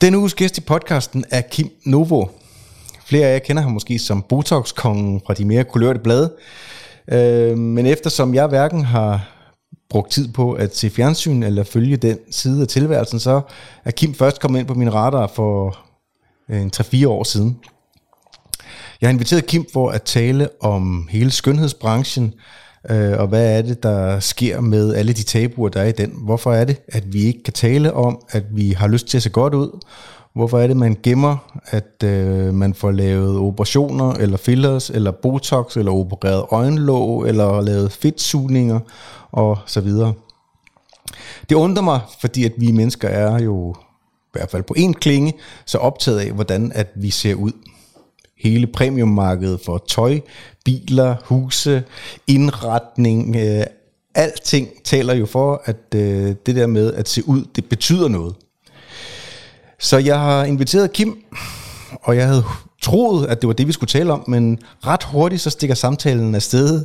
Denne uges gæst i podcasten er Kim Novo. Flere af jer kender ham måske som Botox-kongen fra de mere kulørte blade. Øh, men eftersom jeg hverken har brugt tid på at se fjernsyn eller følge den side af tilværelsen, så er Kim først kommet ind på min radar for øh, en 3-4 år siden. Jeg har inviteret Kim for at tale om hele skønhedsbranchen, øh, og hvad er det, der sker med alle de tabuer, der er i den. Hvorfor er det, at vi ikke kan tale om, at vi har lyst til at se godt ud? Hvorfor er det, man gemmer, at øh, man får lavet operationer, eller fillers, eller botox, eller opereret øjenlåg, eller lavet fedtsugninger, og så videre. Det undrer mig, fordi at vi mennesker er jo, i hvert fald på en klinge, så optaget af, hvordan at vi ser ud hele premiummarkedet for tøj, biler, huse, indretning, øh, alting taler jo for, at øh, det der med at se ud, det betyder noget. Så jeg har inviteret Kim, og jeg havde troet, at det var det, vi skulle tale om, men ret hurtigt så stikker samtalen afsted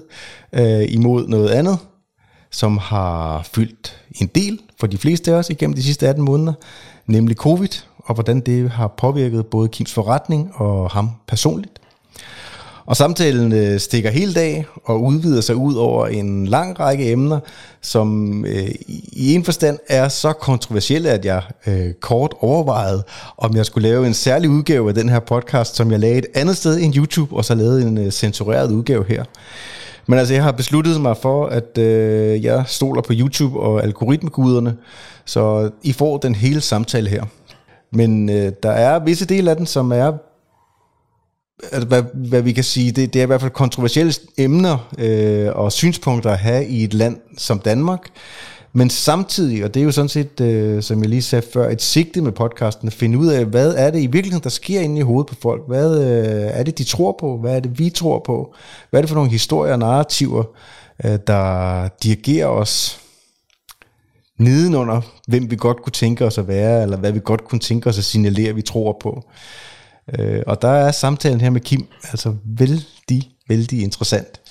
øh, imod noget andet, som har fyldt en del for de fleste af os igennem de sidste 18 måneder, nemlig covid, og hvordan det har påvirket både Kims forretning og ham personligt. Og samtalen øh, stikker hele dag og udvider sig ud over en lang række emner, som øh, i en forstand er så kontroversielle, at jeg øh, kort overvejede, om jeg skulle lave en særlig udgave af den her podcast, som jeg lagde et andet sted end YouTube, og så lavede en øh, censureret udgave her. Men altså, jeg har besluttet mig for, at øh, jeg stoler på YouTube og algoritmeguderne, så I får den hele samtale her. Men øh, der er visse dele af den, som er, altså, hvad, hvad vi kan sige, det, det er i hvert fald kontroversielle emner øh, og synspunkter at have i et land som Danmark. Men samtidig, og det er jo sådan set, øh, som jeg lige sagde før, et sigte med podcasten, at finde ud af, hvad er det i virkeligheden, der sker inde i hovedet på folk? Hvad øh, er det, de tror på? Hvad er det, vi tror på? Hvad er det for nogle historier og narrativer, øh, der dirigerer os nedenunder, hvem vi godt kunne tænke os at være, eller hvad vi godt kunne tænke os at signalere, vi tror på. Øh, og der er samtalen her med Kim altså vældig, vældig interessant.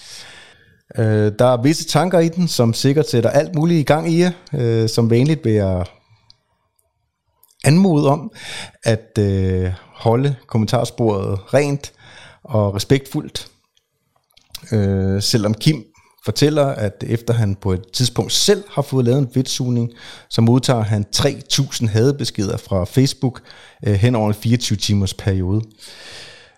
Øh, der er visse tanker i den, som sikkert sætter alt muligt i gang i jer. Øh, som vanligt vil jeg anmode om at øh, holde kommentarsporet rent og respektfuldt. Øh, selvom Kim fortæller, at efter han på et tidspunkt selv har fået lavet en fedtsugning, så modtager han 3.000 hadebeskeder fra Facebook øh, hen over en 24 timers periode.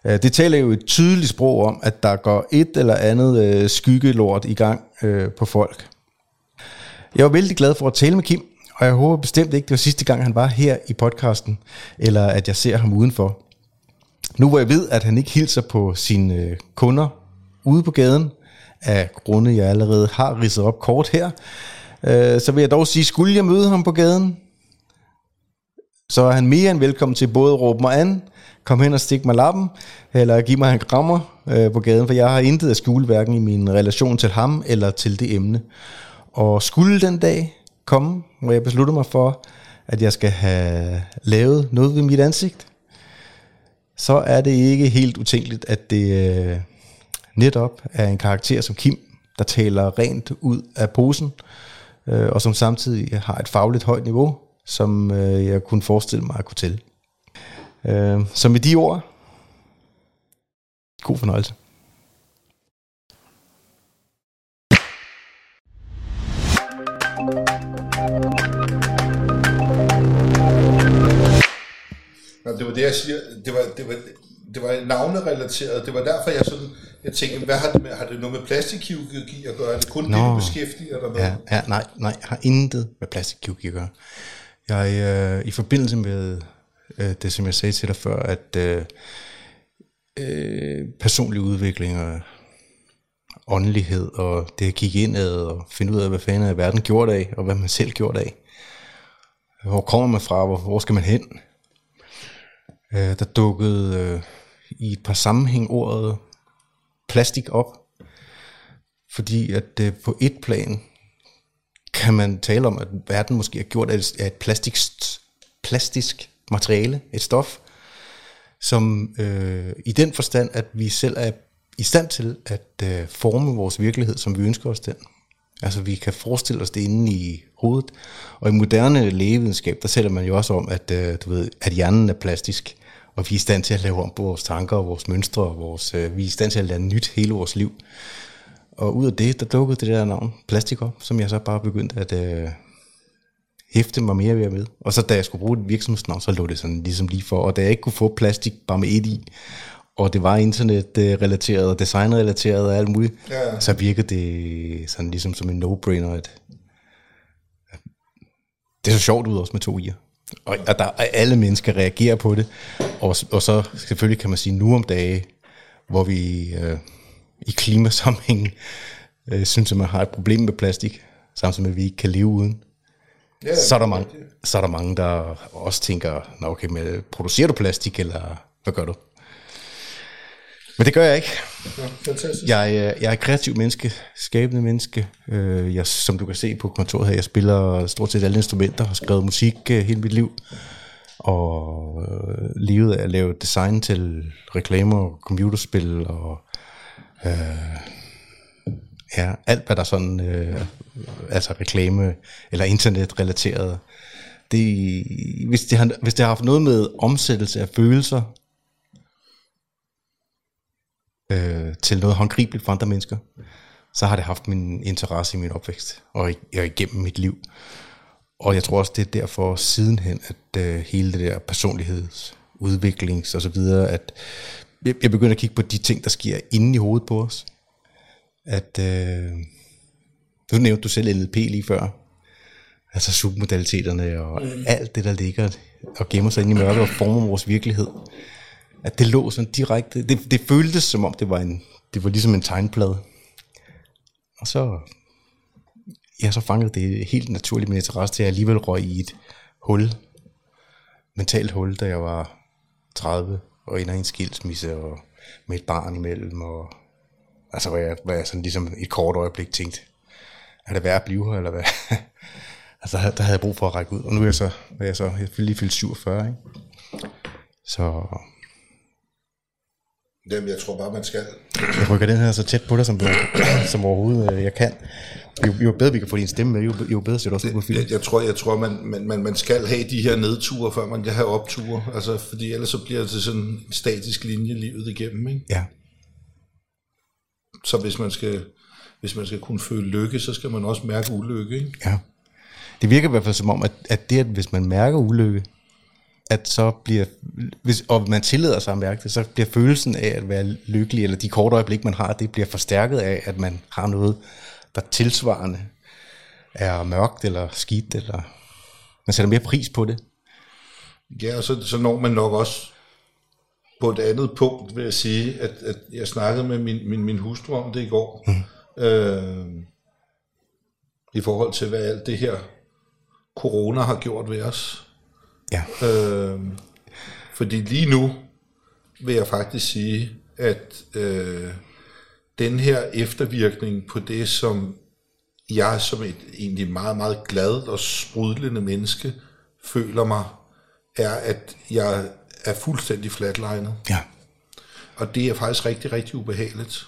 Øh, det taler jo et tydeligt sprog om, at der går et eller andet øh, skyggelort i gang øh, på folk. Jeg var vældig glad for at tale med Kim, og jeg håber bestemt ikke, det var sidste gang, han var her i podcasten, eller at jeg ser ham udenfor. Nu hvor jeg ved, at han ikke hilser på sine øh, kunder ude på gaden, af grunde, jeg allerede har ridset op kort her, øh, så vil jeg dog sige, skulle jeg møde ham på gaden, så er han mere end velkommen til både at råbe mig an, kom hen og stik mig lappen, eller give mig en krammer øh, på gaden, for jeg har intet at skjule, hverken i min relation til ham eller til det emne. Og skulle den dag komme, hvor jeg beslutter mig for, at jeg skal have lavet noget ved mit ansigt, så er det ikke helt utænkeligt, at det øh, netop er en karakter som Kim, der taler rent ud af posen, øh, og som samtidig har et fagligt højt niveau, som øh, jeg kunne forestille mig at kunne tælle. Øh, så med de ord, god fornøjelse. det var det, jeg siger. Det var, det var, det var navnerelateret. Det var derfor, jeg sådan, jeg tænkte, hvad har det, med, har det noget med plastikkirurgi at gøre? Er det kun Nå, det, du beskæftiger dig med? Ja, ja, nej, nej, jeg har intet med plastikkirurgi at gøre. Jeg, øh, I forbindelse med øh, det, som jeg sagde til dig før, at øh, øh, personlig udvikling og åndelighed og det at kigge indad og finde ud af, hvad fanden er verden gjort af, og hvad man selv gjort af. Hvor kommer man fra? Hvor, hvor skal man hen? Øh, der dukkede øh, i et par sammenhæng ordet plastik op, fordi at øh, på et plan kan man tale om, at verden måske er gjort af et plastik, plastisk materiale, et stof, som øh, i den forstand, at vi selv er i stand til at øh, forme vores virkelighed, som vi ønsker os den. Altså vi kan forestille os det inde i hovedet. Og i moderne lægevidenskab, der sætter man jo også om, at, øh, du ved, at hjernen er plastisk, og vi er i stand til at lave om på vores tanker og vores mønstre, og vores, øh, vi er i stand til at lære nyt hele vores liv. Og ud af det, der dukkede det der navn, plastik op, som jeg så bare begyndte at øh, hæfte mig mere ved med. Og så da jeg skulle bruge et virksomhedsnavn, så lå det sådan ligesom lige for. Og da jeg ikke kunne få plastik bare med et i, og det var internetrelateret og designrelateret og alt muligt, ja. så virkede det sådan ligesom som en no-brainer, at, det er så sjovt ud også med to i'er. Og, og der, alle mennesker reagerer på det, og, og så selvfølgelig kan man sige nu om dage, hvor vi øh, i klimasammenhængen øh, synes, at man har et problem med plastik, samtidig med, at vi ikke kan leve uden. Ja, så, er der mange, så er der mange, der også tænker, Nå, okay, men producerer du plastik, eller hvad gør du? Men det gør jeg ikke. Ja, fantastisk. Jeg, øh, jeg er et kreativt menneske, skabende menneske. Øh, jeg, som du kan se på kontoret her, jeg spiller stort set alle instrumenter, har skrevet musik øh, hele mit liv, og levet af at lave design til reklamer, computerspil og øh, ja, alt hvad der sådan, øh, altså reklame eller internetrelateret. Det, hvis, det har, hvis det har haft noget med omsættelse af følelser øh, til noget håndgribeligt for andre mennesker, så har det haft min interesse i min opvækst og, og igennem mit liv. Og jeg tror også, det er derfor sidenhen, at øh, hele det der personlighedsudviklings og så videre, at jeg, jeg begynder at kigge på de ting, der sker inde i hovedet på os. At, øh, du nævnte du selv NLP lige før, altså submodaliteterne og mm. alt det, der ligger og gemmer sig inde i mørket og former vores virkelighed at det lå sådan direkte. Det, det føltes som om, det var, en, det var ligesom en tegnplade. Og så, ja, så fangede det helt naturligt min interesse til, at jeg alligevel røg i et hul, mentalt hul, da jeg var 30 og ender i en skilsmisse og med et barn imellem. Og, altså, hvor jeg, hvor jeg sådan ligesom et kort øjeblik tænkte, er det værd at blive her, eller hvad? altså, der, der havde jeg brug for at række ud. Og nu er jeg så, er jeg så jeg lige fyldt 47, ikke? Så Jamen, jeg tror bare, man skal. Jeg rykker den her så tæt på dig, som, du, som overhovedet øh, jeg kan. Jo, jo bedre vi kan få din stemme med, jo, jo bedre ser du også på film. Jeg, jeg tror, jeg tror man, man, man, man skal have de her nedture, før man kan have opture. Altså, fordi ellers så bliver det sådan en statisk linje livet igennem. Ikke? Ja. Så hvis man, skal, hvis man skal kunne føle lykke, så skal man også mærke ulykke. Ikke? Ja. Det virker i hvert fald som om, at, at det, at hvis man mærker ulykke, at så bliver, hvis, og man tillader sig at mærke det, så bliver følelsen af at være lykkelig, eller de korte øjeblik, man har, det bliver forstærket af, at man har noget, der tilsvarende er mørkt eller skidt, eller man sætter mere pris på det. Ja, og så, så når man nok også på et andet punkt, vil jeg sige, at, at jeg snakkede med min, min, min hustru om det i går, mm. øh, i forhold til, hvad alt det her corona har gjort ved os. Ja. Øh, fordi lige nu vil jeg faktisk sige, at øh, den her eftervirkning på det, som jeg som et egentlig meget, meget glad og sprudlende menneske føler mig, er, at jeg er fuldstændig flatlinet. Ja. Og det er faktisk rigtig, rigtig ubehageligt.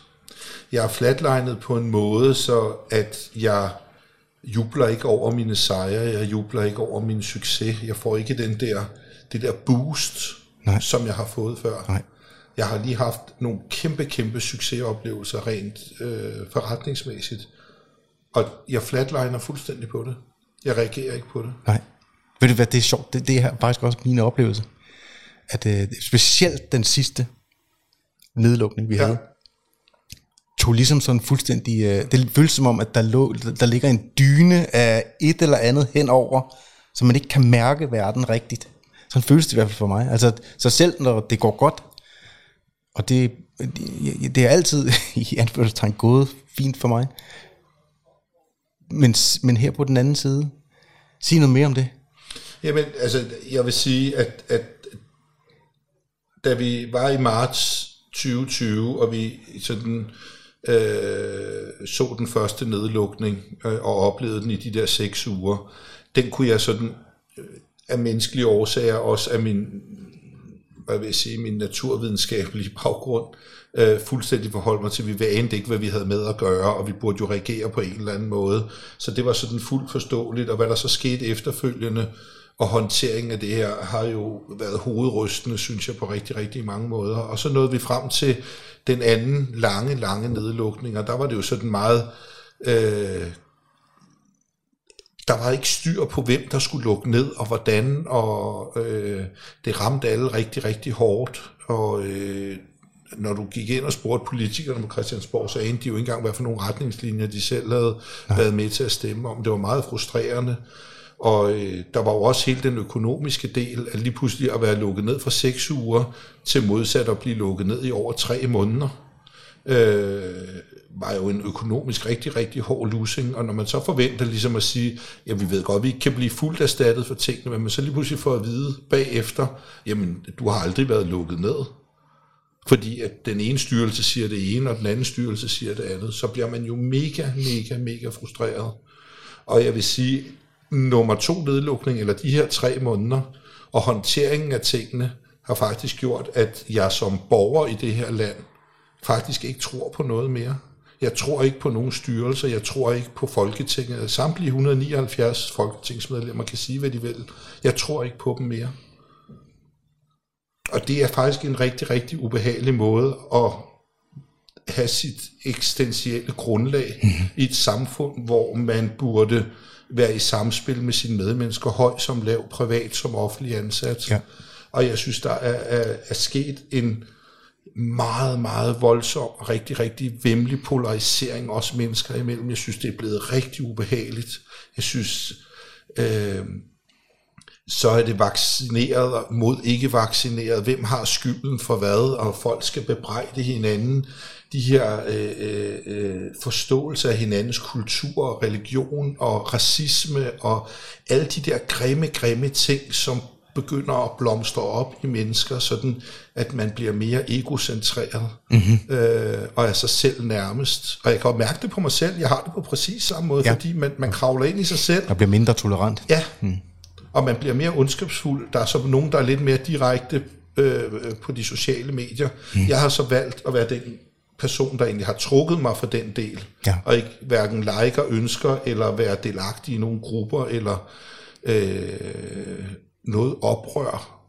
Jeg er flatlinet på en måde, så at jeg jubler ikke over mine sejre, jeg jubler ikke over min succes. Jeg får ikke den der, det der boost, Nej. som jeg har fået før. Nej. Jeg har lige haft nogle kæmpe, kæmpe succesoplevelser rent øh, forretningsmæssigt. Og jeg flatliner fuldstændig på det. Jeg reagerer ikke på det. Nej. Ved du hvad, det er sjovt. Det, det er faktisk også min oplevelse. At øh, specielt den sidste nedlukning, vi ja. havde, tog ligesom sådan fuldstændig, øh, det føles som om, at der, lå, der ligger en dyne af et eller andet henover, så man ikke kan mærke verden rigtigt. Sådan føles det i hvert fald for mig. Altså, så selv når det går godt, og det, det, det er altid i anførselstegn gået fint for mig, men, men her på den anden side, sig noget mere om det. Jamen, altså, jeg vil sige, at, at da vi var i marts 2020, og vi sådan øh, så den første nedlukning øh, og oplevede den i de der seks uger, den kunne jeg sådan øh, af menneskelige årsager, også af min hvad vil jeg sige, min naturvidenskabelige baggrund, øh, fuldstændig forholde mig til, vi ved ikke, hvad vi havde med at gøre, og vi burde jo reagere på en eller anden måde. Så det var sådan fuldt forståeligt, og hvad der så skete efterfølgende, og håndteringen af det her har jo været hovedrystende, synes jeg, på rigtig, rigtig mange måder. Og så nåede vi frem til den anden lange, lange nedlukning, og der var det jo sådan meget... Øh, der var ikke styr på, hvem der skulle lukke ned, og hvordan, og øh, det ramte alle rigtig, rigtig hårdt. Og øh, når du gik ind og spurgte politikerne på Christiansborg, så anede de jo ikke engang, hvad for nogle retningslinjer de selv havde ja. været med til at stemme om. Det var meget frustrerende. Og øh, der var jo også hele den økonomiske del, at lige pludselig at være lukket ned fra seks uger, til modsat at blive lukket ned i over tre måneder, øh, var jo en økonomisk rigtig, rigtig hård losing. Og når man så forventer ligesom at sige, ja, vi ved godt, vi ikke kan blive fuldt erstattet for tingene, men man så lige pludselig får at vide bagefter, jamen, du har aldrig været lukket ned. Fordi at den ene styrelse siger det ene, og den anden styrelse siger det andet, så bliver man jo mega, mega, mega frustreret. Og jeg vil sige, nummer to nedlukning, eller de her tre måneder, og håndteringen af tingene, har faktisk gjort, at jeg som borger i det her land, faktisk ikke tror på noget mere. Jeg tror ikke på nogen styrelser, jeg tror ikke på Folketinget. Samtlige 179 folketingsmedlemmer kan sige, hvad de vil. Jeg tror ikke på dem mere. Og det er faktisk en rigtig, rigtig ubehagelig måde at have sit eksistentielle grundlag i et samfund, hvor man burde være i samspil med sine medmennesker, høj som lav, privat som offentlig ansat. Ja. Og jeg synes, der er, er, er sket en meget, meget voldsom, rigtig, rigtig vemmelig polarisering, også mennesker imellem. Jeg synes, det er blevet rigtig ubehageligt. Jeg synes, øh, så er det vaccineret mod ikke vaccineret. Hvem har skylden for hvad? Og folk skal bebrejde hinanden. De her øh, øh, øh forståelse af hinandens kultur, religion og racisme og alle de der grimme, grimme ting, som begynder at blomstre op i mennesker, sådan at man bliver mere egocentreret mm-hmm. øh, og er sig selv nærmest. Og jeg kan jo mærke det på mig selv. Jeg har det på præcis samme måde, ja. fordi man, man kravler ind i sig selv. Og bliver mindre tolerant. Ja, mm. og man bliver mere ondskabsfuld. Der er så nogen, der er lidt mere direkte øh, på de sociale medier. Mm. Jeg har så valgt at være den person, der egentlig har trukket mig for den del, ja. og ikke hverken liker, ønsker, eller være delagtig i nogle grupper, eller øh, noget oprør.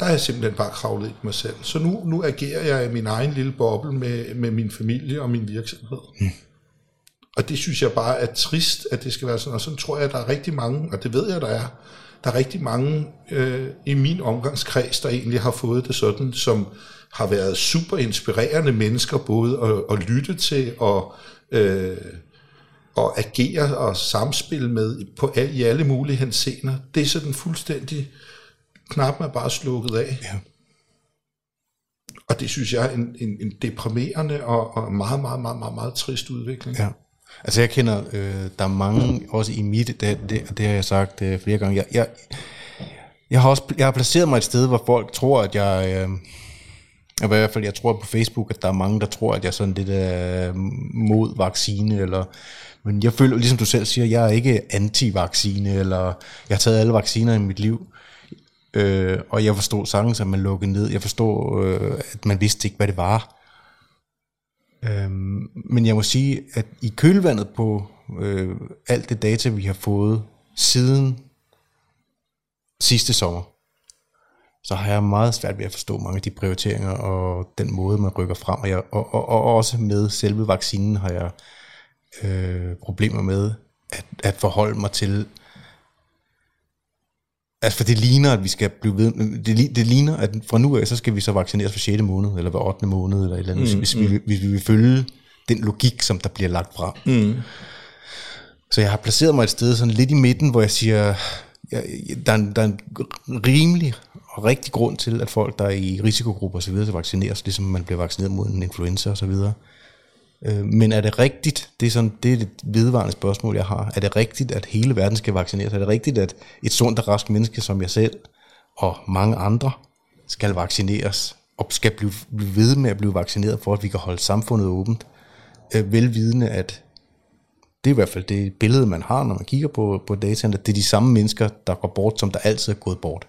Der er jeg simpelthen bare kravlet i mig selv. Så nu, nu agerer jeg i min egen lille boble med, med min familie og min virksomhed. Mm. Og det synes jeg bare er trist, at det skal være sådan. Og sådan tror jeg, at der er rigtig mange, og det ved jeg, der er, der er rigtig mange øh, i min omgangskreds, der egentlig har fået det sådan, som har været super inspirerende mennesker, både at, at lytte til og, øh, og agere og samspille med på, i alle mulige hensener. Det er sådan fuldstændig knappen er bare slukket af. Ja. Og det synes jeg er en, en, en deprimerende og, og meget, meget, meget, meget, meget trist udvikling. Ja. Altså jeg kender, øh, der er mange, også i mit, det, det, det har jeg sagt øh, flere gange, jeg, jeg, jeg, har også, jeg har placeret mig et sted, hvor folk tror, at jeg, øh, i hvert fald jeg tror på Facebook, at der er mange, der tror, at jeg er sådan lidt øh, mod vaccine, eller men jeg føler, ligesom du selv siger, jeg er ikke anti-vaccine, eller jeg har taget alle vacciner i mit liv. Øh, og jeg forstod sagtens, at man lukkede ned. Jeg forstod, øh, at man vidste ikke, hvad det var. Øh, men jeg må sige, at i kølvandet på øh, alt det data, vi har fået siden sidste sommer, så har jeg meget svært ved at forstå mange af de prioriteringer og den måde, man rykker frem. Og, jeg, og, og, og også med selve vaccinen har jeg øh, problemer med at, at forholde mig til, Altså, for det ligner, at vi skal blive ved... Det, det ligner, at fra nu af, så skal vi så vaccineres for 6. måned, eller hver 8. måned, eller et eller andet, mm, hvis, mm. Vi, hvis vi vil følge den logik, som der bliver lagt frem. Mm. Så jeg har placeret mig et sted sådan lidt i midten, hvor jeg siger, jeg, der, er en, der er en rimelig og rigtig grund til, at folk, der er i risikogrupper osv., så vaccineres, ligesom man bliver vaccineret mod en influenza osv., Øh, men er det rigtigt, det er, sådan, det er et vedvarende spørgsmål, jeg har, er det rigtigt, at hele verden skal vaccineres? Er det rigtigt, at et sundt og rask menneske som jeg selv og mange andre skal vaccineres og skal blive, blive ved med at blive vaccineret for, at vi kan holde samfundet åbent? Øh, velvidende, at det er i hvert fald det billede, man har, når man kigger på, på dataen, at det er de samme mennesker, der går bort, som der altid er gået bort.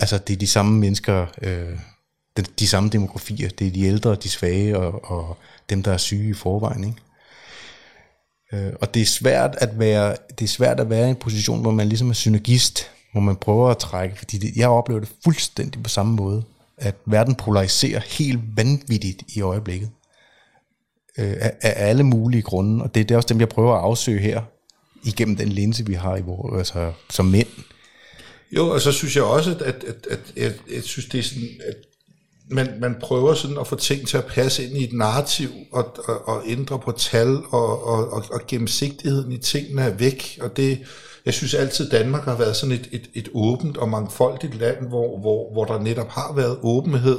Altså, det er de samme mennesker, øh, de, de samme demografier. Det er de ældre, de svage og, og dem, der er syge i forvejen. Ikke? Øh, og det er svært at være det er svært at være i en position, hvor man ligesom er synergist, hvor man prøver at trække, fordi det, jeg oplever det fuldstændig på samme måde, at verden polariserer helt vanvittigt i øjeblikket. Øh, af, af alle mulige grunde, og det, det er også dem, jeg prøver at afsøge her, igennem den linse, vi har i vores, altså, som mænd. Jo, og så synes jeg også, at, at, at, at, at jeg synes, det er sådan, at man, man prøver sådan at få ting til at passe ind i et narrativ, og, og, og ændre på tal, og, og, og, og gennemsigtigheden i tingene er væk, og det, jeg synes altid, Danmark har været sådan et, et, et åbent og mangfoldigt land, hvor, hvor, hvor der netop har været åbenhed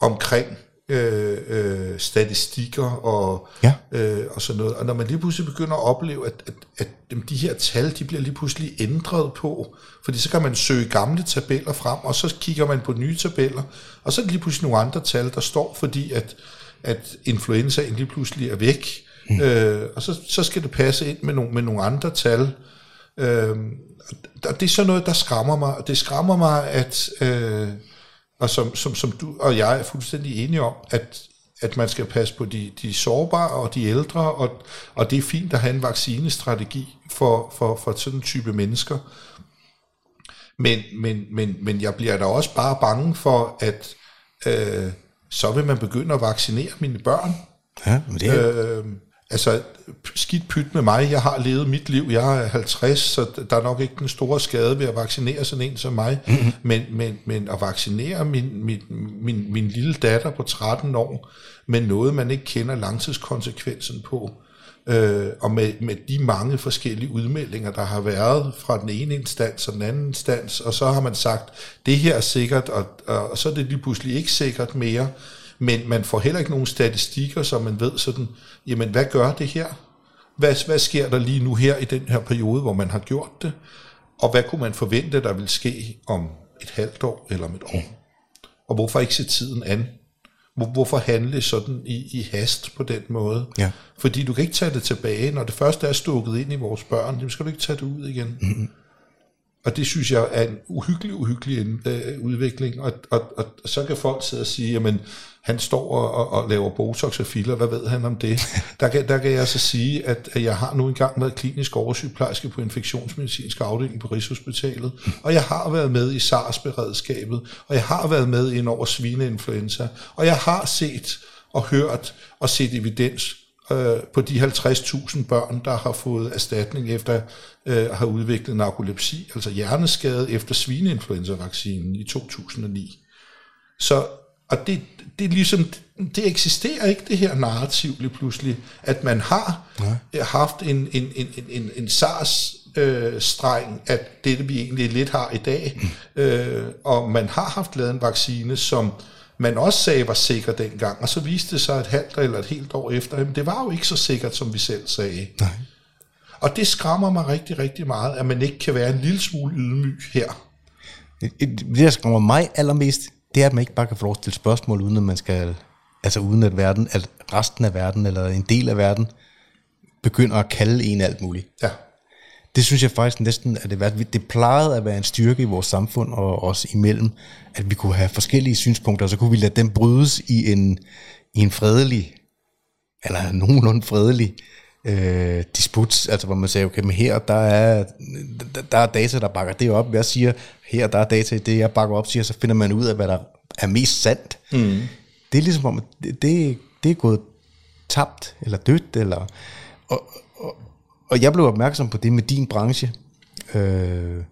omkring øh, øh, statistikker og, ja. øh, og sådan noget. Og når man lige pludselig begynder at opleve, at, at, at de her tal, de bliver lige pludselig ændret på, fordi så kan man søge gamle tabeller frem, og så kigger man på nye tabeller, og så er det lige pludselig nogle andre tal, der står, fordi at, at influenzaen lige pludselig er væk, mm. øh, og så, så skal det passe ind med nogle, med nogle andre tal. Øh, og det er sådan noget, der skræmmer mig, og det skræmmer mig, at... Øh, og som, som, som du og jeg er fuldstændig enige om, at, at man skal passe på de, de sårbare og de ældre, og, og det er fint at have en vaccinestrategi for, for, for sådan en type mennesker. Men, men, men, men jeg bliver da også bare bange for, at øh, så vil man begynde at vaccinere mine børn. Ja, men det er... Øh, altså, skidt pyt med mig. Jeg har levet mit liv. Jeg er 50, så der er nok ikke den store skade ved at vaccinere sådan en som mig. Mm-hmm. Men, men, men at vaccinere min, min, min, min lille datter på 13 år med noget, man ikke kender langtidskonsekvensen på, øh, og med, med de mange forskellige udmeldinger, der har været fra den ene instans og den anden instans, og så har man sagt, det her er sikkert, og, og, og så er det lige pludselig ikke sikkert mere men man får heller ikke nogen statistikker, så man ved sådan, jamen hvad gør det her? Hvad, hvad sker der lige nu her i den her periode, hvor man har gjort det? Og hvad kunne man forvente, der vil ske om et halvt år eller om et år? Og hvorfor ikke se tiden an? Hvorfor handle sådan i, i hast på den måde? Ja. Fordi du kan ikke tage det tilbage. Når det første er stukket ind i vores børn, så skal du ikke tage det ud igen. Mm-hmm. Og det synes jeg er en uhyggelig, uhyggelig øh, udvikling. Og, og, og så kan folk sidde og sige, jamen han står og, og, og laver botox og filler, hvad ved han om det? Der kan, der kan jeg så sige, at, at jeg har nu engang været klinisk oversygeplejerske på infektionsmedicinsk afdeling på Rigshospitalet, og jeg har været med i SARS-beredskabet, og jeg har været med ind over svineinfluenza, og jeg har set og hørt og set evidens øh, på de 50.000 børn, der har fået erstatning efter øh, have udviklet narkolepsi, altså hjerneskade efter svineinfluenza-vaccinen i 2009. Så og det, det er ligesom, det eksisterer ikke det her narrativ lige pludselig, at man har ja. haft en, en, en, en, en SARS øh, streng, at det vi egentlig lidt har i dag, mm. øh, og man har haft lavet en vaccine, som man også sagde var sikker dengang, og så viste det sig et halvt eller et helt år efter, at det var jo ikke så sikkert, som vi selv sagde. Nej. Og det skræmmer mig rigtig, rigtig meget, at man ikke kan være en lille smule ydmyg her. Det, der skræmmer mig allermest, det er, at man ikke bare kan få lov stille spørgsmål, uden at man skal, altså uden at verden, at resten af verden, eller en del af verden, begynder at kalde en alt muligt. Ja. Det synes jeg faktisk næsten, at det, værd. det plejede at være en styrke i vores samfund og os imellem, at vi kunne have forskellige synspunkter, og så kunne vi lade dem brydes i en, i en fredelig, eller nogenlunde fredelig øh, disput, altså hvor man siger, okay, men her der er, der er data, der bakker det op. Jeg siger, her der er data, det jeg bakker op, siger, så finder man ud af, hvad der er mest sandt. Mm. Det er ligesom om, det, det, det er gået tabt, eller dødt, eller... Og, og, og jeg blev opmærksom på det med din branche, øh, øh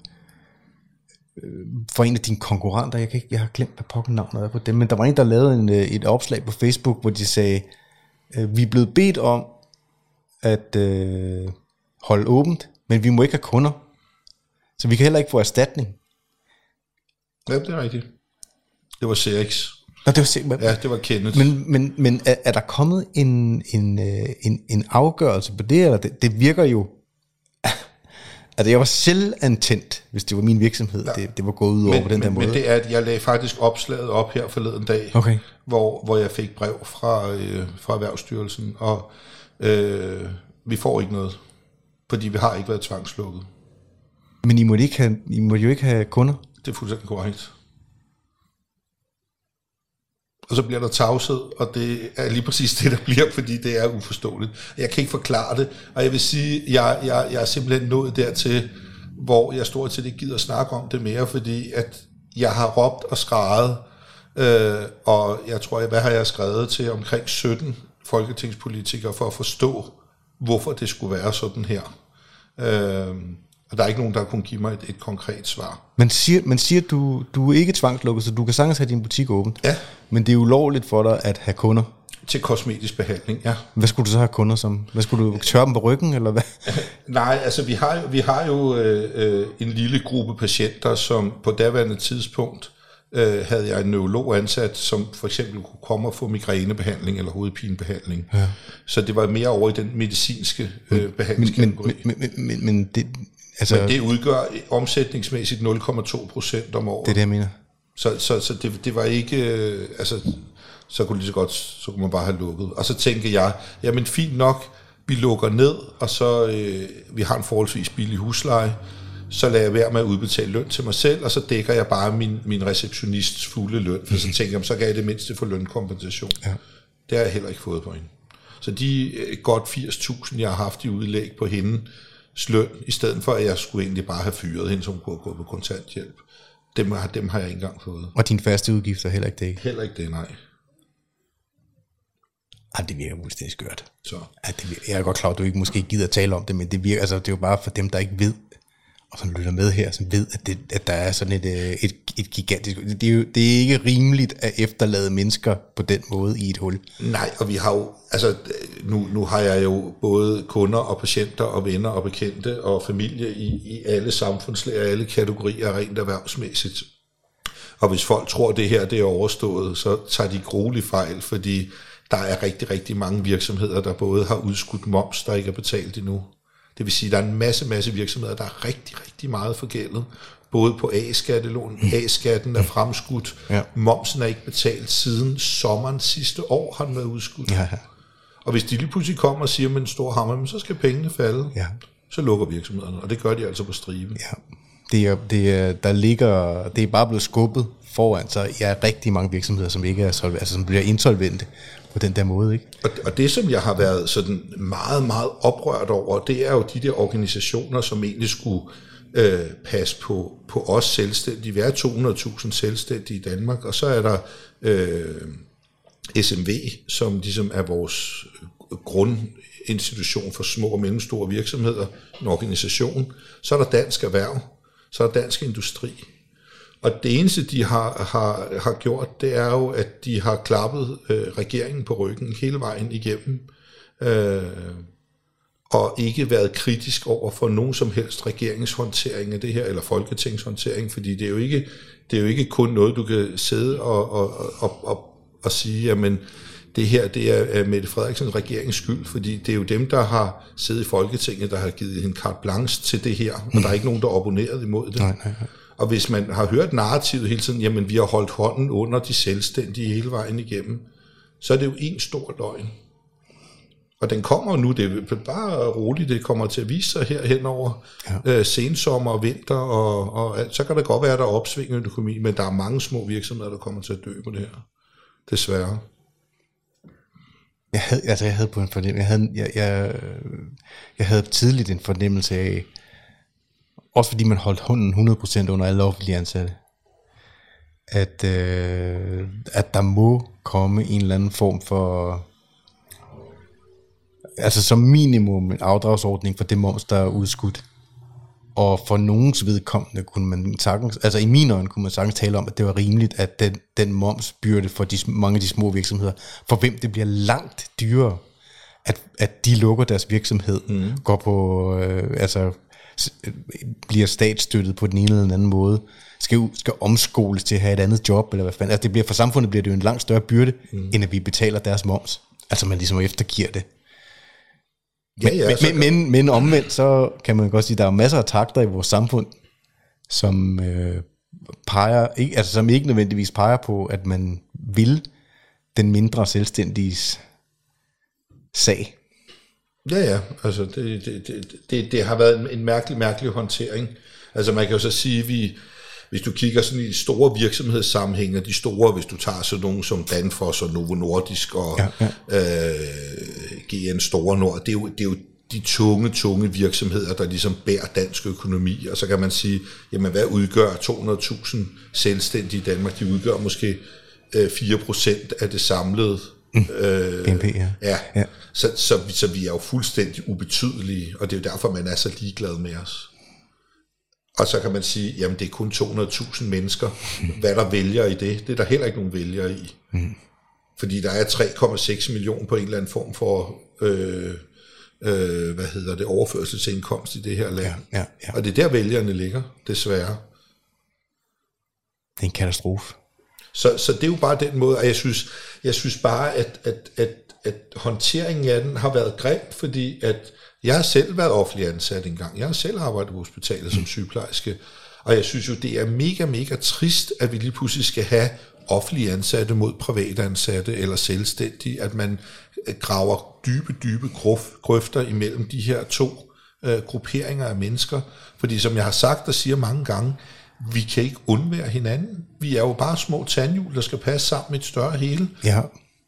for en af dine konkurrenter, jeg, kan ikke, jeg har glemt, hvad pokken navnet er på dem, men der var en, der lavede en, øh, et opslag på Facebook, hvor de sagde, øh, vi er blevet bedt om at øh, holde åbent, men vi må ikke have kunder. Så vi kan heller ikke få erstatning. Ja, det er rigtigt. Det var CX. Nå, det var CX. Ja, det var Kenneth. Men, men, men er, er der kommet en, en, øh, en, en afgørelse på det, eller det, det virker jo... Altså, jeg var selv antændt, hvis det var min virksomhed, ja. det, det var gået ud over men, på den men, der måde. Men det er, at jeg lagde faktisk opslaget op her forleden dag, okay. hvor, hvor jeg fik brev fra, øh, fra Erhvervsstyrelsen, og Øh, vi får ikke noget, fordi vi har ikke været tvangslukket. Men I må, ikke have, I må jo ikke have kunder? Det er fuldstændig korrekt. og så bliver der tavshed, og det er lige præcis det, der bliver, fordi det er uforståeligt. Jeg kan ikke forklare det, og jeg vil sige, jeg, jeg, jeg er simpelthen nået dertil, hvor jeg stort set ikke gider snakke om det mere, fordi at jeg har råbt og skrejet, øh, og jeg tror, hvad har jeg skrevet til omkring 17 folketingspolitikere for at forstå, hvorfor det skulle være sådan her. Øh, og der er ikke nogen, der kunne give mig et, et konkret svar. Man siger, man siger du, du er ikke tvangslukket, så du kan sagtens have din butik åben. Ja. Men det er ulovligt for dig at have kunder. Til kosmetisk behandling, ja. Hvad skulle du så have kunder som? Hvad skulle du tørre dem på ryggen, eller hvad? Nej, altså vi har, vi har jo øh, øh, en lille gruppe patienter, som på daværende tidspunkt øh, havde jeg en neurolog ansat, som for eksempel kunne komme og få migrænebehandling eller hovedpinebehandling. Ja. Så det var mere over i den medicinske øh, behandlingskategori. Men, men, men, men, men det, altså, men det udgør omsætningsmæssigt 0,2 procent om året. Det er det, jeg mener. Så, så, så det, det var ikke, øh, altså, så kunne lige så godt, så kunne man bare have lukket. Og så tænker jeg, jamen fint nok, vi lukker ned, og så øh, vi har en forholdsvis billig husleje, så lader jeg være med at udbetale løn til mig selv, og så dækker jeg bare min, min receptionists fulde løn, for så tænker jeg, så kan jeg det mindste få lønkompensation. Ja. Det har jeg heller ikke fået på hende. Så de øh, godt 80.000, jeg har haft i udlæg på hende, løn, i stedet for at jeg skulle egentlig bare have fyret hende, som kunne have gået på kontanthjælp. Dem, dem har jeg ikke engang fået. Og dine faste udgifter heller ikke det? Heller ikke det, nej. Ej, det virker fuldstændig skørt. Så. Ja, det virker, jeg er godt klar, at du ikke måske gider at tale om det, men det virker, altså det er jo bare for dem, der ikke ved, og som lytter med her, som ved, at, det, at der er sådan et, øh, et, et gigantisk... Det er, jo, det er ikke rimeligt at efterlade mennesker på den måde i et hul. Nej, og vi har jo... Altså, nu, nu har jeg jo både kunder og patienter og venner og bekendte og familie i, i alle samfundslag og alle kategorier rent erhvervsmæssigt. Og hvis folk tror, at det her det er overstået, så tager de grueligt fejl, fordi der er rigtig, rigtig mange virksomheder, der både har udskudt moms, der ikke er betalt endnu. Det vil sige, at der er en masse, masse virksomheder, der er rigtig, rigtig meget forgældet. Både på A-skattelån, mm. A-skatten er fremskudt, ja. momsen er ikke betalt siden sommeren sidste år, har den været udskudt. Ja, ja. Og hvis de lige pludselig kommer og siger med en stor hammer, så skal pengene falde, ja. så lukker virksomhederne, og det gør de altså på stribe. Ja. Det er, det er, der ligger, det er bare blevet skubbet foran, så jeg er rigtig mange virksomheder, som ikke er solvente, altså som bliver insolvente på den der måde. Ikke? Og, og det, som jeg har været sådan meget, meget oprørt over, det er jo de der organisationer, som egentlig skulle øh, passe på, på os selvstændige. Vi er 200.000 selvstændige i Danmark, og så er der øh, SMV, som ligesom er vores grundinstitution for små og mellemstore virksomheder, en organisation. Så er der Dansk Erhverv, så er der Dansk Industri, og det eneste, de har, har, har gjort, det er jo, at de har klappet øh, regeringen på ryggen hele vejen igennem, øh, og ikke været kritisk over for nogen som helst regeringshåndtering af det her, eller folketingshåndtering, fordi det er jo ikke, det er jo ikke kun noget, du kan sidde og, og, og, og, og sige, jamen, det her det er Mette Frederiksens regerings skyld, fordi det er jo dem, der har siddet i Folketinget, der har givet en carte blanche til det her, og der er ikke nogen, der er opponeret imod det. Nej, nej, nej. Og hvis man har hørt narrativet hele tiden, jamen vi har holdt hånden under de selvstændige hele vejen igennem, så er det jo en stor løgn. Og den kommer nu, det er bare roligt, det kommer til at vise sig her henover ja. øh, sensommer og vinter, og, og så kan det godt være, at der er opsving i økonomi, men der er mange små virksomheder, der kommer til at dø på det her. Desværre. Jeg havde, altså jeg havde på en fornemmelse, jeg havde, jeg, jeg, jeg havde tidligt en fornemmelse af, også fordi man holdt hunden 100% under alle offentlige ansatte. At, øh, at der må komme en eller anden form for, altså som minimum en afdragsordning for det moms, der er udskudt. Og for nogens vedkommende kunne man sagtens, altså i min øjne kunne man sagtens tale om, at det var rimeligt, at den, den momsbyrde for de, mange af de små virksomheder, for hvem det bliver langt dyrere, at, at de lukker deres virksomhed, mm. går på, øh, altså bliver statsstøttet på den ene eller den anden måde, skal, skal omskoles til at have et andet job, eller hvad fanden. Altså det bliver, for samfundet bliver det jo en langt større byrde, mm. end at vi betaler deres moms. Altså man ligesom eftergiver det. Men, ja, ja, men, men, men, men omvendt, så kan man godt sige, at der er masser af takter i vores samfund, som øh, peger, ikke, altså som ikke nødvendigvis peger på, at man vil den mindre selvstændiges sag. Ja, ja, altså det, det, det, det, det har været en, mærkelig, mærkelig håndtering. Altså man kan jo så sige, at vi, hvis du kigger sådan i store virksomhedssammenhænge, de store, hvis du tager sådan nogle som Danfoss og Novo Nordisk og ja, ja. Øh, GN Store Nord, det er, jo, det er jo de tunge, tunge virksomheder, der ligesom bærer dansk økonomi, og så kan man sige, jamen hvad udgør 200.000 selvstændige i Danmark? De udgør måske øh, 4% af det samlede Mm. Øh, BNP, ja. ja. ja. Så, så, så vi er jo fuldstændig ubetydelige, og det er jo derfor, man er så ligeglad med os. Og så kan man sige, jamen det er kun 200.000 mennesker. Hvad der vælger i det, det er der heller ikke nogen vælger i. Mm. Fordi der er 3,6 millioner på en eller anden form for, øh, øh, hvad hedder det, overførselsindkomst i det her land. Ja, ja, ja. Og det er der vælgerne ligger, desværre. Det er en katastrofe. Så, så det er jo bare den måde, og jeg synes, jeg synes bare, at, at, at, at håndteringen af den har været grimt, fordi at jeg har selv været offentlig ansat engang. Jeg har selv arbejdet på hospitalet som sygeplejerske, og jeg synes jo, det er mega, mega trist, at vi lige pludselig skal have offentlige ansatte mod private ansatte eller selvstændige, at man øh, graver dybe, dybe grøfter imellem de her to øh, grupperinger af mennesker. Fordi som jeg har sagt og siger mange gange, vi kan ikke undvære hinanden. Vi er jo bare små tandhjul, der skal passe sammen med et større hele. Ja.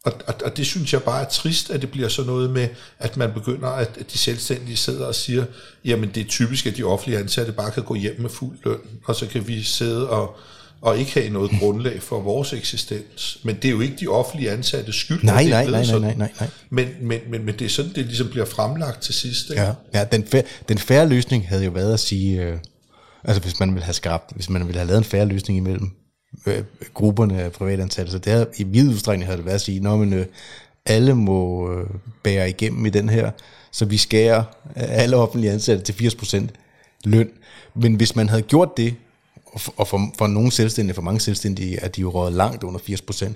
Og, og, og det synes jeg bare er trist, at det bliver sådan noget med, at man begynder, at, at de selvstændige sidder og siger, jamen det er typisk, at de offentlige ansatte bare kan gå hjem med fuld løn, og så kan vi sidde og, og ikke have noget grundlag for vores eksistens. Men det er jo ikke de offentlige ansatte skyld. Nej, nej, nej, nej, nej, nej, nej. Men, men, men, men det er sådan, det ligesom bliver fremlagt til sidst. Ikke? Ja, ja den, fære, den færre løsning havde jo været at sige, øh, Altså hvis man vil have skabt, hvis man vil have lavet en færre løsning imellem øh, grupperne af privatansatte, så det havde, i vid udstrækning havde det været at sige, når man øh, alle må øh, bære igennem i den her, så vi skærer øh, alle offentlige ansatte til 80% løn. Men hvis man havde gjort det, og for, for nogle selvstændige, for mange selvstændige, at de jo rådet langt under 80%,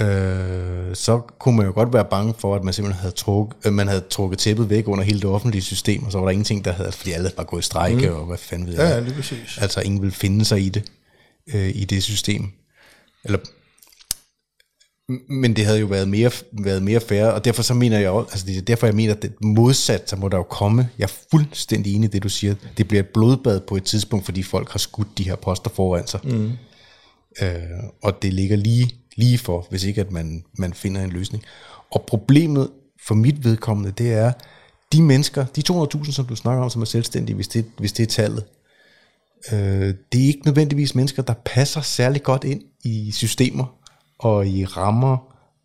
øh, så kunne man jo godt være bange for, at man simpelthen havde trukket, øh, man havde trukket tæppet væk under hele det offentlige system, og så var der ingenting, der havde, fordi alle bare gået i strække, mm. og hvad fanden ved jeg. Ja, lige præcis. Altså ingen ville finde sig i det, øh, i det system. Eller, men det havde jo været mere, været mere fair, og derfor så mener jeg også, altså det er derfor jeg mener, at det modsat, så må der jo komme, jeg er fuldstændig enig i det, du siger, det bliver et blodbad på et tidspunkt, fordi folk har skudt de her poster foran sig. Mm. Øh, og det ligger lige lige for, hvis ikke at man, man finder en løsning. Og problemet for mit vedkommende, det er, de mennesker, de 200.000, som du snakker om, som er selvstændige, hvis det, hvis det er tallet, øh, det er ikke nødvendigvis mennesker, der passer særlig godt ind i systemer og i rammer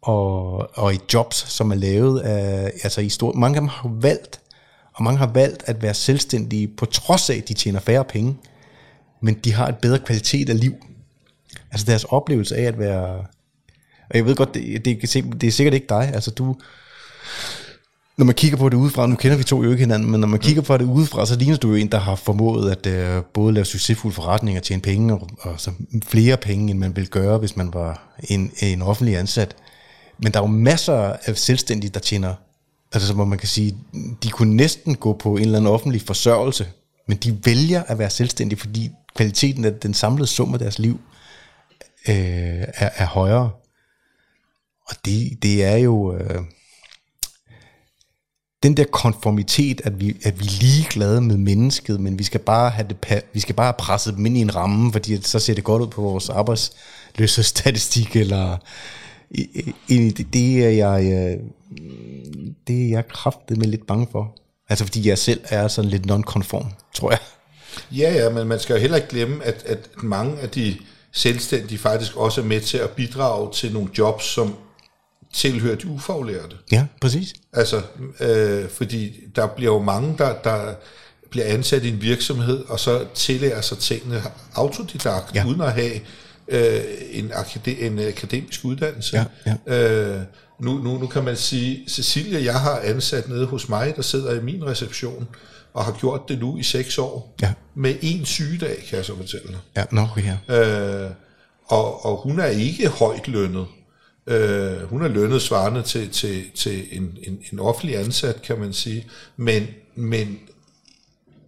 og, og i jobs, som er lavet af, altså i stor, mange af dem har valgt, og mange har valgt at være selvstændige, på trods af, at de tjener færre penge, men de har et bedre kvalitet af liv. Altså deres oplevelse af at være og jeg ved godt, det, det, det er sikkert ikke dig. Altså du, når man kigger på det udefra, nu kender vi to jo ikke hinanden, men når man kigger på det udefra, så ligner du jo en, der har formået at uh, både lave succesfuld forretning og tjene penge, og, og så flere penge, end man ville gøre, hvis man var en, en offentlig ansat. Men der er jo masser af selvstændige, der tjener, altså hvor man kan sige, de kunne næsten gå på en eller anden offentlig forsørgelse, men de vælger at være selvstændige, fordi kvaliteten af den samlede sum af deres liv øh, er, er højere. Og det, det er jo øh, den der konformitet, at vi, at vi er ligeglade med mennesket, men vi skal bare have det, vi skal bare presse dem ind i en ramme, fordi så ser det godt ud på vores arbejdsløshedsstatistik, eller det, det er jeg, øh, det er jeg kraftet med lidt bange for. Altså fordi jeg selv er sådan lidt non-konform, tror jeg. Ja, ja, men man skal jo heller ikke glemme, at, at mange af de selvstændige faktisk også er med til at bidrage til nogle jobs, som tilhører de ufaglærte. Ja, præcis. Altså, øh, fordi der bliver jo mange, der, der bliver ansat i en virksomhed, og så tillærer sig tingene autodidakt, ja. uden at have øh, en, akade- en akademisk uddannelse. Ja, ja. Øh, nu, nu, nu kan man sige, Cecilia, jeg har ansat nede hos mig, der sidder i min reception, og har gjort det nu i seks år, ja. med en sygedag, kan jeg så fortælle. Ja, no, ja. Øh, og, og hun er ikke højt lønnet. Øh, hun er lønnet svarende til, til, til en, en, en offentlig ansat, kan man sige. Men, men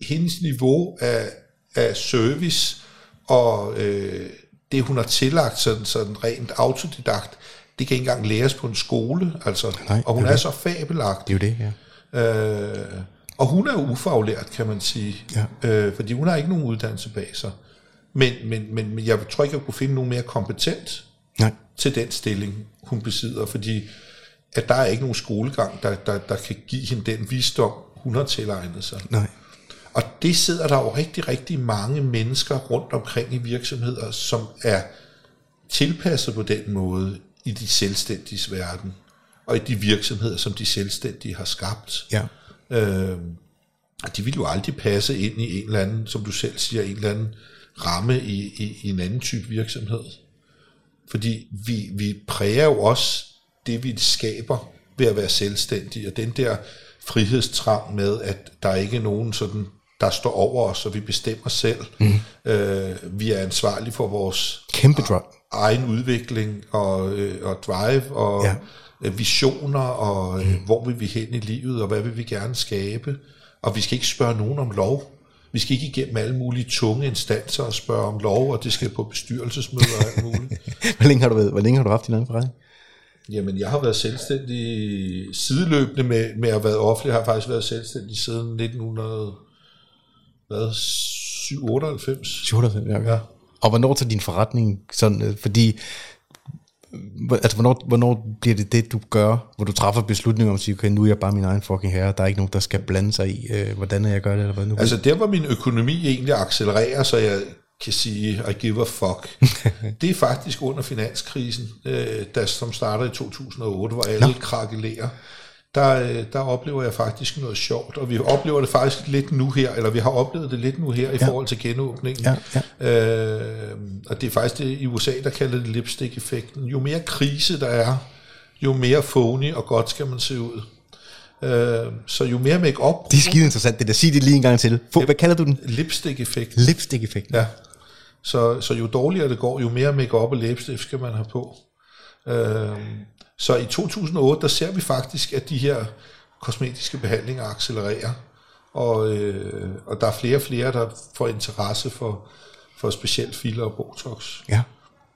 hendes niveau af, af service og øh, det, hun har tillagt sådan, sådan rent autodidakt, det kan ikke engang læres på en skole. Altså, Nej, og hun er, er så fabelagt. Det er jo det, ja. Øh, og hun er ufaglært, kan man sige. Ja. Øh, fordi hun har ikke nogen uddannelse bag sig. Men, men, men, men jeg tror ikke, jeg kunne finde nogen mere kompetent Nej. Til den stilling, hun besidder, fordi at der er ikke nogen skolegang, der, der, der kan give hende den visdom, hun har tilegnet sig. Nej. Og det sidder der jo rigtig, rigtig mange mennesker rundt omkring i virksomheder, som er tilpasset på den måde i de selvstændiges verden, og i de virksomheder, som de selvstændige har skabt. Ja. Øh, de vil jo aldrig passe ind i en eller anden, som du selv siger, en eller anden ramme i, i, i en anden type virksomhed. Fordi vi, vi præger jo også det, vi skaber ved at være selvstændige, og den der frihedstrang med, at der ikke er nogen sådan, der står over os, og vi bestemmer selv. Mm. Øh, vi er ansvarlige for vores Kæmpe drop. egen udvikling og, øh, og drive og Ja. ja. visioner og mm. hvor vil vi hen i livet og hvad vil vi gerne skabe. Og vi skal ikke spørge nogen om lov. Vi skal ikke igennem alle mulige tunge instanser og spørge om lov, og det skal på bestyrelsesmøder og alt muligt. Hvor længe har du, været, hvor længe har du haft din egen forretning? Jamen, jeg har været selvstændig sideløbende med, med at have været offentlig. Jeg har faktisk været selvstændig siden 1998. 98, ja. Ja. Og hvornår tager din forretning sådan, øh, fordi, altså hvornår, hvornår bliver det det, du gør, hvor du træffer beslutninger om at sige, okay, nu er jeg bare min egen fucking herre, der er ikke nogen, der skal blande sig i, øh, hvordan jeg gør det, eller hvad nu? Altså der, hvor min økonomi egentlig accelererer, så jeg kan sige, I give a fuck, det er faktisk under finanskrisen, øh, der, som starter i 2008, hvor alle krakelerer. Der, øh, der oplever jeg faktisk noget sjovt, og vi oplever det faktisk lidt nu her, eller vi har oplevet det lidt nu her i ja. forhold til genåbningen. Ja, Øh, og det er faktisk det i USA, der kalder det lipstick-effekten. Jo mere krise der er, jo mere phony og godt skal man se ud. Øh, så jo mere make-up... det er skide interessant, det der. Sig det lige en gang til. Få, hvad kalder du den? Lipstick-effekt. Lipstick-effekt. Ja. Så, så jo dårligere det går, jo mere make-up og læbestift skal man have på. Øhm, så i 2008, der ser vi faktisk, at de her kosmetiske behandlinger accelererer, og, øh, og der er flere og flere, der får interesse for, for specielt filler og botox. Ja.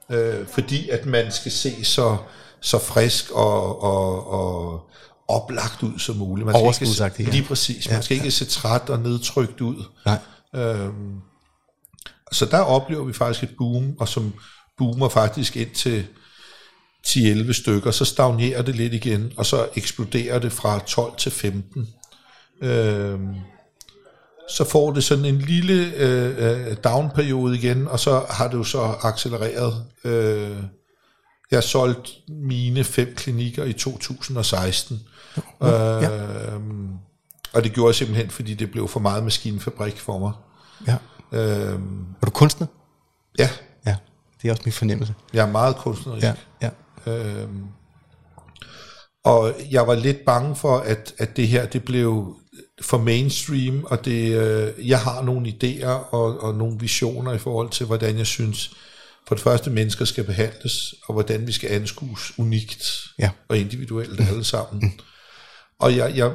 Øh, fordi at man skal se så, så frisk og, og, og oplagt ud som muligt. Man skal ikke, ja. Lige præcis. Man skal ikke se træt og nedtrykt ud. Nej. Øhm, så der oplever vi faktisk et boom, og som boomer faktisk ind til 10-11 stykker, så stagnerer det lidt igen, og så eksploderer det fra 12 til 15. Øhm, så får det sådan en lille øh, øh, downperiode igen, og så har det jo så accelereret. Øh, jeg har solgt mine fem klinikker i 2016. ja. Øhm, og det gjorde jeg simpelthen, fordi det blev for meget maskinfabrik for mig. ja. Øhm, Er du kunstner? ja, Ja. Det er også min fornemmelse. jeg er meget kunstnerisk. Ja. Ja. Øhm, og jeg var lidt bange for, at, at det her det blev for mainstream, og det, øh, jeg har nogle idéer og, og nogle visioner i forhold til, hvordan jeg synes, for det første mennesker skal behandles, og hvordan vi skal anskues unikt Ja. og individuelt alle sammen. Og jeg, jeg,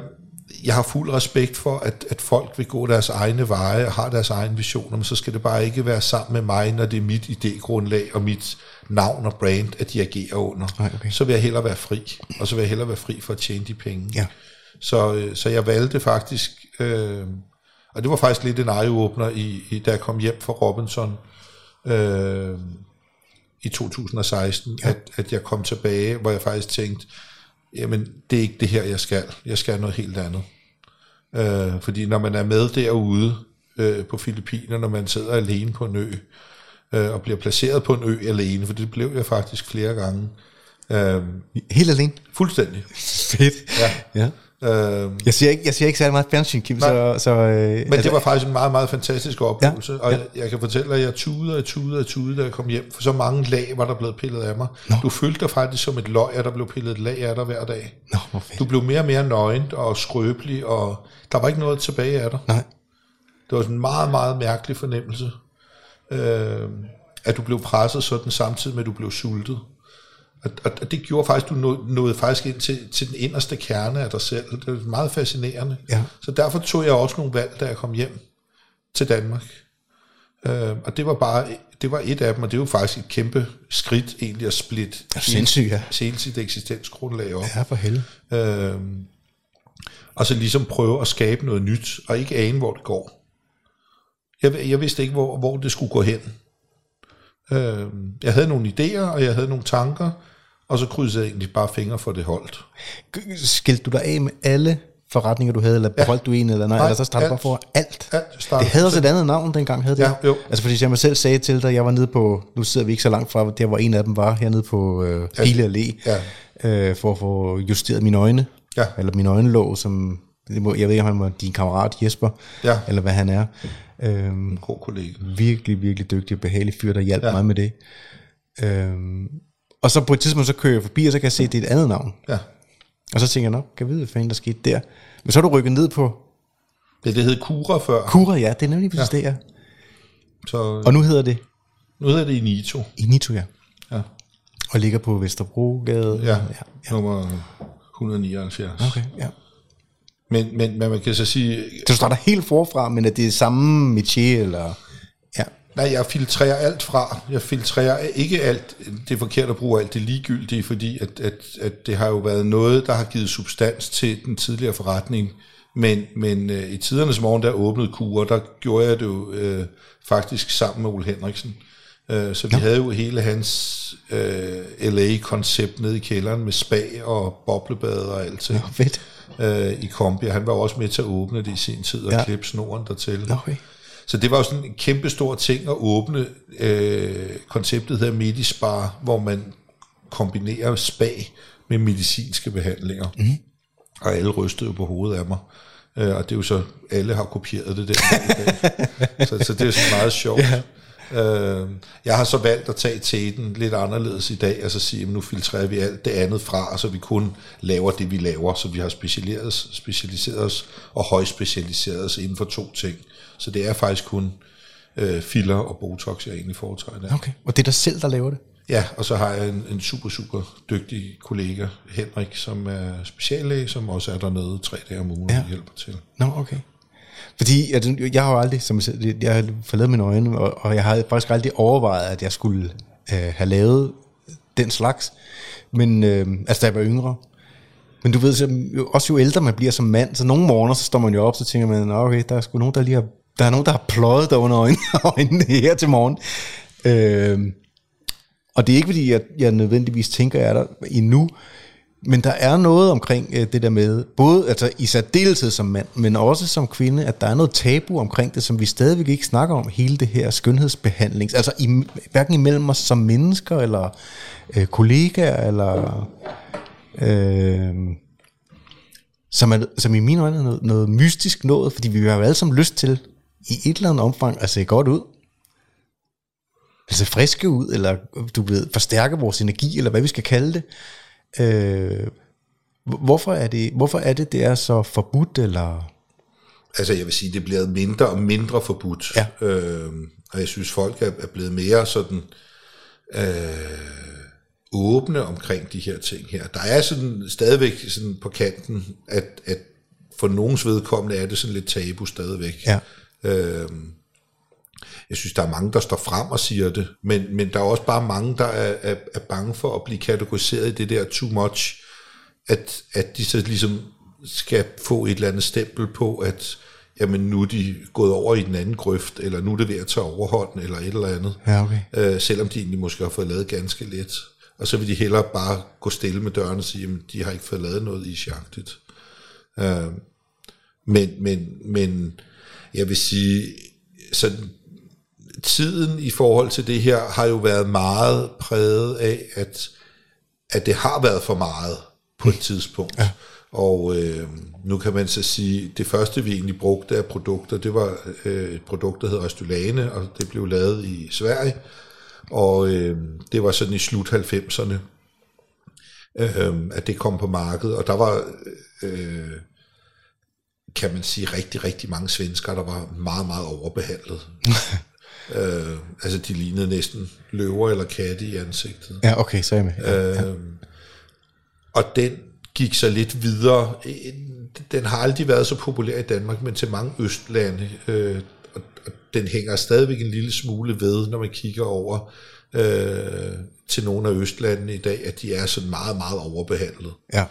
jeg har fuld respekt for, at, at folk vil gå deres egne veje og har deres egne visioner, men så skal det bare ikke være sammen med mig, når det er mit idégrundlag og mit navn og brand, at de agerer under. Nej, okay. Så vil jeg hellere være fri, og så vil jeg hellere være fri for at tjene de penge. Ja. Så, øh, så jeg valgte faktisk, øh, og det var faktisk lidt en eye-opener, i, i, da jeg kom hjem fra Robinson øh, i 2016, ja. at, at jeg kom tilbage, hvor jeg faktisk tænkte, jamen det er ikke det her, jeg skal. Jeg skal noget helt andet. Øh, fordi når man er med derude øh, på Filippinerne, når man sidder alene på en ø, øh, og bliver placeret på en ø alene, for det blev jeg faktisk flere gange, øh, Helt alene? fuldstændig. Fedt. Ja. ja. Øh, Jeg siger ikke, jeg siger ikke særlig meget fjernsyn, Kim, så... så øh, Men altså, det var faktisk en meget, meget fantastisk oplevelse, Ja, ja, og ja. Jeg, jeg kan fortælle dig, at jeg tudede og tudede og tudede, da jeg kom hjem, for så mange lag var der blevet pillet af mig. Nå. Du følte dig faktisk som et løg, at der blev pillet et lag af dig hver dag. Nå, hvor fedt. Du blev mere og mere nøgent og skrøbelig, og der var ikke noget tilbage af dig. Nej. Det var sådan en meget, meget mærkelig fornemmelse, øh, at du blev presset sådan samtidig med, at du blev sultet. Og, og det gjorde faktisk, at du nåede, nåede faktisk ind til, til den inderste kerne af dig selv. Det var meget fascinerende. Ja. Så derfor tog jeg også nogle valg, da jeg kom hjem til Danmark. Øh, og det var bare det var et af dem, og det er jo faktisk et kæmpe skridt egentlig at splitte Ja, sindssygt, ja. hele sit eksistensgrundlag op. Ja, for helvede. Øhm, og så ligesom prøve at skabe noget nyt, og ikke ane, hvor det går. Jeg, jeg vidste ikke, hvor, hvor det skulle gå hen. Øh, jeg havde nogle idéer, og jeg havde nogle tanker, og så krydsede jeg egentlig bare fingre for det holdt. Skilte du dig af med alle forretninger, du havde, eller beholdt ja. du en, eller nej, Nej, eller så startede du bare for alt? Alt det havde også et andet navn dengang, havde det? Ja, jo. Altså fordi jeg mig selv sagde til dig, jeg var nede på, nu sidder vi ikke så langt fra, der hvor en af dem var, hernede på øh, Pile Allé, Ja. øh, for at få justeret mine øjne, Ja. eller mine øjenlåg, som, det må- jeg ved ikke, om han var din kammerat Jesper, Ja. eller hvad han er. Øhm, God kollega. virkelig, virkelig dygtig og behagelig fyr, der hjalp ja. Ja. mig med det. Øhm, og så på et tidspunkt, så kører jeg forbi, og så kan jeg se, at det er et andet navn. Ja. Og så tænker jeg, nå, kan jeg vide, hvad fanden der skete der? Men så er du rykket ned på Det, det hed Kura før, Kura, ja, det er nemlig præcis ja. det, ja. så Og nu hedder det nu hedder det Inito. Inito, ja. Ja. Og ligger på Vesterbrogade. Ja, ja. ja. nummer 179. Okay, ja. Men, men, men man kan så sige, du starter helt forfra, men er det samme métier, eller... Ja, nej, jeg filtrerer alt fra. Jeg filtrerer ikke alt, det er forkert at bruge alt det ligegyldige, fordi at, at, at det har jo været noget, der har givet substans til den tidligere forretning. Men, men øh, i tidernes morgen, der åbnede kurer, der gjorde jeg det jo øh, faktisk sammen med Ole Henriksen. Øh, så vi ja. havde jo hele hans øh, LA-koncept nede i kælderen med spa og boblebad og alt det. Nå, fedt. øh, i kombi, han var også med til at åbne det i sin tid og Ja. ja. klippe snoren dertil. Okay. Så det var jo sådan en kæmpe stor ting at åbne. Øh, konceptet hedder Medispar, hvor man kombinerer spa med medicinske behandlinger. Mm. Og alle rystede jo på hovedet af mig. Øh, og det er jo så, alle har kopieret det der så, så det er sådan meget sjovt. Ja. Øh, jeg har så valgt at tage teten lidt anderledes i dag, og så sige, at nu filtrerer vi alt det andet fra, så vi kun laver det, vi laver, så vi har specialiseret, specialiseret os og højspecialiseret os inden for to ting. Så det er faktisk kun øh, filler og botox, jeg egentlig foretrækker. Der. Okay. Og det er dig selv, der laver det? Ja, og så har jeg en, en super, super dygtig kollega, Henrik, som er speciallæge, som også er dernede tre dage om ugen Ja. og hjælper til. Nå, okay. Fordi jeg, jeg har jo aldrig, som jeg, jeg har forladt mine øjne, og, og jeg har faktisk aldrig overvejet, at jeg skulle øh, have lavet den slags. Men, øh, altså da jeg var yngre. Men du ved, så, jo, også jo ældre man bliver som mand, så nogle morgener, så står man jo op, så tænker man, okay, der er sgu nogen, der lige har, der er nogen, der har pløjet der under øjnene, øjnene her til morgen. Øh, og det er ikke, fordi jeg, jeg nødvendigvis tænker, at jeg er der endnu, men der er noget omkring øh, det der med, både altså i særdeleshed som mand, men også som kvinde, at der er noget tabu omkring det, som vi stadigvæk ikke snakker om, hele det her skønhedsbehandling. Altså i, hverken imellem os som mennesker, eller øh, kollegaer, eller... Øh, som, er, som i mine øjne er noget, noget mystisk noget, fordi vi har jo alle sammen lyst til, i et eller andet omfang, at se godt ud. Altså friske ud, eller du ved, forstærke vores energi, eller hvad vi skal kalde det. Øh, hvorfor, er det, hvorfor er det, det er så forbudt, eller... Altså jeg vil sige, det bliver mindre og mindre forbudt. Ja. Øh, og jeg synes, folk er, er blevet mere sådan øh, åbne omkring de her ting her. Der er sådan stadigvæk sådan på kanten, at, at for nogens vedkommende er det sådan lidt tabu stadigvæk. Ja. Øh, jeg synes, der er mange, der står frem og siger det, men, men der er også bare mange, der er, er, er bange for at blive kategoriseret i det der too much, at, at de så ligesom skal få et eller andet stempel på, at jamen, nu er de gået over i den anden grøft, eller nu er det ved at tage overhånd, eller et eller andet. Ja, okay. Øh, selvom de egentlig måske har fået lavet ganske lidt. Og så vil de hellere bare gå stille med døren og sige, at de har ikke fået lavet noget i sjagtigt. Øh, men, men, men jeg vil sige, sådan, tiden i forhold til det her har jo været meget præget af, at, at det har været for meget på et tidspunkt. Ja. Og øh, nu kan man så sige, det første vi egentlig brugte af produkter, det var øh, et produkt, der hedder Restylane, og det blev lavet i Sverige. Og øh, det var sådan i slut 90'erne, øh, at det kom på markedet. Og der var, øh, kan man sige, rigtig, rigtig mange svensker, der var meget, meget overbehandlet. øh, altså de lignede næsten løver eller katte i ansigtet. Ja, okay, så er jeg med. Ja. Øh, og den gik så lidt videre. Den har aldrig været så populær i Danmark, men til mange østlande. Øh, og, og den hænger stadigvæk en lille smule ved, når man kigger over øh, til nogle af østlandene i dag, at de er sådan meget, meget overbehandlet. ja.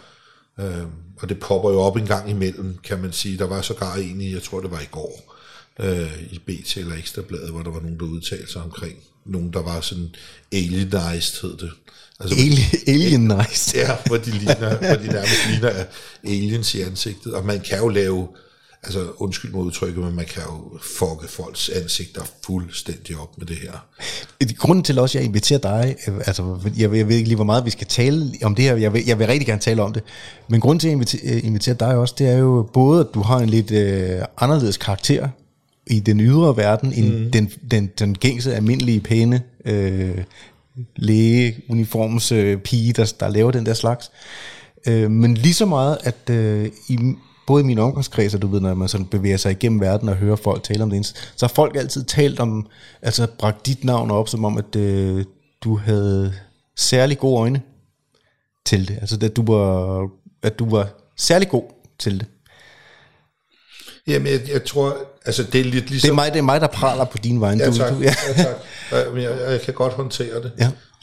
Øh, og det popper jo op en gang imellem, kan man sige. Der var sågar en i, jeg tror det var i går, øh, i BT eller Ekstrabladet, hvor der var nogen, der udtalte sig omkring nogen, der var sådan alienized, hed det. Altså, Alien, alienized? Ja, hvor de, ligner, hvor de nærmest ligner aliens i ansigtet, og man kan jo lave altså undskyld mod udtrykket, men man kan jo fucke folks ansigter fuldstændig op med det her. Grunden til også, at jeg inviterer dig, altså jeg, jeg ved ikke lige, hvor meget vi skal tale om det her, jeg vil, jeg vil rigtig gerne tale om det, men grunden til, at jeg inviterer dig også, det er jo både, at du har en lidt øh, anderledes karakter i den ydre verden, end mm. den, den, den gængse, almindelige, pæne øh, læge, uniforms øh, pige, der, der laver den der slags. Øh, men lige så meget, at øh, i både i min omgangskreds, og du ved, når man sådan bevæger sig igennem verden og hører folk tale om det, så har folk altid talt om, altså bragt dit navn op, som om, at øh, du havde særlig gode øjne til det. Altså, at du var, at du var særlig god til det. Jamen, jeg, jeg tror, altså det er lidt ligesom... Det er mig, det er mig der praler på din vej. Ja, tak. Du, ja. ja, tak. Jeg, jeg, jeg kan godt håndtere det.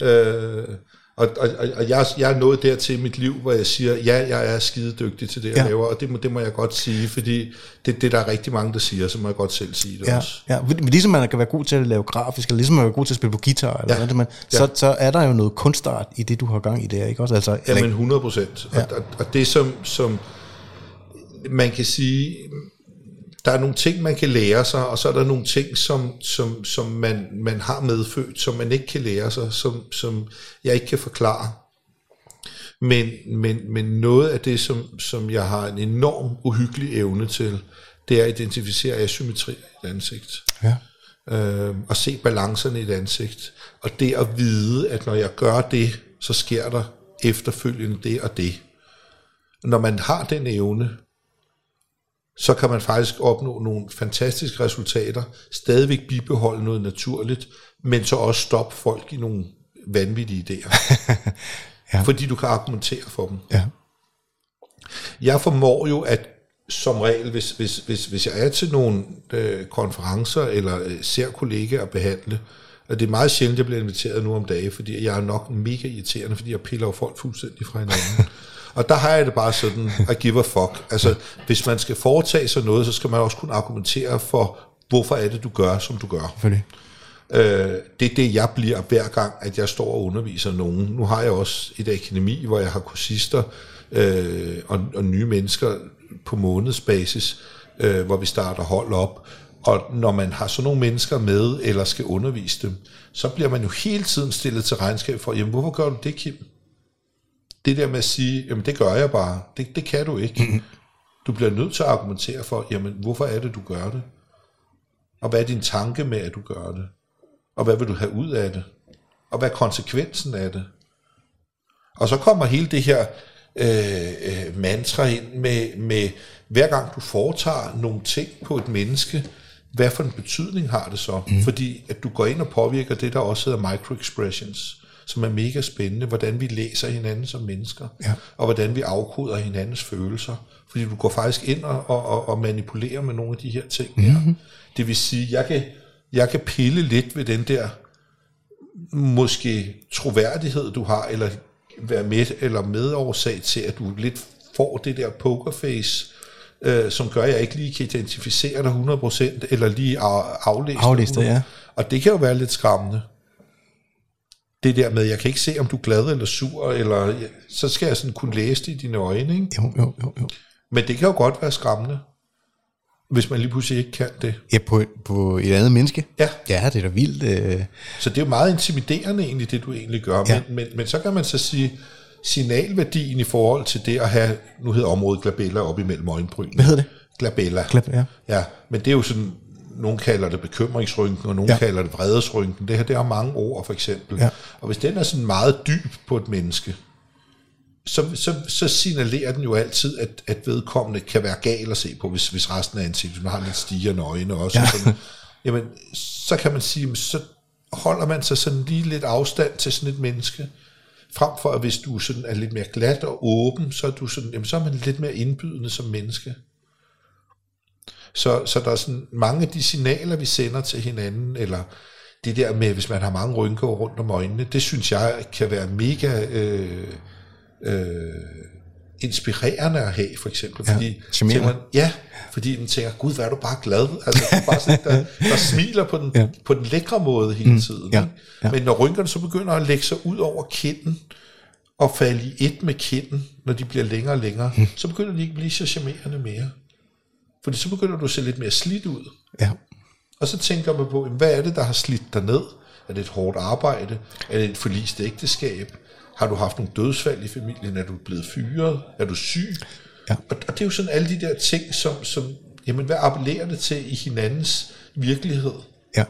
Ja. Øh, og, og, og jeg, jeg er nået dertil i mit liv, hvor jeg siger, ja, jeg er skide dygtig til det, jeg ja. laver, og det må, det må jeg godt sige, fordi det, det der er rigtig mange, der siger, så må jeg godt selv sige det ja, også. Ja, men ligesom man kan være god til at lave grafisk, eller ligesom man kan være god til at spille på guitar, eller ja, noget, man, ja. så, så er der jo noget kunstart i det, du har gang i der, ikke også? Altså, ja, men 100 procent. Ja. Og, og, og det som, som man kan sige, der er nogle ting, man kan lære sig, og så er der nogle ting, som, som, som man, man har medfødt, som man ikke kan lære sig, som, som jeg ikke kan forklare. Men, men, men noget af det, som, som jeg har en enorm uhyggelig evne til, det er at identificere asymmetri i et ansigt. Ja. Øh, og se balancerne i et ansigt. Og det at vide, at når jeg gør det, så sker der efterfølgende det og det. Når man har den evne, så kan man faktisk opnå nogle fantastiske resultater, stadigvæk bibeholde noget naturligt, men så også stoppe folk i nogle vanvittige idéer. ja. Fordi du kan argumentere for dem. Ja. Jeg formår jo at som regel, hvis, hvis, hvis, hvis jeg er til nogle øh, konferencer eller øh, ser kollegaer behandle, og det er meget sjældent, jeg bliver inviteret nu om dagen, fordi jeg er nok mega irriterende, fordi jeg piller folk fuldstændig fra hinanden. Og der har jeg det bare sådan, I give a fuck. Altså, hvis man skal foretage sig noget, så skal man også kunne argumentere for, hvorfor er det, du gør, som du gør. Fordi. Øh, det er det, jeg bliver hver gang, at jeg står og underviser nogen. Nu har jeg også et akademi, hvor jeg har kursister øh, og, og nye mennesker på månedsbasis, øh, hvor vi starter hold op. Og når man har sådan nogle mennesker med, eller skal undervise dem, så bliver man jo hele tiden stillet til regnskab for, jamen hvorfor gør du det, Kim? Det der med at sige, jamen det gør jeg bare, det, det kan du ikke. Mm-hmm. Du bliver nødt til at argumentere for, jamen hvorfor er det, du gør det? Og hvad er din tanke med, at du gør det? Og hvad vil du have ud af det? Og hvad er konsekvensen af det? Og så kommer hele det her øh, øh, mantra ind med, med, hver gang du foretager nogle ting på et menneske, hvad for en betydning har det så? Mm. Fordi at du går ind og påvirker det, der også hedder microexpressions som er mega spændende, hvordan vi læser hinanden som mennesker, ja. og hvordan vi afkoder hinandens følelser. Fordi du går faktisk ind og, og, og manipulerer med nogle af de her ting mm-hmm. her. Det vil sige, jeg kan, jeg kan pille lidt ved den der måske troværdighed, du har, eller være med eller medårsag til, at du lidt får det der pokerface, øh, som gør, at jeg ikke lige kan identificere dig 100%, eller lige aflæse Aflæse ja. Og det kan jo være lidt skræmmende det der med, jeg kan ikke se, om du er glad eller sur, eller så skal jeg sådan kunne læse det i dine øjne. Ikke? Jo, jo, jo, jo. Men det kan jo godt være skræmmende, hvis man lige pludselig ikke kan det. Ja, på, på et andet menneske? Ja. Ja, det er da vildt. Øh. Så det er jo meget intimiderende egentlig, det du egentlig gør. Ja. Men, men, men så kan man så sige, signalværdien i forhold til det at have, nu hedder området glabella op imellem øjenbrynene. Hvad hedder det? Glabella. Glab, ja. ja. men det er jo sådan nogen kalder det bekymringsrynken, og nogen ja. kalder det vredesrynken. Det her, det har mange ord, for eksempel. Ja. Og hvis den er sådan meget dyb på et menneske, så, så, så signalerer den jo altid, at, at vedkommende kan være gal at se på, hvis, hvis resten af ansigtet har lidt stigende øjne også. Ja. Sådan, jamen, så kan man sige, så holder man sig sådan lige lidt afstand til sådan et menneske, frem for at hvis du sådan er lidt mere glat og åben, så er, du sådan, jamen, så er man lidt mere indbydende som menneske. Så, så der er sådan mange af de signaler, vi sender til hinanden, eller det der med, hvis man har mange rynker rundt om øjnene, det synes jeg kan være mega øh, øh, inspirerende at have, for eksempel. Ja, Fordi, charmerende. tænker man, ja, fordi man tænker, gud, hvad er du bare glad. Altså, du bare sådan, der, der smiler på den, Ja. ja. på den lækre måde hele tiden. ja, ikke? ja. Men når rynkerne så begynder at lægge sig ud over kinden, og falde i et med kinden, når de bliver længere og længere, mm. så begynder de ikke at blive så charmerende mere. Fordi så begynder du at se lidt mere slidt ud. Ja. Og så tænker man på, jamen, hvad er det, der har slidt dig ned? Er det et hårdt arbejde? Er det et forlist ægteskab? Har du haft nogle dødsfald i familien? Er du blevet fyret? Er du syg? Ja. Og, og det er jo sådan alle de der ting, som, som jamen, hvad appellerer det til i hinandens virkelighed? Ja.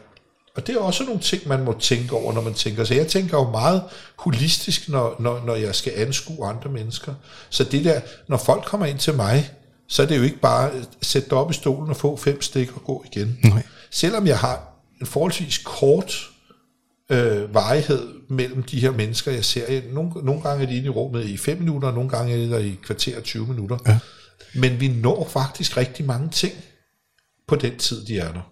Og det er også nogle ting, man må tænke over, når man tænker. Så jeg tænker jo meget holistisk, når, når, når jeg skal anskue andre mennesker. Så det der, når folk kommer ind til mig, så er det jo ikke bare at sætte dig op i stolen og få fem stik og gå igen. Nej. Selvom jeg har en forholdsvis kort øh, varighed mellem de her mennesker, jeg ser. Nogle, nogle gange er de inde i rummet i 5 minutter, og nogle gange er de der i kvarter 20 minutter. Ja. Men vi når faktisk rigtig mange ting på den tid, de er der.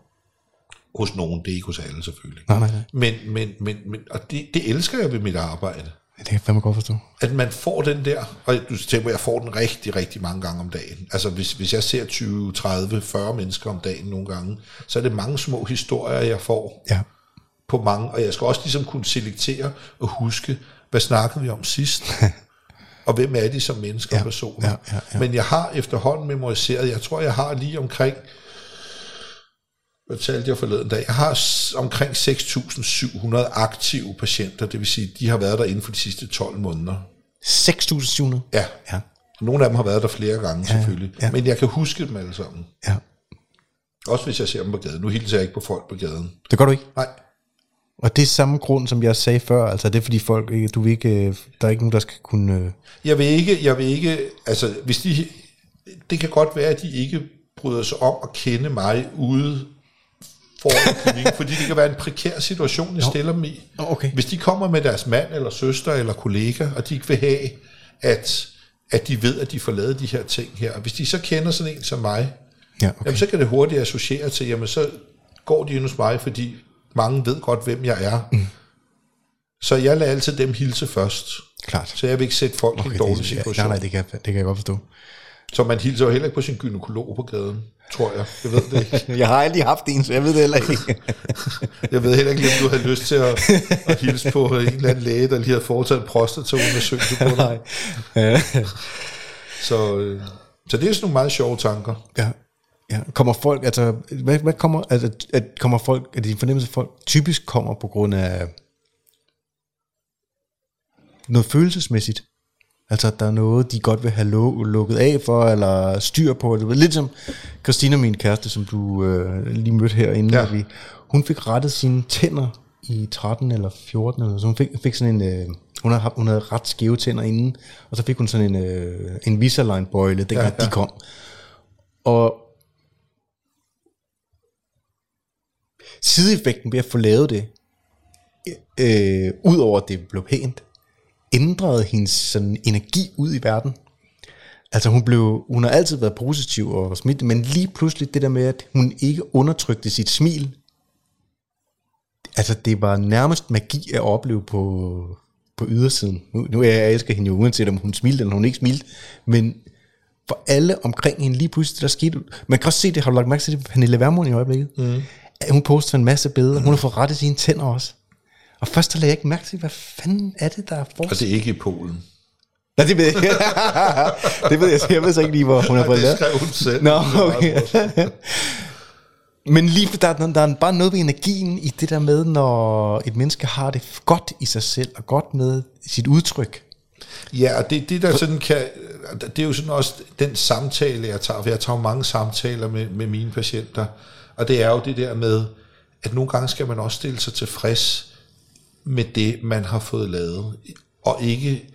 Hos nogen, det er ikke hos alle selvfølgelig. Nej, nej, nej. Men, men, men, men og det, det elsker jeg ved mit arbejde. Det kan jeg fandme godt forstå. At man får den der, og du tænker, at jeg får den rigtig, rigtig mange gange om dagen. Altså hvis, hvis jeg ser 20, 30, 40 mennesker om dagen nogle gange, så er det mange små historier, jeg får Ja. på mange, og jeg skal også ligesom kunne selektere og huske, hvad snakkede vi om sidst, og hvem er de som mennesker og Ja, personer. ja, ja, ja. Men jeg har efterhånden memoriseret, jeg tror, jeg har lige omkring, hvad talte jeg forleden dag, jeg har omkring 6.700 aktive patienter, det vil sige, de har været der inden for de sidste 12 måneder. 6.700. Ja, Ja. nogle af dem har været der flere gange selvfølgelig, ja. men jeg kan huske dem alle sammen. Ja. Også hvis jeg ser dem på gaden. Nu hilser jeg ikke på folk på gaden. Det gør du ikke. Nej, Og det er samme grund, som jeg sagde før. Altså, det er fordi folk, du vil ikke, øh, der er ikke nogen, der skal kunne... øh, Jeg vil ikke, jeg vil ikke, altså hvis de, det kan godt være, at de ikke bryder sig om at kende mig ude foran klinikken, fordi det kan være en prekær situation, jeg stiller dem i. Okay. Hvis de kommer med deres mand eller søster eller kollega, og de ikke vil have, at, at de ved, at de får lavet de her ting her. Og hvis de så kender sådan en som mig, Ja, okay. jamen, så kan det hurtigt associere til, jamen så går de hos mig, fordi mange ved godt, hvem jeg er. Mm. Så jeg lader altid dem hilse først. Klart. Så jeg vil ikke sætte folk okay, i en dårlig det, ja, situation. nej, nej, det kan, jeg- det kan jeg godt forstå. Så man hilser jo heller ikke på sin gynekolog på gaden, tror jeg. Jeg ved det ikke. Jeg har aldrig haft en, så jeg ved det heller ikke. Jeg ved heller ikke, om du har lyst til at, at hilse på en eller anden læge, der lige har foretaget en prostataundersøgelse på dig. Ja. Så, øh, så det er sådan nogle meget sjove tanker. ja. Ja, kommer folk, altså, hvad, hvad kommer, altså, at kommer folk, er det din fornemmelse, at folk typisk kommer på grund af noget følelsesmæssigt? Altså, at der er noget, de godt vil have lu- lukket af for, eller styr på. Det var lidt som Christina, min kæreste, som du øh, lige mødte herinde. Ja. Vi, hun fik rettet sine tænder i 13 eller 14, eller så hun fik, fik sådan en, øh, hun, havde, hun havde ret skæve tænder inden, og så fik hun sådan en, øh, en Invisalign-bøjle, dengang ja. ja. de kom. Og sideeffekten ved at få lavet det, øh, ud over at det blev pænt, ændrede hendes sådan, energi ud i verden. Altså hun blev, hun har altid været positiv og smidt, men lige pludselig det der med, at hun ikke undertrykte sit smil, altså det var nærmest magi at opleve på, på ydersiden. Nu, nu er jeg, elsker hende jo, uanset om hun smilte eller hun ikke smilte, men for alle omkring hende lige pludselig, der skete, man kan også se det, har du lagt mærke til det på Pernille Vermund i øjeblikket? Mm. Hun poster en masse billeder, hun har fået rettet sine tænder også. Og først der lagde jeg ikke mærke til, hvad fanden er det, der er Og forskel? det er ikke i Polen. Nej, det ved jeg ikke. det ved jeg, jeg ved så ikke lige, hvor hun har fået det lavet. skrev hun selv. Nå, Det okay. Men lige der, der, der er bare noget ved energien i det der med, når et menneske har det godt i sig selv, og godt med sit udtryk. Ja, og det, det der sådan kan, det er jo sådan også den samtale, jeg tager, for jeg tager jo mange samtaler med, med mine patienter, og det er jo det der med, at nogle gange skal man også stille sig tilfreds med det, man har fået lavet, og ikke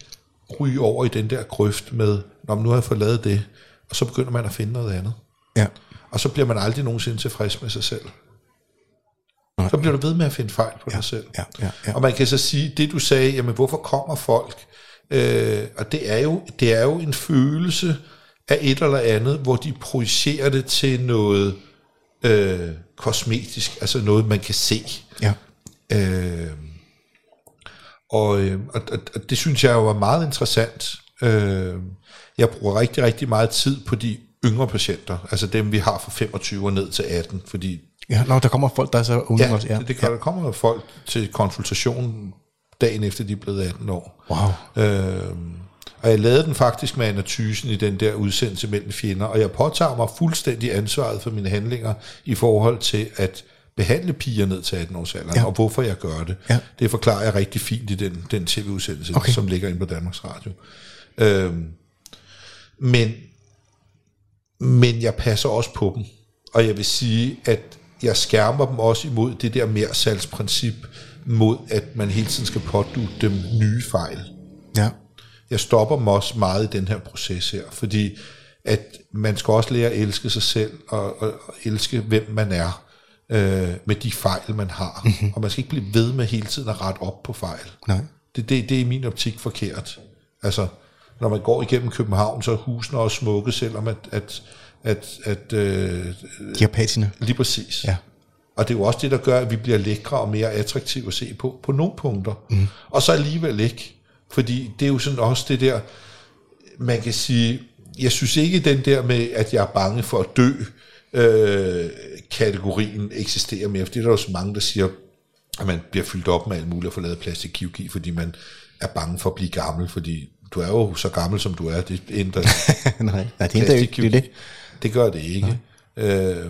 ryge over i den der grøft med, når nu har jeg fået lavet det, og så begynder man at finde noget andet. Ja. Og så bliver man aldrig nogensinde tilfreds med sig selv. Så bliver du ved med at finde fejl på dig selv. ja, ja, ja. Og man kan så sige, det du sagde, jamen hvorfor kommer folk? Øh, og det er, jo, det er jo en følelse af et eller andet, hvor de projicerer det til noget øh, kosmetisk, altså noget, man kan se. Ja. Øh, og, øh, og, og, og det synes jeg jo er meget interessant, Øh, jeg bruger rigtig, rigtig meget tid på de yngre patienter, altså dem vi har fra 25 og ned til 18, fordi Ja, når der kommer folk, der er så unge ja, også. ja. Det, det kan, der kommer folk til konsultation dagen efter de er blevet 18 år. Wow. Øh, og jeg lavede den faktisk med Anna Thysen i den der udsendelse mellem fjender, og jeg påtager mig fuldstændig ansvaret for mine handlinger i forhold til at behandle piger ned til 18 års alder, Ja. og hvorfor jeg gør det. Ja. Det forklarer jeg rigtig fint i den, den tv-udsendelse, okay. som ligger inde på Danmarks Radio. Øhm, men, men jeg passer også på dem, og jeg vil sige, at jeg skærmer dem også imod det der mere salgsprincip, mod at man hele tiden skal pådute dem nye fejl Ja. jeg stopper dem også meget i den her proces her, fordi at man skal også lære at elske sig selv, og, og, og elske hvem man er, øh, med de fejl, man har. Mm-hmm. Og man skal ikke blive ved med hele tiden at rette op på fejl. Nej. Det, det, det er i min optik forkert. Altså, når man går igennem København, så er husene også smukke, selvom at, at, at, at øh, De har patina. lige præcis. Ja. Og det er jo også det, der gør, at vi bliver lækre og mere attraktive at se på, på nogle punkter. Mm. Og så alligevel ikke. Fordi det er jo sådan også det der, man kan sige, jeg synes ikke den der med, at jeg er bange for at dø, øh, kategorien eksisterer mere. For det er der jo så mange, der siger, at man bliver fyldt op med alt muligt og får lavet plastikkirurgi, fordi man er bange for at blive gammel, fordi du er jo så gammel, som du er. Det ændrer nej, nej, det er ikke det. det. det gør det ikke. Øh,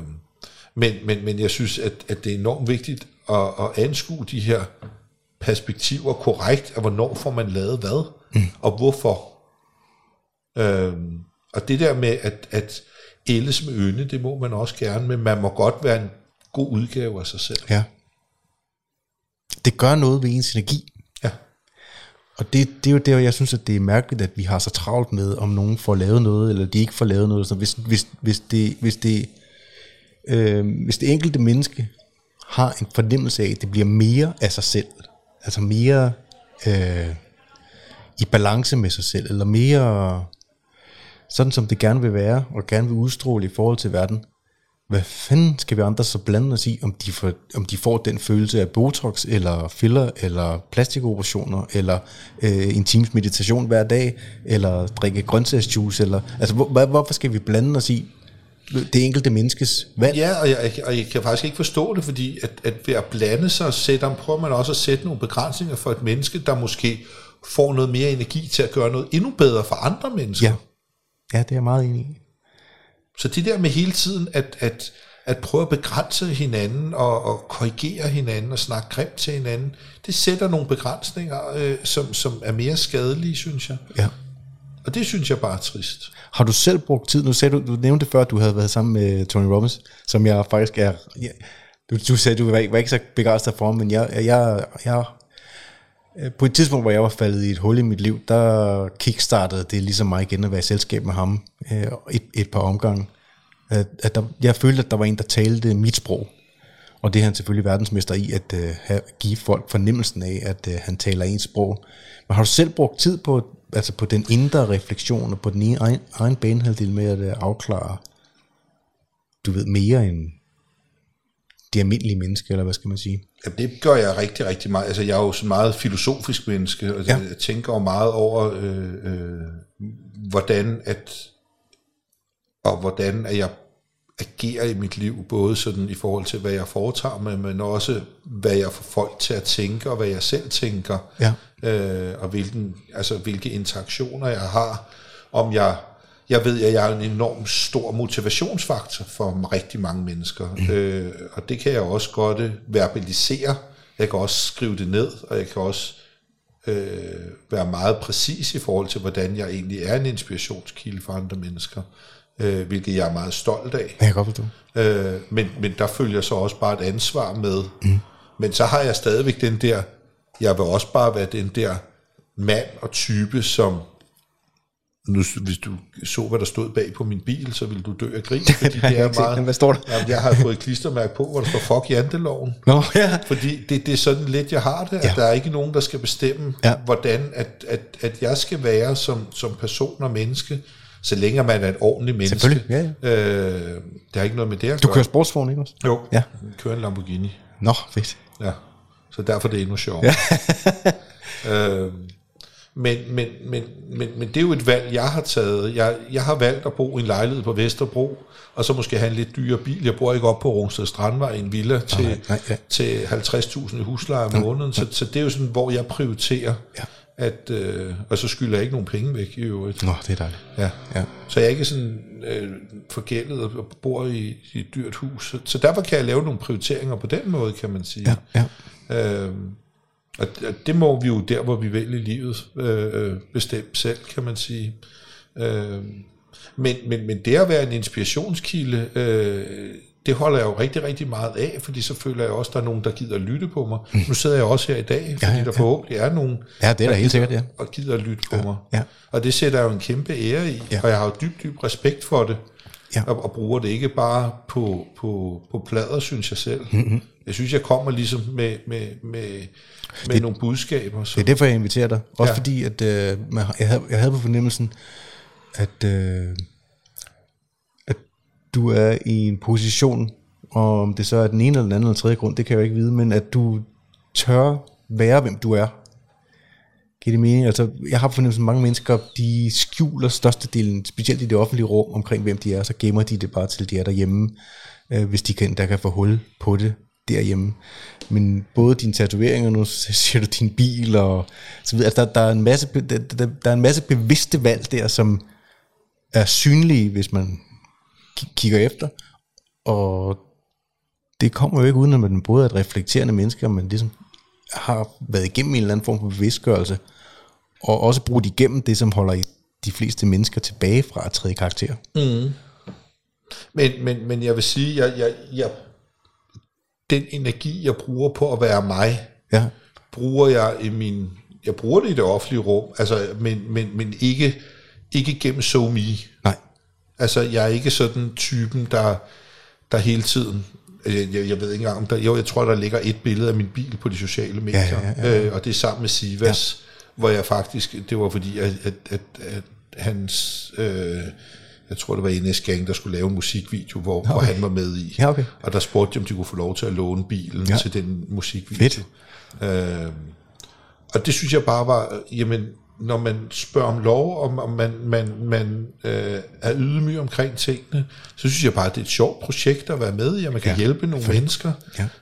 men, men, men jeg synes, at, at det er enormt vigtigt at, at anskue de her perspektiver korrekt, af hvornår får man lavet hvad, mm. og hvorfor. Øh, og det der med at, at ældes med ynde, det må man også gerne, men man må godt være en god udgave af sig selv. Ja. Det gør noget ved ens energi. Ja. Og det, det er jo der, jeg synes, at det er mærkeligt, at vi har så travlt med, om nogen får lavet noget, eller de ikke får lavet noget. Så hvis, hvis, hvis, det, hvis, det, øh, hvis det enkelte menneske har en fornemmelse af, at det bliver mere af sig selv, altså mere øh, i balance med sig selv, eller mere sådan, som det gerne vil være, og gerne vil udstråle i forhold til verden, hvad fanden skal vi andre så blande os i, om de, får, om de får den følelse af Botox, eller filler, eller plastikoperationer, eller øh, en times meditation hver dag, eller drikke grøntsagsjuice, eller, altså hvor, hvorfor skal vi blande os i det enkelte menneskes valg? Ja, og jeg, og jeg kan faktisk ikke forstå det, fordi at, at ved at blande sig, sætter, prøver man også at sætte nogle begrænsninger for et menneske, der måske får noget mere energi til at gøre noget endnu bedre for andre mennesker. Ja, ja det er jeg meget enig i. Så det der med hele tiden at, at, at prøve at begrænse hinanden og, og korrigere hinanden og snakke grimt til hinanden, det sætter nogle begrænsninger, øh, som, som er mere skadelige, synes jeg. Ja. Og det synes jeg bare er trist. Har du selv brugt tid, nu sagde du, du nævnte før, at du havde været sammen med Tony Robbins, som jeg faktisk er, ja, du, du sagde, du var ikke, var ikke så begejstret for men jeg, jeg, jeg, Øh, på et tidspunkt, hvor jeg var faldet i et hul i mit liv, der kickstartede det ligesom mig igen at være i selskab med ham øh, et, et par omgange. At, der, jeg følte, at der var en, der talte mit sprog. Og det er han selvfølgelig verdensmester i, at øh, have, give folk fornemmelsen af, at øh, han taler ens sprog. Men har du selv brugt tid på, altså på den indre refleksion og på den egen, egen banehalvdel med at øh, afklare, du ved, mere end det almindelige menneske, eller hvad skal man sige? Jamen, det gør jeg rigtig, rigtig meget. Altså, jeg er jo sådan meget filosofisk menneske, og Ja. ja. jeg tænker jo meget over, øh, øh, hvordan at, og hvordan at jeg agerer i mit liv, både sådan i forhold til, hvad jeg foretager mig, men også, hvad jeg får folk til at tænke, og hvad jeg selv tænker, Ja. øh, og hvilken, altså, hvilke interaktioner jeg har, om jeg jeg ved, at jeg er en enorm stor motivationsfaktor for rigtig mange mennesker, mm. øh, og det kan jeg også godt øh, verbalisere. Jeg kan også skrive det ned, og jeg kan også øh, være meget præcis i forhold til, hvordan jeg egentlig er en inspirationskilde for andre mennesker, øh, hvilket jeg er meget stolt af. Jeg kan godt forstå. Øh, men, men der følger så også bare et ansvar med. Mm. Men så har jeg stadigvæk den der, jeg vil også bare være den der mand og type, som, nu, hvis du så, hvad der stod bag på min bil, så ville du dø af grin, fordi det jeg er set, meget... hvad står der? Jamen, jeg har fået et klistermærke på, hvor der står, fuck janteloven. Nå, ja. Fordi det, det er sådan lidt, jeg har det, at Ja. der er ikke nogen, der skal bestemme, Ja. hvordan at, at, at jeg skal være som, som person og menneske, så længe man er et ordentligt menneske. Selvfølgelig, ja, Øh, det har ikke noget med det at Du gøre. kører sportsvogn, ikke også? Jo, Ja. jeg kører en Lamborghini. Nå, fedt. Ja, så derfor er det endnu sjovere. øh, Men, men, men, men, men det er jo et valg, jeg har taget. Jeg, jeg har valgt at bo i en lejlighed på Vesterbro, og så måske have en lidt dyre bil. Jeg bor ikke op på Rungsted Strandvej i en villa til, nej, nej, ja. til 50.000 i husleje om måneden. Så, så det er jo sådan, hvor jeg prioriterer. Ja. At, øh, og så skylder jeg ikke nogen penge væk i øvrigt. Nå, det er dejligt. Ja. Ja. Så jeg er ikke sådan øh, forgældet og bor i, i et dyrt hus. Så, så derfor kan jeg lave nogle prioriteringer på den måde, kan man sige. Ja, ja. Øhm, og det må vi jo der, hvor vi vælger livet øh, bestemme selv, kan man sige. Øhm, men, men, men det at være en inspirationskilde, øh, det holder jeg jo rigtig, rigtig meget af, fordi så føler jeg også, at der er nogen, der gider lytte på mig. Mm. Nu sidder jeg også her i dag, fordi Ja, ja, ja, ja, der ja. forhåbentlig er nogen, Ja, det er da helt sikkert, ja. og gider at lytte på mig. ja. Og det sætter jeg jo en kæmpe ære i, Ja. og jeg har jo dyb, dyb respekt for det, Ja. og, og bruger det ikke bare på, på, på plader, synes jeg selv. Mm-hmm. Jeg synes, jeg kommer ligesom med, med, med, med det, nogle budskaber. Så, Det er derfor, jeg inviterer dig. Også ja. Fordi, at øh, man, jeg, havde, jeg havde på fornemmelsen, at, øh, at du er i en position, og om det så er den ene eller den anden eller tredje grund, det kan jeg jo ikke vide, men at du tør være, hvem du er. Giver det mening? Altså, jeg har fornemmelsen, at mange mennesker, de skjuler størstedelen, specielt i det offentlige rum, omkring hvem de er, så gemmer de det bare til, de er derhjemme, øh, hvis de kan, der kan få hul på det derhjemme. Men både dine tatoveringer, nu ser du din bil, og så videre, altså, der, der, er en masse, der, der, der er en masse bevidste valg der, som er synlige, hvis man kigger efter, og det kommer jo ikke uden, at man både er et reflekterende menneske, og man ligesom har været igennem en eller anden form for bevidstgørelse, og også brugt igennem det, som holder de fleste mennesker tilbage fra at træde karakter. Mm. Men, men, men jeg vil sige, jeg, jeg, jeg, den energi, jeg bruger på at være mig, Ja, bruger jeg i min, jeg bruger det i det offentlige rum, altså, men, men, men ikke, ikke gennem SoMe. nej, Altså, jeg er ikke sådan typen, der, der hele tiden, øh, jeg, jeg ved ikke engang, om der, jo, jeg tror, der ligger et billede af min bil på de sociale medier, ja, ja, ja. Øh, og det er sammen med Sivas, ja. hvor jeg faktisk, det var fordi, at, at, at, at hans, øh, jeg tror, det var NS Gang, der skulle lave en musikvideo, hvor, okay. hvor han var med i. Ja, okay. Og der spurgte de, om de kunne få lov til at låne bilen ja. til den musikvideo. Fedt. Øh, og det synes jeg bare var, jamen, når man spørger om lov, om man, man, man øh, er ydmyg omkring tingene, så synes jeg bare, at det er et sjovt projekt at være med i, og man kan Ja, hjælpe nogle fedt. mennesker.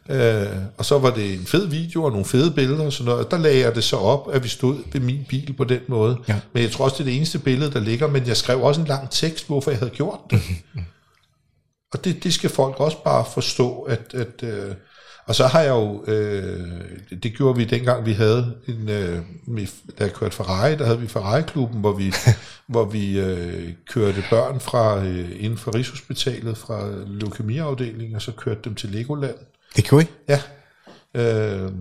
Ja. Øh, og så var det en fed video og nogle fede billeder og sådan noget. Og der lagde jeg det så op, at vi stod ved min bil på den måde. Ja. Men jeg tror også, det er det eneste billede, der ligger, men jeg skrev også en lang tekst, hvorfor jeg havde gjort det. Og det, det skal folk også bare forstå, at, at øh, og så har jeg jo, øh, det gjorde vi dengang vi havde en, øh, da jeg kørte Ferrari, der havde vi Ferrari-klubben, hvor vi, hvor vi øh, kørte børn fra øh, inden for Rigshospitalet, fra leukemiafdelingen, og så kørte dem til Legoland. det kan ikke. Ja. Øh,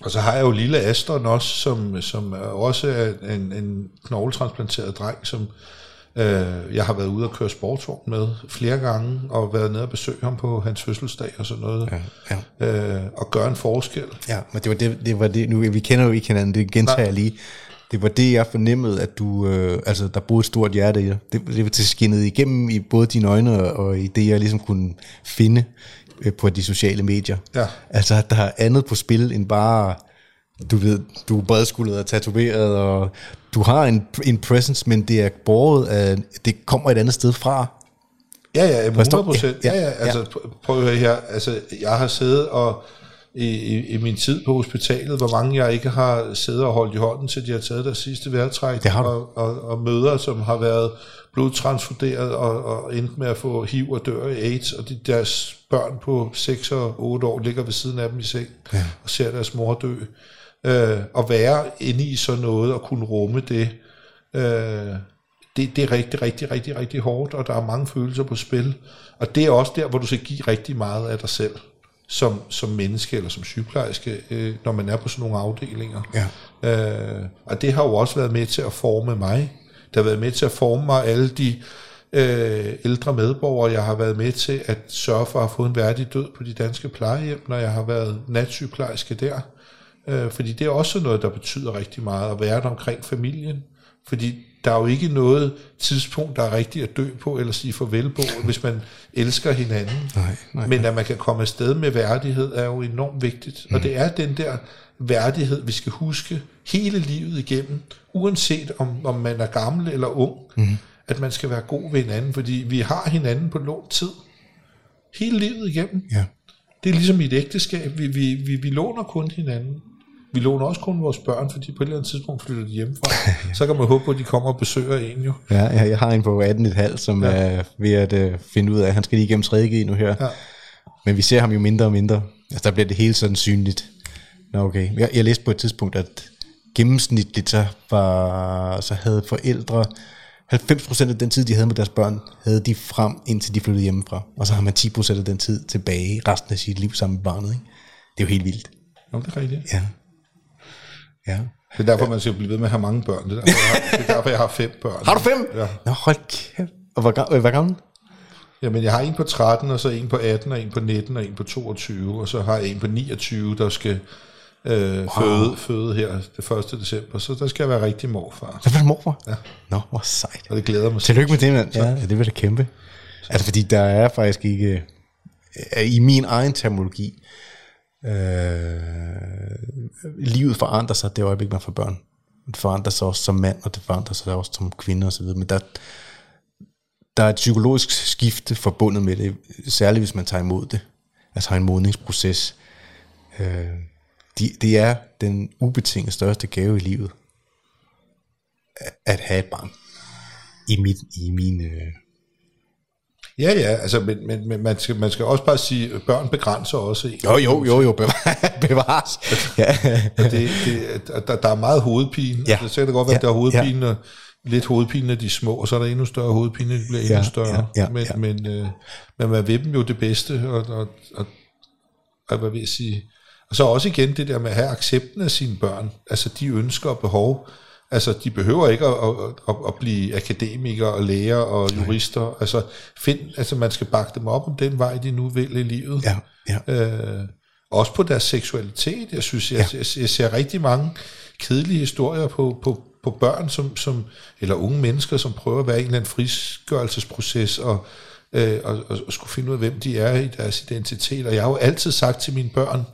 og så har jeg jo lille Aston også, som, som også er en, en knogletransplanteret dreng, som øh, jeg har været ude og køre sportsvogn med flere gange, og været nede og besøge ham på hans fødselsdag og sådan noget, Ja, ja. øh, og gøre en forskel. Ja, men det var det, det, var det nu, vi kender jo ikke hinanden, det gentager Nej. jeg lige. Det var det, jeg fornemmede, at du, øh, altså der boede et stort hjerte i dig. Det, det var til skinnet igennem i både dine øjne og, og i det, jeg ligesom kunne finde øh, på de sociale medier. Ja. Altså, at der er andet på spil end bare, du ved, du er bredskuldret og tatoveret, og du har en, en presence, men det er båret af, det kommer et andet sted fra. Ja, ja, 100 Forstår? procent. Ja, Ja, ja, ja, altså pr- prøv at høre her, altså jeg har siddet og i, i, i min tid på hospitalet, hvor mange jeg ikke har siddet og holdt i hånden, til de har taget deres sidste vejrtræk, og, og, og møder, som har været blodtransfunderet og, og endt med at få HIV og dør i AIDS, og de, deres børn på 6 og 8 år ligger ved siden af dem i seng ja. og ser deres mor dø. Øh, at være inde i sådan noget og kunne rumme det, øh, det, det er rigtig, rigtig, rigtig, rigtig hårdt, og der er mange følelser på spil. Og det er også der, hvor du skal give rigtig meget af dig selv, som, som menneske eller som sygeplejerske, øh, når man er på sådan nogle afdelinger. Ja. Øh, og det har jo også været med til at forme mig. Det har været med til at forme mig alle de øh, ældre medborgere. Jeg har været med til at sørge for at få en værdig død på de danske plejehjem, når jeg har været natsygeplejerske der. Øh, fordi det er også noget, der betyder rigtig meget at være omkring familien, Fordi der er jo ikke noget tidspunkt, der er rigtigt at dø på, eller sige farvel på, hvis man elsker hinanden. Nej, nej, Men at man kan komme afsted med værdighed, er jo enormt vigtigt. Mm. Og det er den der værdighed, vi skal huske hele livet igennem, uanset om, om man er gammel eller ung, mm. at man skal være god ved hinanden, fordi vi har hinanden på lånt tid. Hele livet igennem. Ja. Det er ligesom i et ægteskab. Vi, vi, vi, vi låner kun hinanden. Vi låner også kun vores børn, fordi på et eller andet tidspunkt flytter de hjemmefra. Så kan man håbe på, at de kommer og besøger en jo. Ja, jeg, jeg har en på 18,5, som ja. er ved at uh, finde ud af, at han skal lige igennem 3G nu her. Ja. Men vi ser ham jo mindre og mindre. Altså, der bliver det hele sådan synligt. Nå, okay. Jeg, jeg læste på et tidspunkt, at gennemsnitligt så, var, så havde forældre 90% af den tid, de havde med deres børn, havde de frem, indtil de flyttede hjemmefra. Og så har man 10% af den tid tilbage resten af sit liv sammen med barnet. Ikke? Det er jo helt vildt. Nå, det er rigtigt. Ja. Ja. Det er derfor, man skal blive ved med at have mange børn. Det er derfor, jeg har, det er derfor, jeg har fem børn. Har du fem? Ja. Nå, hold kæft. Og hvor, øh, hvor gammel? Jamen, jeg har en på 13, og så en på 18, og en på 19, og en på 22, og så har jeg en på 29, der skal øh, wow. føde, føde her det 1. december. Så der skal jeg være rigtig morfar. Så bliver morfar? Ja. Nå, hvor sejt. Og det glæder mig. Tillykke med det, mand. Ja, ja, det vil da kæmpe. Altså, fordi der er faktisk ikke... øh, I min egen terminologi, øh, livet forandrer sig det øjeblik, man får børn. Det forandrer sig også som mand, og det forandrer sig også som kvinde osv. Men der, der er et psykologisk skifte forbundet med det, særligt hvis man tager imod det. Altså har en modningsproces. Øh, de, det er den ubetinget største gave i livet, at- have et barn. I, mit, i min... Øh, Ja, ja, altså, men, men, men man, skal, man skal også bare sige, at børn begrænser også en. jo, jo, jo, jo, bevar- bevares. Ja. Og det, det, der, der er meget hovedpine. Ja. Ja. Så kan det godt være, at Ja, der er hovedpine, og lidt hovedpine, når de er små, og så er der endnu større hovedpine, når de bliver endnu Ja, større. ja, ja, men, ja. Men, øh, men man vil dem jo det bedste, og, og, og, og hvad vil jeg sige... Og så også igen det der med at have accepten af sine børn, altså de ønsker og behov, altså de behøver ikke at, at, at, at blive akademikere og læger og jurister, altså, find, altså man skal bakke dem op om den vej, de nu vil i livet. ja, ja. Øh, også på deres seksualitet. Jeg synes, jeg, ja. jeg, jeg ser rigtig mange kedelige historier på, på, på børn, som, som, eller unge mennesker, som prøver at være i en eller anden frisgørelsesproces, og, øh, og, og, og skulle finde ud af, hvem de er i deres identitet. Og jeg har jo altid sagt til mine børn,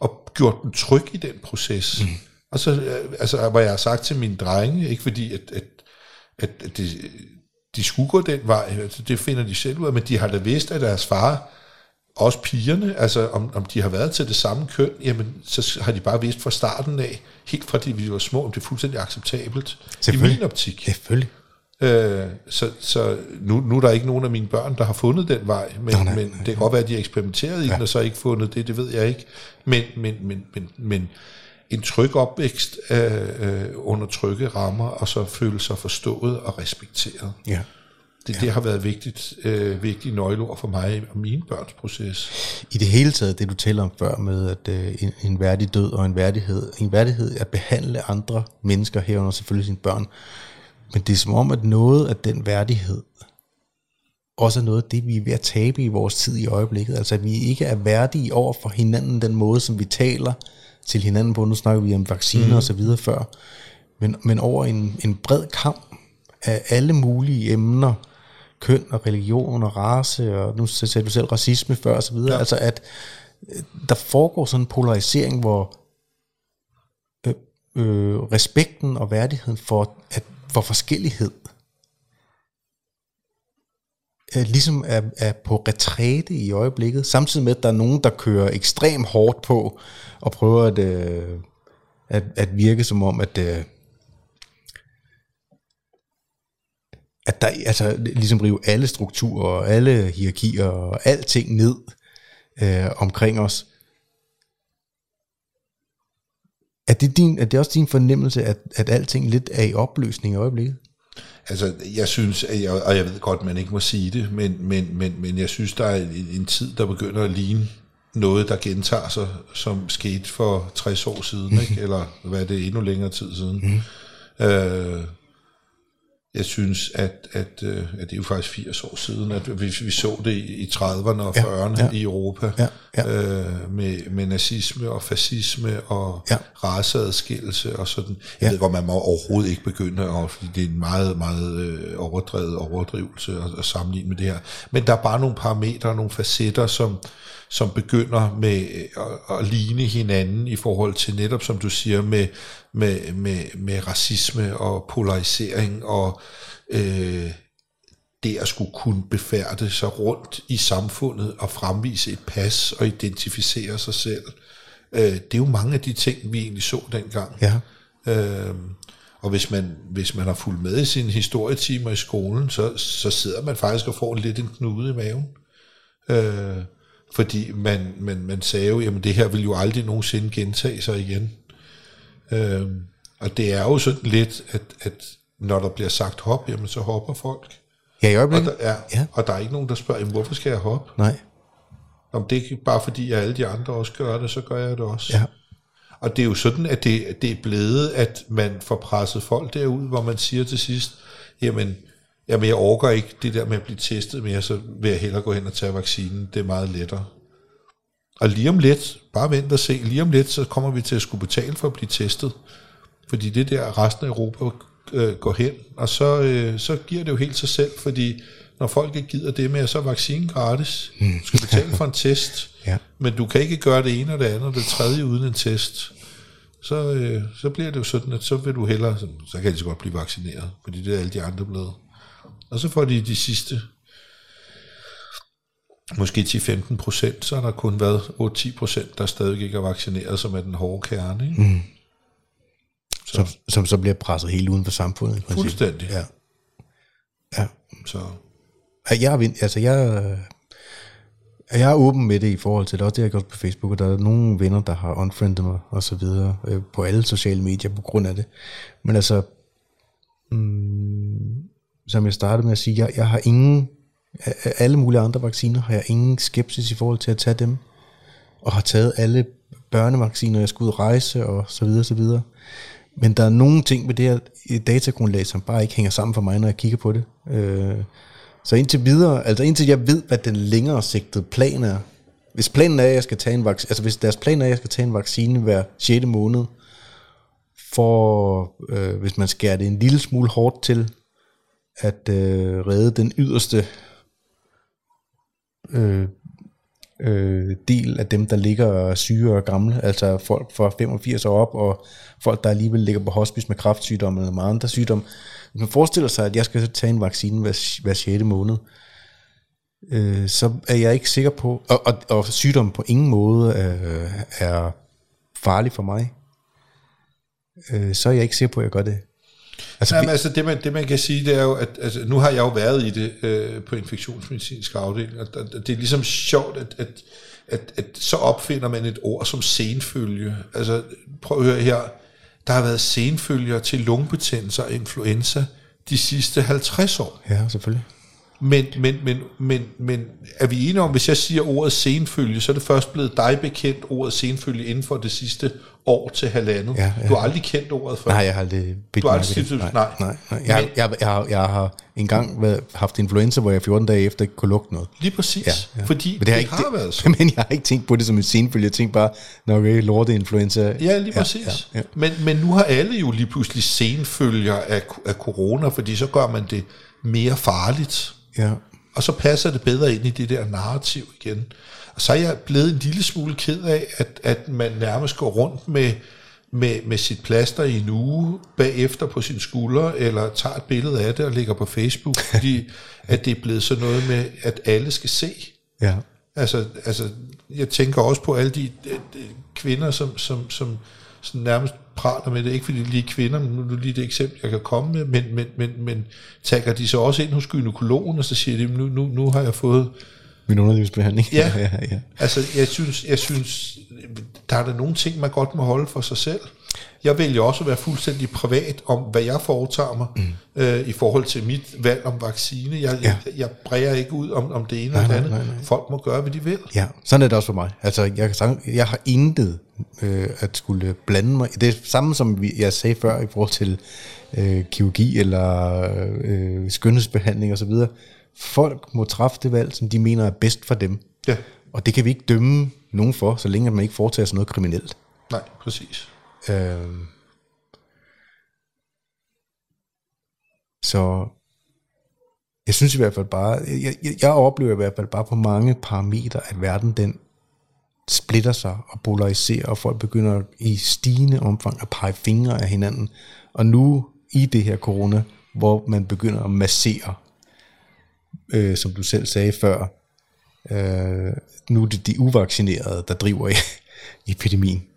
og gjort dem tryg i den proces. Mm. Og så, øh, altså, hvor jeg har sagt til mine drenge, ikke fordi, at, at, at, det, de skulle gå den vej, altså, det finder de selv ud af, men de har da vidst, at deres far, også pigerne, altså om, om de har været til det samme køn, jamen så har de bare vidst fra starten af, helt fra de vi var små, om det er fuldstændig acceptabelt. I min optik. Selvfølgelig. Øh, så så nu, nu er der ikke nogen af mine børn, der har fundet den vej, men, Nej, nej, men det kan godt være, at de har eksperimenteret i den, og så ikke fundet det, det ved jeg ikke. Men, men, men, men, men en tryg opvækst øh, øh, under trygge rammer, og så føle sig forstået og respekteret. Ja. Det, det har været vigtigt, øh, vigtige nøgleord for mig og mine børns proces. I det hele taget, det du taler om før med at øh, en, en værdig død og en værdighed. En værdighed at behandle andre mennesker herunder selvfølgelig sine børn. Men det er som om, at noget af den værdighed også er noget af det, vi er ved at tabe i vores tid i øjeblikket. Altså at vi ikke er værdige over for hinanden, den måde, som vi taler til hinanden på. Nu snakker vi om vacciner mm. og så videre før. Men, men over en, en bred kamp af alle mulige emner, køn og religion og race, og nu sagde du selv racisme før og så videre. Ja. Altså at øh, der foregår sådan en polarisering, hvor øh, øh, respekten og værdigheden for, at, for forskellighed øh, ligesom er, er på retræte i øjeblikket, samtidig med, at der er nogen, der kører ekstremt hårdt på og prøver at, øh, at, at virke som om, at, øh, at der altså ligesom rive alle strukturer og alle hierarkier og alting ned øh, omkring os. Er det, din, er det også din fornemmelse, at, at alting lidt er i opløsning i øjeblikket? Altså, jeg synes, at jeg, og jeg ved godt, at man ikke må sige det, men, men, men, men jeg synes, der er en, en tid, der begynder at ligne noget, der gentager sig, som skete for 60 år siden, ikke? eller hvad er det, endnu længere tid siden. Mm. Øh, jeg synes, at, at, øh, at det er jo faktisk 80 år siden, at vi, vi så det i, i 30'erne og 40'erne ja. i Europa, Ja, ja. Øh, med, med nazisme og fascisme og Ja. raceadskillelse og sådan. Ja. ved godt, man må overhovedet ikke begynde, og, fordi det er en meget, meget øh, overdrevet overdrivelse at, at sammenligne med det her. Men der er bare nogle parametre, nogle facetter, som, som begynder med øh, at, at ligne hinanden i forhold til netop, som du siger, med, med, med, med racisme og polarisering og øh, det at skulle kunne befærde sig rundt i samfundet og fremvise et pas og identificere sig selv. Øh, det er jo mange af de ting, vi egentlig så dengang. Ja. Øh, og hvis man, hvis man har fulgt med i sine historietimer i skolen, så, så sidder man faktisk og får lidt en knude i maven. Øh, fordi man, man, man sagde jo, jamen det her vil jo aldrig nogensinde gentage sig igen. Øh, og det er jo sådan lidt, at, at når der bliver sagt hop, jamen så hopper folk. Ja, i Og øjeblikket. der, er, Ja. ja. og der er ikke nogen, der spørger, jamen, hvorfor skal jeg hoppe? Nej. Om det er ikke bare fordi, at alle de andre også gør det, så gør jeg det også. Ja. Og det er jo sådan, at det, det er blevet, at man får presset folk derud, hvor man siger til sidst, jamen, jamen jeg orker ikke det der med at blive testet mere, så vil jeg hellere gå hen og tage vaccinen. Det er meget lettere. Og lige om lidt, bare vent og se, lige om lidt, så kommer vi til at skulle betale for at blive testet. Fordi det der resten af Europa øh, går hen, og så, øh, så giver det jo helt sig selv, fordi når folk ikke gider det med, så er vaccinen gratis. Du skal betale for en test, Ja. men du kan ikke gøre det ene og det andet og det tredje uden en test. Så, øh, så bliver det jo sådan, at så vil du hellere, så, kan de så godt blive vaccineret, fordi det er alle de andre blevet. Og så får de de sidste, måske 10-15 procent, så har der kun været 8-10 procent, der stadig ikke er vaccineret, som er den hårde kerne. Ikke? Mm. Som, som så bliver presset helt uden for samfundet. i. Fuldstændig. Ja. Ja. Så Ja, Jeg er, altså jeg, jeg er åben med det i forhold til det, også det jeg har gjort på Facebook, og der er nogle venner, der har unfriendet mig og så videre øh, på alle sociale medier på grund af det. Men altså, mm, som jeg startede med at sige, jeg, jeg har ingen, alle mulige andre vacciner, har jeg ingen skepsis i forhold til at tage dem, og har taget alle børnevacciner, jeg skulle ud og rejse og så videre, så videre. Men der er nogle ting med det her datagrundlag, som bare ikke hænger sammen for mig, når jeg kigger på det. Øh, så indtil videre, altså indtil jeg ved, hvad den længere sigtede plan er. Hvis planen er, at jeg skal tage en vaccine, altså hvis deres plan er, at jeg skal tage en vaccine hver 6. måned, for, øh, hvis man skærer det en lille smule hårdt til, at øh, redde den yderste øh, øh, del af dem, der ligger syge og gamle, altså folk fra 85 år op, og folk, der alligevel ligger på hospice med kræftsygdomme eller meget andre sygdomme. Hvis man forestiller sig, at jeg skal tage en vaccine hver, hver 6. måned, øh, så er jeg ikke sikker på, og, og, og sygdommen på ingen måde øh, er farlig for mig, øh, så er jeg ikke sikker på, at jeg gør det. Altså, Jamen, altså det, man, det man kan sige, det er jo, at altså, nu har jeg jo været i det øh, på infektionsmedicinsk afdeling, og det er ligesom sjovt, at, at, at, at så opfinder man et ord som senfølge. Altså prøv at høre her, der har været senfølger til lungebetændelser og influenza de sidste 50 år. ja, selvfølgelig. Men, men, men, men, men er vi enige om, hvis jeg siger ordet senfølge, så er det først blevet dig bekendt ordet senfølge inden for det sidste år til halvandet. Ja, ja. Du har aldrig kendt ordet før. Nej, jeg har aldrig bedt Du har aldrig skiftet- nej, nej. nej, nej. Jeg, jeg, jeg, jeg, har, jeg har engang været, haft influenza, hvor jeg 14 dage efter ikke kunne lugte noget. Lige præcis, Ja, ja, fordi Men det, har det ikke, har været så. Men jeg har ikke tænkt på det som en senfølge. Jeg tænkte bare, nå okay, lorte influenza. Ja, lige præcis. Ja, ja, ja. Men, men nu har alle jo lige pludselig senfølger af, af corona, fordi så gør man det mere farligt. Ja. Og så passer det bedre ind i det der narrativ igen. Og så er jeg blevet en lille smule ked af, at, at man nærmest går rundt med, med, med sit plaster i en uge bagefter på sin skulder, eller tager et billede af det og lægger på Facebook, fordi at det er blevet sådan noget med, at alle skal se. ja. Altså, altså, jeg tænker også på alle de, de, de kvinder, som, som, som, som nærmest prater med det, ikke fordi de er lige kvinder, men nu er det lige det eksempel, jeg kan komme med, men, men, men, men tager de så også ind hos gynekologen, og så siger de, nu, nu, nu har jeg fået Min underlivsbehandling. Ja. ja, ja. Altså, jeg synes, jeg synes, der er der nogle ting, man godt må holde for sig selv. Jeg vælger også at være fuldstændig privat om, hvad jeg foretager mig mm. øh, i forhold til mit valg om vaccine. Jeg, ja. jeg, jeg bræger ikke ud om, om det ene eller det andet. Nej, nej. Folk må gøre, hvad de vil. Ja, sådan er det også for mig. Altså, jeg, kan jeg har intet øh, at skulle blande mig. Det er samme, som vi, jeg sagde før i forhold til øh, kirurgi eller øh, skønhedsbehandling osv. Folk må træffe det valg, som de mener er bedst for dem. Ja. Og det kan vi ikke dømme nogen for, så længe man ikke foretager sig noget kriminelt. Nej, præcis. Øh, så jeg synes i hvert fald bare, jeg, jeg, jeg oplever i hvert fald bare på mange parametre, at verden den splitter sig og polariserer, og folk begynder i stigende omfang at pege fingre af hinanden. Og nu i det her corona, hvor man begynder at massere, øh, som du selv sagde før, øh, nu er det de uvaccinerede, der driver i epidemien.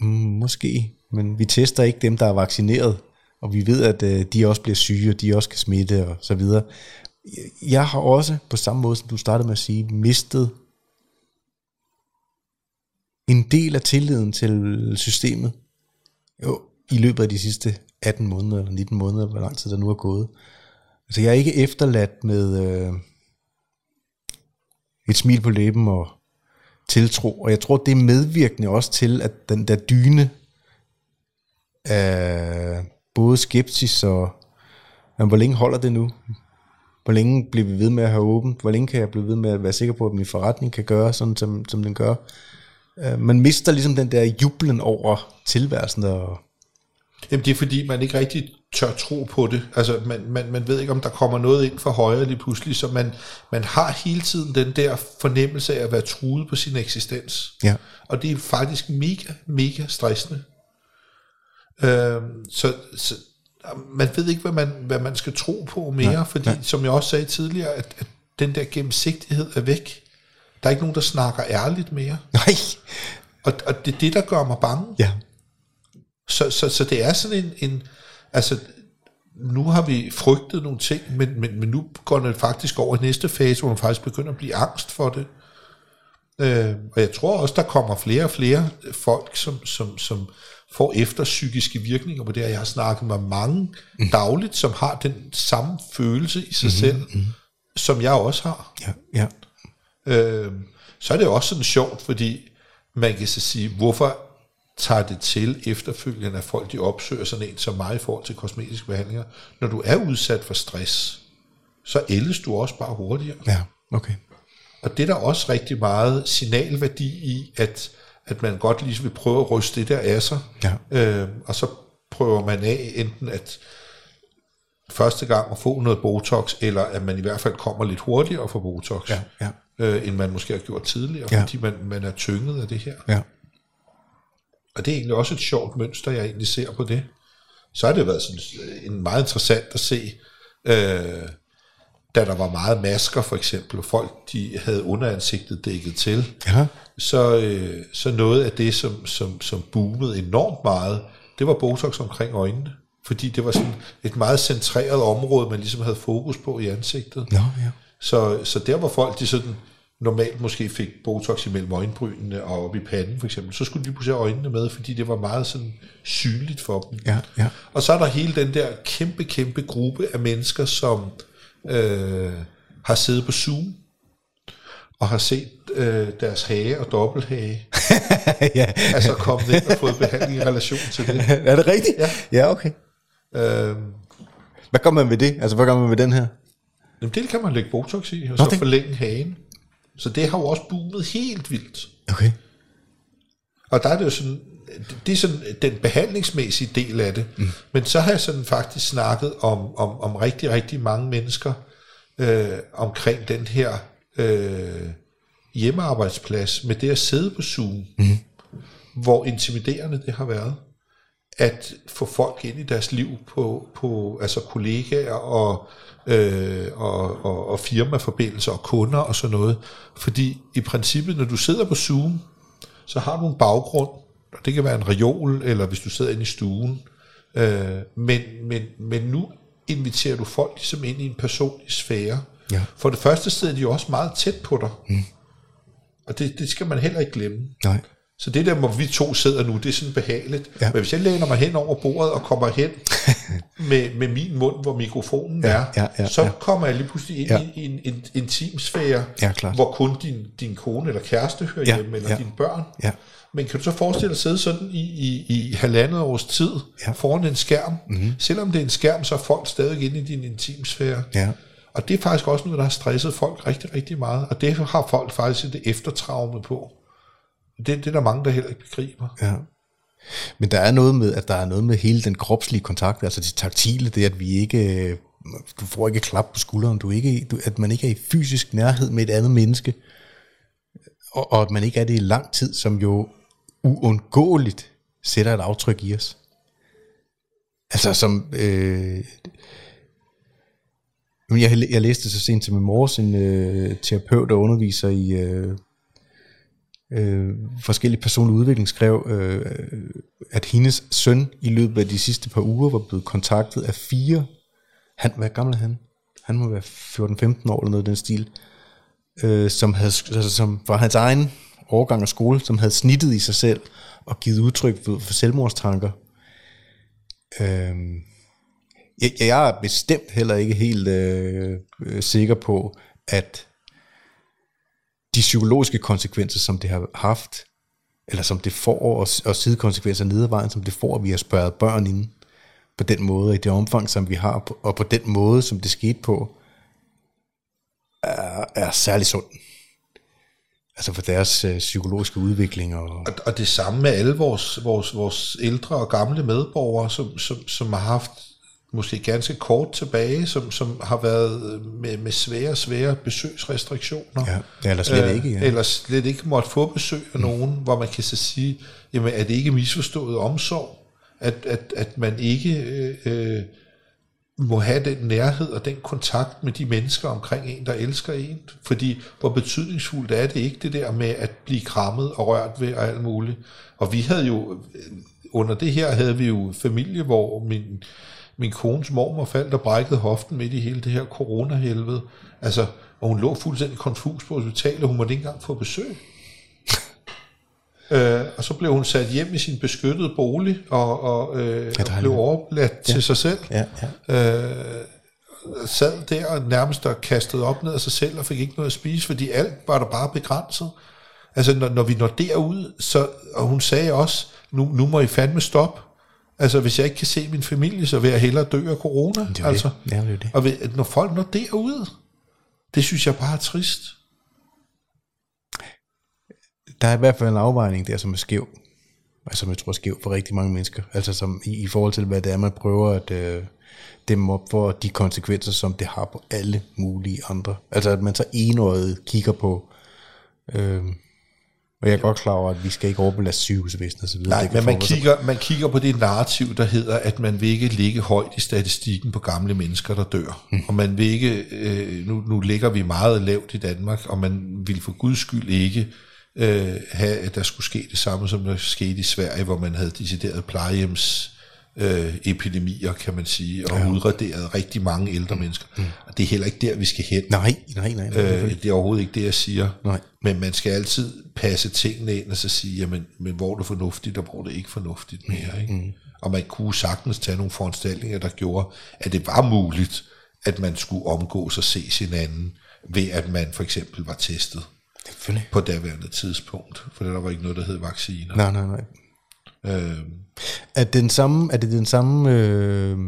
Mm, måske, men vi tester ikke dem, der er vaccineret, og vi ved, at øh, de også bliver syge, og de også kan smitte og så videre. Jeg har også, på samme måde som du startede med at sige, mistet en del af tilliden til systemet jo, i løbet af de sidste 18 måneder, eller 19 måneder, hvor lang tid der nu er gået. Altså jeg er ikke efterladt med øh, et smil på læben og tiltro, og jeg tror, det er medvirkende også til, at den der dyne af både skepsis og, men hvor længe holder det nu? Hvor længe bliver vi ved med at have åbent? Hvor længe kan jeg blive ved med at være sikker på, at min forretning kan gøre sådan, som, som den gør? Øh, man mister ligesom den der jublen over tilværelsen. Og Jamen det er fordi, man ikke rigtig tør tro på det. Altså man, man, man ved ikke, om der kommer noget ind for højre lige pludselig, så man, man har hele tiden den der fornemmelse af at være truet på sin eksistens. Ja. Og det er faktisk mega, mega stressende. Øh, så, så man ved ikke, hvad man, hvad man skal tro på mere, nej, fordi nej. som jeg også sagde tidligere, at, at den der gennemsigtighed er væk. Der er ikke nogen, der snakker ærligt mere. Nej. Og, og det er det, der gør mig bange. Ja. Så, så, så det er sådan en, en, altså nu har vi frygtet nogle ting, men, men, men nu går det faktisk over i næste fase, hvor man faktisk begynder at blive angst for det. Øh, og jeg tror også, der kommer flere og flere folk, som, som, som får efter psykiske virkninger på det, og jeg har snakket med mange mm. dagligt, som har den samme følelse i sig mm-hmm. selv, mm. som jeg også har. Ja, ja. Øh, så er det også sådan sjovt, fordi man kan så sige, hvorfor tager det til efterfølgende, at folk de opsøger sådan en som mig i forhold til kosmetiske behandlinger. Når du er udsat for stress, så ældes du også bare hurtigere. Ja, okay. Og det er der også rigtig meget signalværdi i, at, at man godt lige vil prøve at ryste det der af sig. Ja. Øh, og så prøver man af enten at første gang at få noget Botox, eller at man i hvert fald kommer lidt hurtigere får Botox, Ja, ja, øh, end man måske har gjort tidligere, Ja. fordi man, man er tynget af det her. ja. Og det er egentlig også et sjovt mønster, jeg egentlig ser på det. Så har det været sådan en meget interessant at se, øh, da der var meget masker for eksempel, og folk de havde underansigtet dækket til, Ja, så, øh, så noget af det, som, som, som boomede enormt meget, det var Botox omkring øjnene. Fordi det var sådan et meget centreret område, man ligesom havde fokus på i ansigtet. Nå, ja. Så, så der hvor folk de sådan normalt måske fik Botox imellem øjenbrynene og op i panden for eksempel, så skulle de pludselig have øjnene med, fordi det var meget sådan synligt for dem. Ja, ja. Og så er der hele den der kæmpe, kæmpe gruppe af mennesker, som øh, har siddet på Zoom og har set øh, deres hage og dobbelthage, ja. altså kommet ind og fået behandling i relation til det. Er det rigtigt? Ja. Ja, okay. Øh, Hvad gør man ved det? Altså, hvad gør man ved den her? jamen det kan man lægge Botox i, og Nå, så det- forlænge hagen. Så det har jo også boomet helt vildt. Okay. Og der er det jo sådan, det er sådan den behandlingsmæssige del af det. Mm. Men så har jeg sådan faktisk snakket om, om, om rigtig, rigtig mange mennesker øh, omkring den her øh, hjemmearbejdsplads med det at sidde på Zoom. Mm. Hvor intimiderende det har været at få folk ind i deres liv på, på altså kollegaer og, øh, og, og, og firmaforbindelser og kunder og sådan noget. Fordi i princippet, når du sidder på Zoom, så har du en baggrund, og det kan være en reol, eller hvis du sidder inde i stuen. Øh, men, men, men nu inviterer du folk ligesom ind i en personlig sfære, Ja. For det første sted er de jo også meget tæt på dig. Mm. Og det, det skal man heller ikke glemme. Nej. Så det der, hvor vi to sidder nu, det er sådan behageligt. Ja. Men hvis jeg læner mig hen over bordet og kommer hen med, med min mund, hvor mikrofonen Ja, er, ja, ja, så ja. kommer jeg lige pludselig ind Ja. i en, en intimsfære, Ja, klart. hvor kun din, din kone eller kæreste hører Ja, hjemme, eller ja. dine børn. Ja. Men kan du så forestille dig at sidde sådan i, i, i halvandet års tid ja. foran en skærm? Mm-hmm. Selvom det er en skærm, så er folk stadig inde i din intimsfære. Ja. Og det er faktisk også noget, der har stresset folk rigtig, rigtig meget. Og det har folk faktisk et eftertraume på. Det, det er der mange, der heller ikke begriber. Ja. Men der er noget med, at der er noget med hele den kropslige kontakt, altså det taktile, det at vi ikke, øh, du får ikke klap på skulderen, du ikke, du, at man ikke er i fysisk nærhed med et andet menneske, og, og at man ikke er det i lang tid, som jo uundgåeligt sætter et aftryk i os. Altså som, øh, jeg, jeg læste så sent som i morges en øh, terapeut, der underviser i øh, øh, forskellige personlige udvikling, skrev, øh, at hendes søn i løbet af de sidste par uger var blevet kontaktet af fire, han, hvad gammel er han? Han må være 14-15 år eller noget i den stil, øh, som, havde, altså, som var hans egen årgang af skole, som havde snittet i sig selv og givet udtryk for, for selvmordstanker. Øh, jeg, jeg er bestemt heller ikke helt øh, øh, sikker på, at de psykologiske konsekvenser, som det har haft, eller som det får, og, og sidekonsekvenser ned ad vejen, som det får, at vi har spørget børn inden på den måde, i det omfang, som vi har, og på den måde, som det skete på, er, er særlig sund. Altså for deres øh, psykologiske udvikling. Og, Og, og det samme med alle vores, vores, vores ældre og gamle medborgere, som, som, som har haft måske ganske kort tilbage, som, som har været med, med svære, svære besøgsrestriktioner. ja, eller slet Øh, ikke. Ja. Eller slet ikke måtte få besøg af nogen, hvor man kan så sige, jamen er det ikke misforstået omsorg, at, at, at man ikke øh, øh, må have den nærhed og den kontakt med de mennesker omkring en, der elsker en. Fordi hvor betydningsfuldt er det ikke, det der med at blive krammet og rørt ved og alt muligt. Og vi havde jo, øh, under det her havde vi jo familie, hvor min, min kones mormor faldt og brækkede hoften midt i hele det her coronahelvede. Altså, og hun lå fuldstændig konfus på hospitalet, hun måtte ikke engang få besøg. Øh, og så blev hun sat hjem i sin beskyttede bolig, og, og, øh, og blev overladt ja. til sig selv. Ja, ja. Øh, sad der og nærmest og kastede op ned af sig selv, og fik ikke noget at spise, fordi alt var der bare begrænset. Altså, når, når vi når derud, så, og hun sagde også, nu, nu må I fandme stoppe. Altså, hvis jeg ikke kan se min familie, så vil jeg hellere dø af corona. Det altså. det. Ja, det er det. Og ved, når folk når derud, det synes jeg bare er trist. Der er i hvert fald en afvejning der, som er skæv. Altså, som jeg tror er skæv for rigtig mange mennesker. Altså som i, i forhold til, hvad det er, man prøver at øh, dæmme op for de konsekvenser, som det har på alle mulige andre. Altså, at man så enøjet kigger på... Øh, og jeg er godt klar over, at vi skal ikke overbelaste sygehusvæsenet videre. Nej, Det men man kigger, man kigger på det narrativ, der hedder, at man vil ikke ligge højt i statistikken på gamle mennesker, der dør. Mm. Og man vil ikke, øh, nu, nu ligger vi meget lavt i Danmark, og man vil for guds skyld ikke øh, have, at der skulle ske det samme, som der skete i Sverige, hvor man havde decideret plejehjems øh, epidemier, kan man sige, og ja. udraderet rigtig mange ældre mennesker. Mm. Og det er heller ikke der, vi skal hen. Nej, nej, nej. nej. Øh, det er overhovedet ikke det, jeg siger. Nej. Men man skal altid passe tingene ind og så sige, jamen, men hvor er det fornuftigt, og hvor er det ikke fornuftigt mere. Ikke? Mm. Og man kunne sagtens tage nogle foranstaltninger, der gjorde, at det var muligt, at man skulle omgås og se hinanden, ved at man for eksempel var testet på daværende tidspunkt. For der var ikke noget, der hed vacciner. Nej, nej, nej. Øh, Er, den samme, er det den samme øh,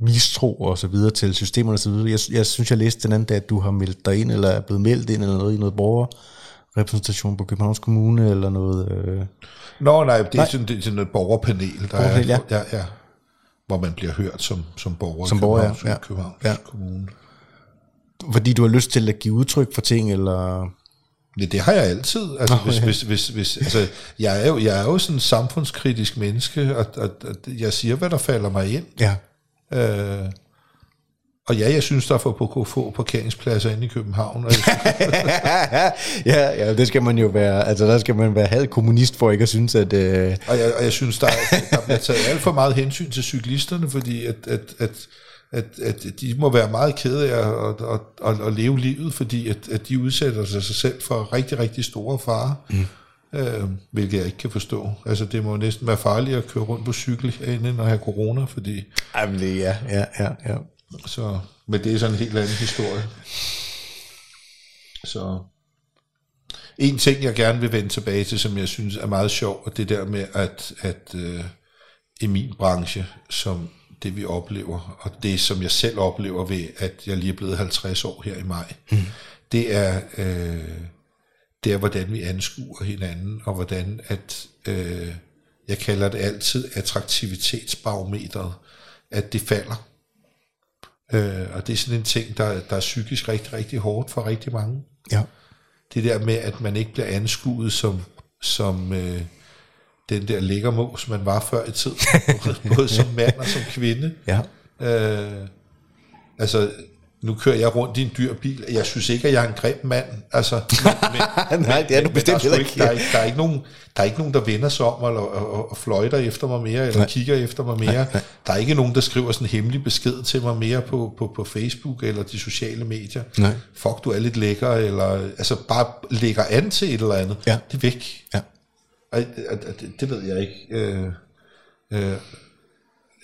mistro og så videre til systemerne og så videre? Jeg, jeg synes, jeg læste den anden dag, at du har meldt dig ind, eller er blevet meldt ind, eller noget i noget borgerrepræsentation på Københavns Kommune, eller noget... Øh, Nå, nej, det er, Nej. Sådan, det er sådan et borgerpanel, der Borgerpanel, er, ja. ja. Ja, hvor man bliver hørt som, som borger Som i borger, Københavns, ja. Københavns Ja. Kommune. fordi du har lyst til at give udtryk for ting, eller... Ja, det har jeg altid. Altså, Nå, hvis, hvis, hvis, hvis, altså, jeg, er jo, jeg er jo sådan en samfundskritisk menneske, og, og, og jeg siger, hvad der falder mig ind. Ja, Øh, og ja, jeg synes, der er for få parkeringspladser inde i København. Ja, ja, det skal man jo være, altså der skal man være halv kommunist for ikke at synes, at... Øh, og jeg, og jeg synes, der, er, der bliver taget alt for meget hensyn til cyklisterne, fordi at, at, at at, at de må være meget kede af at, at, at, at leve livet, fordi at, at de udsætter sig selv for rigtig, rigtig store farer. Mm. Øh, hvilket jeg ikke kan forstå. Altså, det må næsten være farligt at køre rundt på cykel herinde, når have corona, fordi... Jamen, det, ja, ja, ja, ja. Så, men det er sådan en helt anden historie. Så en ting, jeg gerne vil vende tilbage til, som jeg synes er meget sjov, og det der med, at, at øh, i min branche, som det vi oplever, og det som jeg selv oplever ved, at jeg lige er blevet 50 år her i maj, mm. det er... Øh, det er, hvordan vi anskuer hinanden, og hvordan at, øh, jeg kalder det altid attraktivitetsbarometeret, at det falder. Øh, og det er sådan en ting, der, der er psykisk rigtig, rigtig hårdt for rigtig mange. Ja. Det der med, at man ikke bliver anskuet som, som øh, den der lækkermås, man var før i tiden, både som mand og som kvinde. Ja. Øh, altså, nu kører jeg rundt i en dyr bil. Jeg synes ikke, at jeg er en grim mand. Altså, men, Nej, det er du bestemt heller ikke. Der er, ikke, der, er ikke nogen, der er ikke nogen, der vender sig om og, og, og, og fløjter efter mig mere, eller nej. kigger efter mig mere. Nej, nej. Der er ikke nogen, der skriver sådan en hemmelig besked til mig mere på, på, på Facebook eller de sociale medier. Nej. Fuck, du er lidt lækker, eller altså bare lægger an til et eller andet. Ja. Det er væk. Ja. Og, det, det ved jeg ikke. Øh, øh,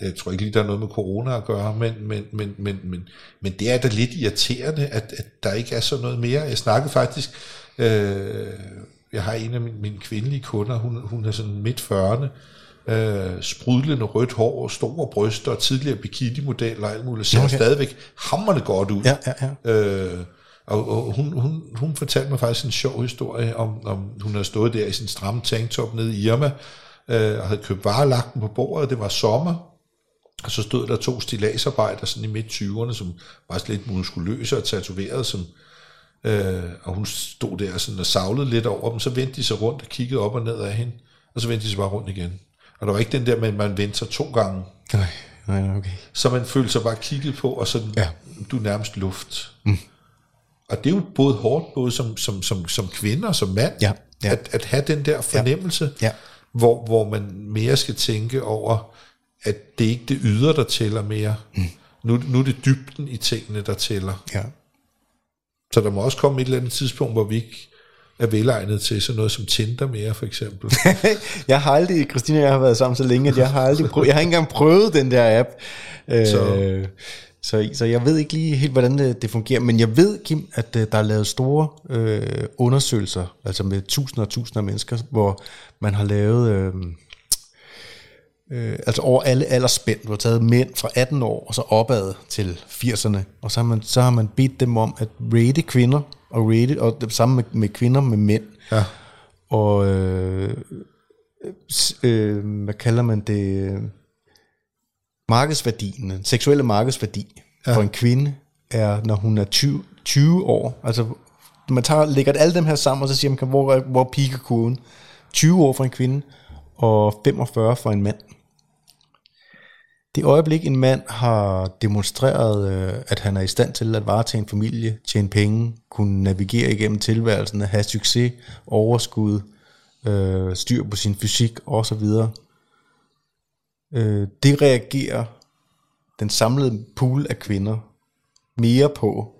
jeg tror ikke lige, der er noget med corona at gøre, men, men, men, men, men, men det er da lidt irriterende, at, at der ikke er så noget mere. Jeg snakkede faktisk, øh, jeg har en af mine, mine kvindelige kunder, hun, hun er sådan midt 40'erne, øh, sprudlende rødt hår, store bryster og tidligere bikini-modeller og alt muligt, ser okay. stadigvæk hammerne godt ud. Ja, ja, ja. Øh, og, og hun, hun, hun fortalte mig faktisk en sjov historie om, om hun havde stået der i sin stramme tanktop nede i Irma, øh, og havde købt varelagten på bordet, det var sommer, og så stod der to stilagsarbejder sådan i midt 20'erne, som var lidt muskuløse og tatoveret, som, øh, og hun stod der sådan og savlede lidt over dem, så vendte de sig rundt og kiggede op og ned af hende, og så vendte de sig bare rundt igen. Og der var ikke den der med, at man vendte sig to gange. Nej, nej, okay. Så man følte sig bare kigget på, og så ja. du er nærmest luft. Mm. Og det er jo både hårdt, både som, som, som, som kvinde og som mand, ja, ja. At, at have den der fornemmelse, ja. Ja. Hvor, hvor man mere skal tænke over, at det ikke det ydre, der tæller mere. Mm. Nu, nu er det dybden i tingene, der tæller. Ja. Så der må også komme et eller andet tidspunkt, hvor vi ikke er velegnet til sådan noget som Tinder mere, for eksempel. jeg har aldrig, Christina og jeg har været sammen så længe, at jeg har aldrig prøvet, jeg har ikke engang prøvet den der app. Så. Øh, så, så jeg ved ikke lige helt, hvordan det, det fungerer, men jeg ved, Kim, at uh, der er lavet store øh, undersøgelser, altså med tusinder og tusinder af mennesker, hvor man har lavet... Øh, øh, altså over alle aldersspænd. Du har taget mænd fra 18 år og så opad til 80'erne, og så har man, så har man bedt dem om at rate kvinder, og rate, og det samme med, med kvinder med mænd. Ja. Og øh, øh, hvad kalder man det? Markedsværdien, den seksuelle markedsværdi ja. for en kvinde er, når hun er 20, 20 år. Altså, man tager, lægger alle dem her sammen, og så siger man, hvor, hvor piker kurven? 20 år for en kvinde, og 45 for en mand. Det øjeblik, en mand har demonstreret, øh, at han er i stand til at varetage en familie, tjene penge, kunne navigere igennem tilværelsen, have succes, overskud, øh, styr på sin fysik osv., øh, det reagerer den samlede pool af kvinder mere på,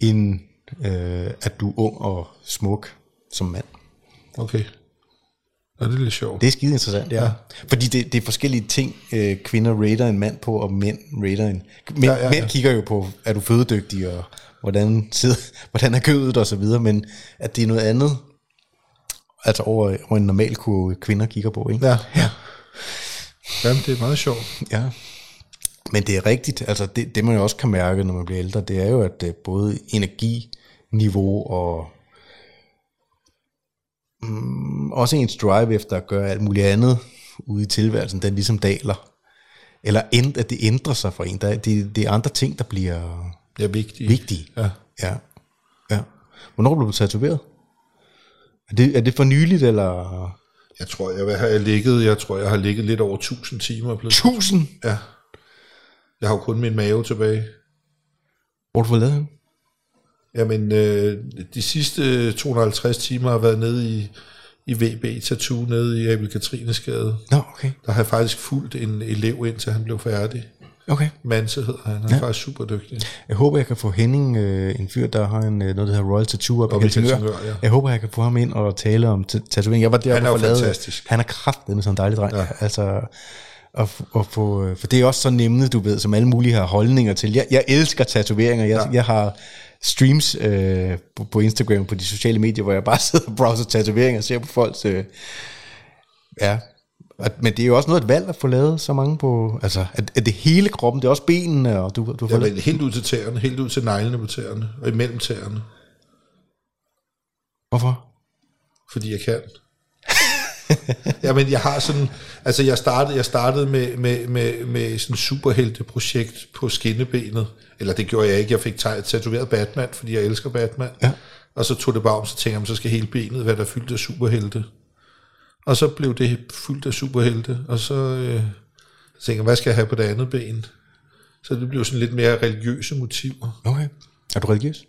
end øh, at du er ung og smuk som mand. Okay. Ja, det er lidt sjovt. Det er skide interessant, ja. ja. Fordi det, det er forskellige ting, øh, kvinder rater en mand på, og mænd rater en... Mænd, ja, ja, ja. mænd kigger jo på, er du fødedygtig, og hvordan, sidder, hvordan er kødet, og så videre, men at det er noget andet, altså over, over en normal kurve, kvinder kigger på, ikke? Ja, ja. Jamen, det er meget sjovt. Ja. Men det er rigtigt, altså det, det man jo også kan mærke, når man bliver ældre, det er jo, at øh, både energiniveau og mm, også ens drive efter at gøre alt muligt andet ude i tilværelsen, den ligesom daler. Eller end, at det ændrer sig for en. Der, det, det er andre ting, der bliver ja, vigtige. vigtige. Ja. ja. ja. Hvornår blev du tatoveret? Er det, er det for nyligt, eller? Jeg tror, jeg har ligget, jeg tror, jeg har ligget lidt over 1000 timer. 1000? Ja. Jeg har jo kun min mave tilbage. Hvor du fået lavet Jamen, øh, de sidste 250 timer har været nede i, i VB Tattoo nede i Abel Katrinesgade. Nå, okay. Der har jeg faktisk fulgt en elev indtil han blev færdig. Okay. Manse hedder han, han er ja. faktisk super dygtig. Jeg håber, jeg kan få Henning, øh, en fyr, der har en, øh, noget, der hedder Royal Tattoo op, Op i Helsingør. Helsingør, ja. Jeg håber, jeg kan få ham ind og tale om tatovering. Jeg var der Han er fantastisk. Han er kraftet med sådan en dejlig dreng. Ja. Altså, f- at få, øh, for det er også sådan emne, du ved, som alle mulige har holdninger til. Jeg, jeg elsker tatoveringer. Jeg, Ja. jeg har streams øh, på, på Instagram, på de sociale medier, hvor jeg bare sidder og browser tatoveringer og ser på folks... Øh, ja, men det er jo også noget et valg at få lavet så mange på... Altså, at, at det hele kroppen, det er også benene, og du, du får Ja, lavet- men helt ud til tæerne, helt ud til neglene på tæerne, og imellem tæerne, Hvorfor? fordi jeg kan. Jamen, jeg har sådan, altså jeg startede, jeg startede med, med, med, med sådan et superhelteprojekt på skinnebenet, eller det gjorde jeg ikke, jeg fik ta- tatoveret Batman, fordi jeg elsker Batman, Ja. og så tog det bare om, så tænkte jeg, så skal hele benet være der fyldt af superhelte. Og så blev det fyldt af superhelte, og så øh, tænkte jeg, hvad skal jeg have på det andet ben? Så det blev sådan lidt mere religiøse motiver. Okay. Er du religiøs?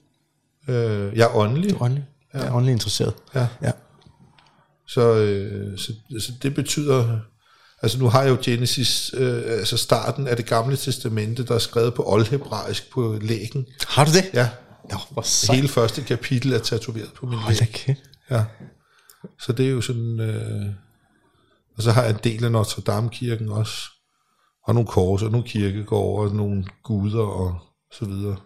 Øh, jeg er åndelig, Du er åndelig? Ja. Jeg er åndelig interesseret. Ja. ja. Så, øh, så, så det betyder, altså nu har jeg jo Genesis, øh, altså starten af det gamle testamente, der er skrevet på oldhebraisk på lægen. Har du det? Ja, Nå, hvor sejt. hele første kapitel er tatoveret på min Hold læg. kæft. Ja. Så det er jo sådan, øh, og så har jeg en del af Notre Dame kirken også, og nogle kors, og nogle kirkegårde, og nogle guder, og så videre.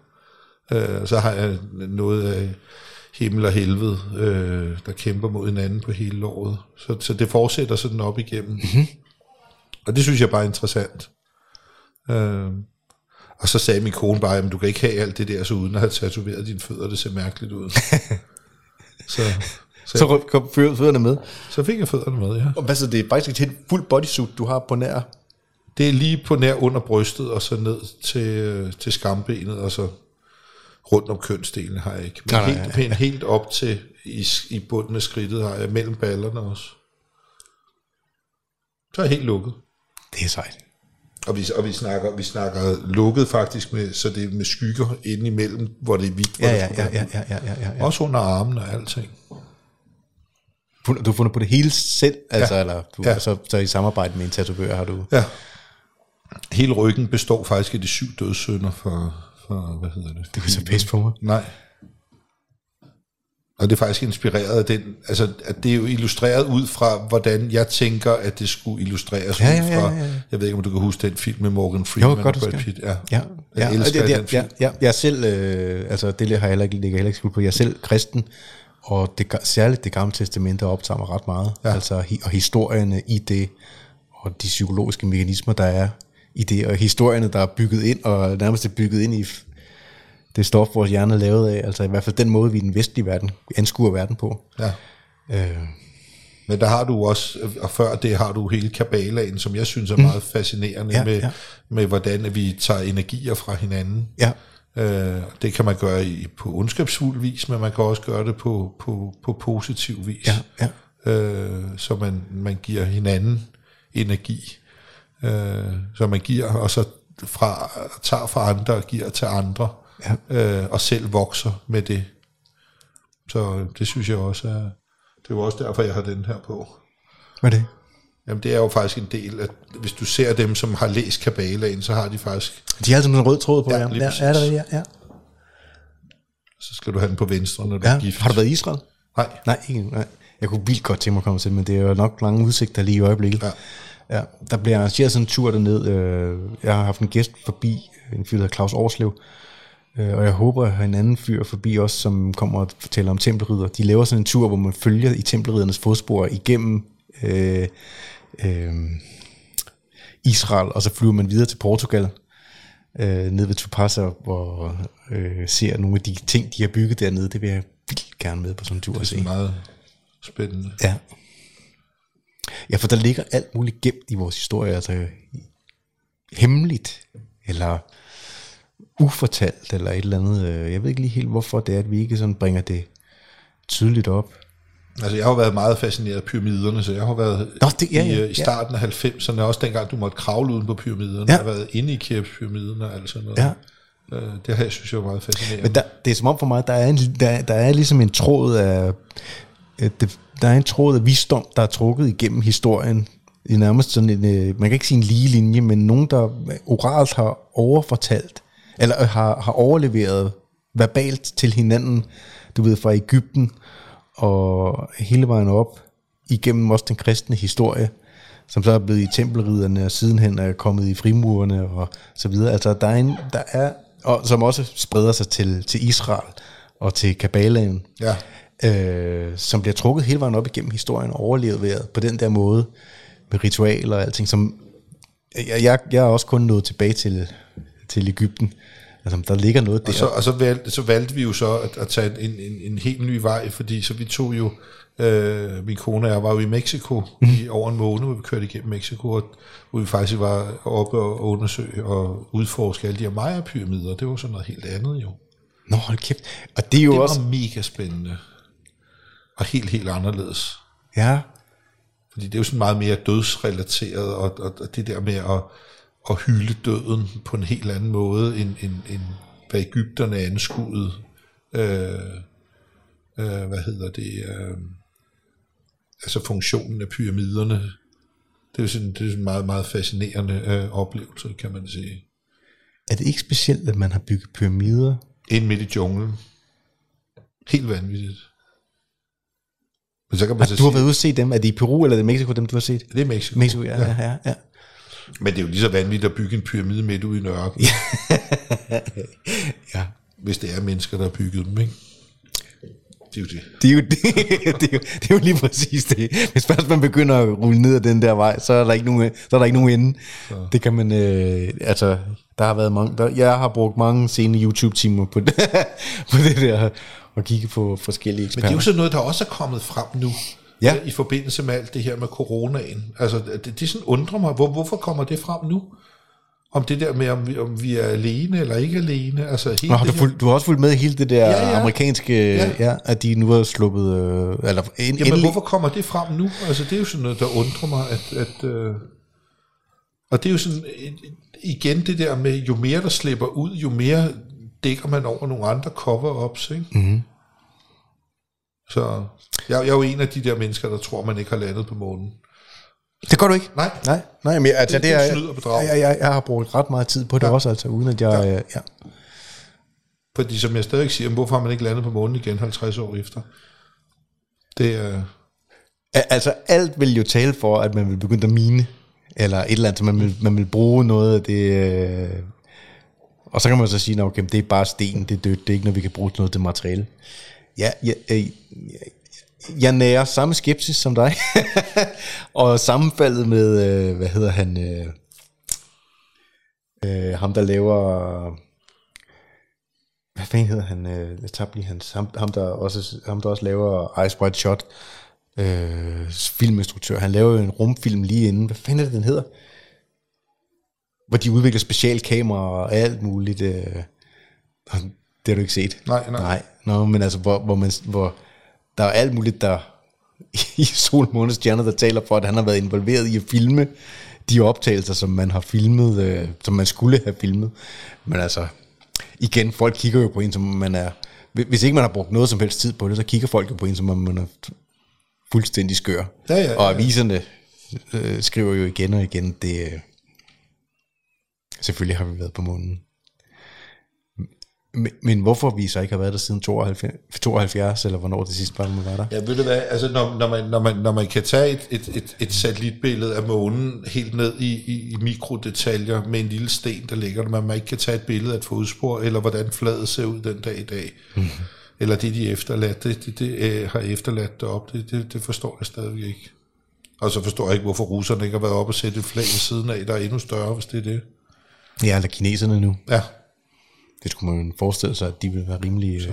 Øh, så har jeg noget af himmel og helvede, øh, der kæmper mod hinanden på hele året. Så, så det fortsætter sådan op igennem. Mm-hmm. Og det synes jeg bare er interessant. Øh, og så sagde min kone bare, at du kan ikke have alt det der, så uden at have tatoveret dine fødder, det ser mærkeligt ud. så, så, Så kom fø- fødderne med. så fik jeg fødderne med, ja. Og hvad så, det er faktisk et helt fuld bodysuit, du har på nær? Det er lige på nær under brystet, og så ned til, til skambenet, og så rundt om kønsdelen har jeg ikke. Men Nej, nej, helt, ja, helt, helt op til i, i bunden af skridtet har jeg, mellem ballerne også. Så er jeg helt lukket. Det er sejt. Og vi, og vi, snakker, vi snakker lukket faktisk, med, så det er med skygger ind imellem, hvor det er hvidt. Ja, der ja, ja, ja, ja, ja, ja, ja. Også under armen og alting. Du har fundet på det hele selv, altså, Ja. eller du, Ja. ja. så, så i samarbejde med en tatovør har du... Ja. Hele ryggen består faktisk af de syv dødssynder for, for hvad hedder det? Det kan så pisse på mig. Nej. Og det er faktisk inspireret af den, altså at det er jo illustreret ud fra, hvordan jeg tænker, at det skulle illustreres Ja, ud ja, ja, fra. ja, ja. Jeg ved ikke, om du kan huske den film med Morgan Freeman Jo, godt, og Brad. Pitt. Ja. Ja, Jeg ja, elsker den ja, film. ja, ja, jeg selv, øh, altså det har jeg heller ikke, lægger jeg heller ikke skuld på, jeg er selv kristen, og det, særligt det gamle testamente optager mig ret meget, Ja. altså, og historierne i det, og de psykologiske mekanismer, der er i det, og historierne, der er bygget ind, og nærmest er bygget ind i det stof, vores hjerne er lavet af, altså i hvert fald den måde, vi i den vestlige verden anskuer verden på. ja. Øh, Men der har du også, og før det har du hele kabalaen, som jeg synes er meget fascinerende Ja, med, ja. med, hvordan vi tager energier fra hinanden. ja, Øh, det kan man gøre i, på ondskabsfuld vis, men man kan også gøre det på, på, på positiv vis. ja, ja, øh, så man, man giver hinanden energi, øh, så man giver, og så fra, tager fra andre og giver til andre, Ja. øh, og selv vokser med det. Så det synes jeg også er, det er jo også derfor, jeg har den her på. hvad er det? Jamen det er jo faktisk en del, at hvis du ser dem, som har læst Kabalaen, så har de faktisk, De har altid en rød tråd på, Ja, ja, ja, er det, ja, ja. så skal du have den på venstre, når du er ja. gift. Har du været i Israel? Nej, Nej, ikke, nej. Jeg kunne vildt godt tænke mig at komme til, men det er jo nok lange udsigter lige i øjeblikket. Ja. ja der bliver arrangeret sådan en tur derned. øh, Jeg har haft en gæst forbi, en fyr, der hedder Claus Årslev, øh, og jeg håber at have en anden fyr forbi også, som kommer og fortæller om tempelridder. De laver sådan en tur, hvor man følger i tempelriddernes fodspor igennem øh, øh, Israel, og så flyver man videre til Portugal, øh, ned ved Tupasa, hvor øh, ser nogle af de ting, de har bygget dernede. Det vil jeg vildt gerne med på sådan en tur det at er se. sådan meget spændende. Ja. Ja, for der ligger alt muligt gemt i vores historie, altså hemmeligt, eller ufortalt, eller et eller andet. øh, Jeg ved ikke lige helt, hvorfor det er, at vi ikke sådan bringer det tydeligt op. Altså, jeg har jo været meget fascineret af pyramiderne, så jeg har været Nå, det- ja, i, ja, øh, i starten af 90'erne, også dengang du måtte kravle uden på pyramiderne. Ja. Jeg har været inde i Keops-pyramiden og alt sådan noget. Ja. Øh, det jeg synes jeg var meget fascinerende. Men der, det er som om for mig, der er, en, der, der er ligesom en tråd af, øh, det, der er en tråd af visdom, der er trukket igennem historien i nærmest sådan en, man kan ikke sige en lige linje, men nogen, der oralt har overfortalt, eller har, har overleveret verbalt til hinanden, du ved, fra Ægypten og hele vejen op igennem også den kristne historie, som så er blevet i tempelriderne og sidenhen er kommet i frimurerne og så videre. Altså der er en, der er, og som også spreder sig til, til Israel og til Kabbalaen, Ja. øh, som bliver trukket hele vejen op igennem historien og overleveret på den der måde med ritualer og alting, som jeg, jeg, jeg er også kun nået tilbage til, til Ægypten. Altså, der ligger noget der. Og så, og så, valgte, så valgte vi jo så at, at tage en, en, en helt ny vej, fordi så vi tog jo, øh, min kone og jeg var jo i Mexico mm. i over en måned, hvor vi kørte igennem Mexico, og, hvor vi faktisk var oppe og undersøge og udforske alle de her Maya-pyramider. Det var sådan noget helt andet jo. Nå, hold kæft. Og det er jo Det også... var mega spændende. Og helt, helt anderledes. Ja, Fordi det er jo sådan meget mere dødsrelateret, og, og, og det der med at, at hylde døden på en helt anden måde, end, end, end hvad Ægypterne anskuede. Øh, øh, hvad hedder det? Øh, altså funktionen af pyramiderne. Det er sådan, det er sådan en meget, meget fascinerende øh, oplevelse, kan man sige. er det ikke specielt, at man har bygget pyramider? Ind midt i junglen. Helt vanvittigt. Men så kan man så Du har sige, været ude at se dem. Er det i Peru, eller er det Mexico, dem du har set? det er Mexico. Mexico, ja, ja, ja. ja. Men det er jo lige så vanvittigt at bygge en pyramide midt ude i nørken. ja. hvis det er mennesker, der har bygget dem, ikke? Det er jo det. Det er, jo, det, det, er jo, det er jo lige præcis det. Hvis først man begynder at rulle ned ad den der vej, så er der ikke nogen, så er der ikke nogen ende. Så. Det kan man, øh, altså, der har været mange, der, jeg har brugt mange sene YouTube-timer på det, på det der, og kigge på forskellige Men eksperter. det er jo sådan noget, der også er kommet frem nu, Ja. i forbindelse med alt det her med coronaen. Altså, det, det sådan undrer mig, hvor, hvorfor kommer det frem nu? Om det der med, om vi, om vi er alene eller ikke alene. Altså, helt Nå, har du, fulgt, du har også fulgt med hele det der Ja, ja, amerikanske, Ja. ja. at de nu har sluppet, øh, eller en, Jamen, endelig, hvorfor kommer det frem nu? Altså, det er jo sådan noget, der undrer mig, at... at øh, og det er jo sådan, øh, igen det der med, jo mere der slipper ud, jo mere dækker man over nogle andre cover-ups, ikke? Mhm. Så jeg, jeg er jo en af de der mennesker, der tror, man ikke har landet på månen. det gør du ikke. Nej, Nej, nej, men altså, Det- det, det er og bedrag. jeg, jeg, jeg har brugt ret meget tid på det Ja. også, altså, uden at jeg, Ja. Øh, ja. fordi som jeg stadig siger, hvorfor har man ikke landet på månen igen 50 år efter? Det er... Al- Altså, alt vil jo tale for, at man vil begynde at mine, eller et eller andet, så man vil, man vil bruge noget af det, øh, og så kan man så sige, at okay, det er bare sten, det er dødt, det er ikke noget, vi kan bruge til noget til materiale. Ja, ja, øh, jeg nærer samme skepsis som dig, og sammenfaldet med, øh, hvad hedder han, øh, øh, ham der laver, hvad fanden hedder han, øh, jeg tabte lige hans, ham, ham, der også, ham der også laver Ice White Shot, øh, filminstruktør, han laver jo en rumfilm lige inden, hvad fanden er det, den hedder? Hvor de udvikler specialkameraer og alt muligt, øh, det har du ikke set. Nej, nej. Nej, Nå, men altså, hvor, hvor, man, hvor der er alt muligt, der i Sol, Måne, Stjerner, der taler for, at han har været involveret i at filme de optagelser, som man har filmet, øh, som man skulle have filmet. Men altså, igen, folk kigger jo på en, som man er... Hvis ikke man har brugt noget som helst tid på det, så kigger folk jo på en, som om man er fuldstændig skør. Ja, ja, ja, Og aviserne øh, skriver jo igen og igen, det... Øh, selvfølgelig har vi været på månen. Men, men hvorfor vi så ikke har været der siden 72, 72 eller hvornår det sidste var, man var der? Ja, ved du hvad, altså når, når, man, når, man, når man kan tage et, et, et, et satellitbillede af månen helt ned i, i, i mikrodetaljer med en lille sten, der ligger der, men man ikke kan tage et billede af et fodspor, eller hvordan fladet ser ud den dag i dag, mm-hmm. eller det de efterladt, det, det, det øh, har efterladt derop, det, det, det forstår jeg stadigvæk ikke. Og så forstår jeg ikke, hvorfor russerne ikke har været oppe og sætte et flag ved siden af, der er endnu større, hvis det er det. Ja, eller kineserne nu. Ja, Det skulle man jo forestille sig, at de vil være rimelig... Så.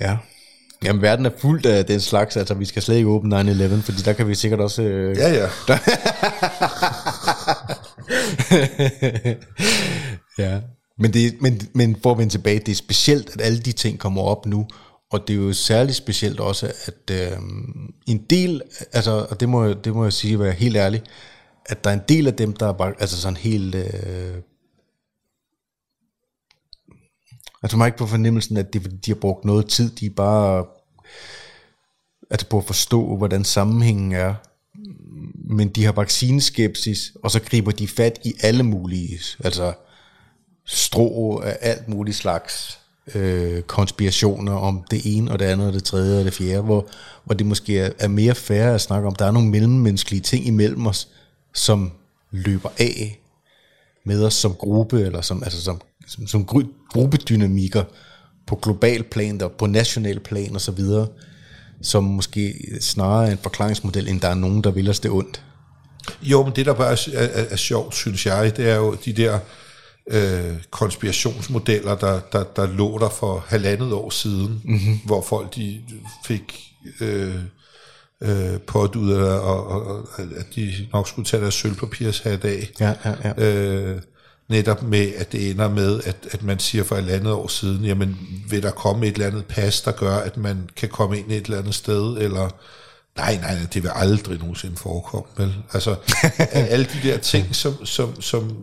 Ja. Jamen, verden er fuldt af den slags, altså vi skal slet ikke åbne 9-11, fordi der kan vi sikkert også... Øh, ja, ja. ja. Men, det, men, men for at vende tilbage, det er specielt, at alle de ting kommer op nu, og det er jo særligt specielt også, at øh, en del, altså, og det må, jeg- det må jeg sige, være helt ærlig, at der er en del af dem, der er bare, altså sådan helt, øh, altså man har ikke på fornemmelsen, at det, er, fordi de har brugt noget tid, de er bare, altså på at forstå, hvordan sammenhængen er, men de har vaccineskepsis, og så griber de fat i alle mulige, altså strå af alt muligt slags øh, konspirationer om det ene og det andet og det tredje og det fjerde, hvor, hvor det måske er, er mere færre at snakke om. Der er nogle mellemmenneskelige ting imellem os, som løber af med os som gruppe, eller som, altså som, som, som gruppedynamikker på global plan, og på national plan osv., som måske snarere er en forklaringsmodel, end der er nogen, der vil os det ondt. Jo, men det der bare er, er, er sjovt, synes jeg, det er jo de der øh, konspirationsmodeller, der, der, der lå der for halvandet år siden, mm-hmm. hvor folk de fik øh, øh, af, og, og, og, at de nok skulle tage deres sølvpapirshat af. Ja, ja, ja. Øh, netop med, at det ender med, at, at man siger for et eller andet år siden, jamen vil der komme et eller andet pas, der gør, at man kan komme ind et eller andet sted, eller nej, nej, det vil aldrig nogensinde forekomme, vel? Altså, alle de der ting, som, som, som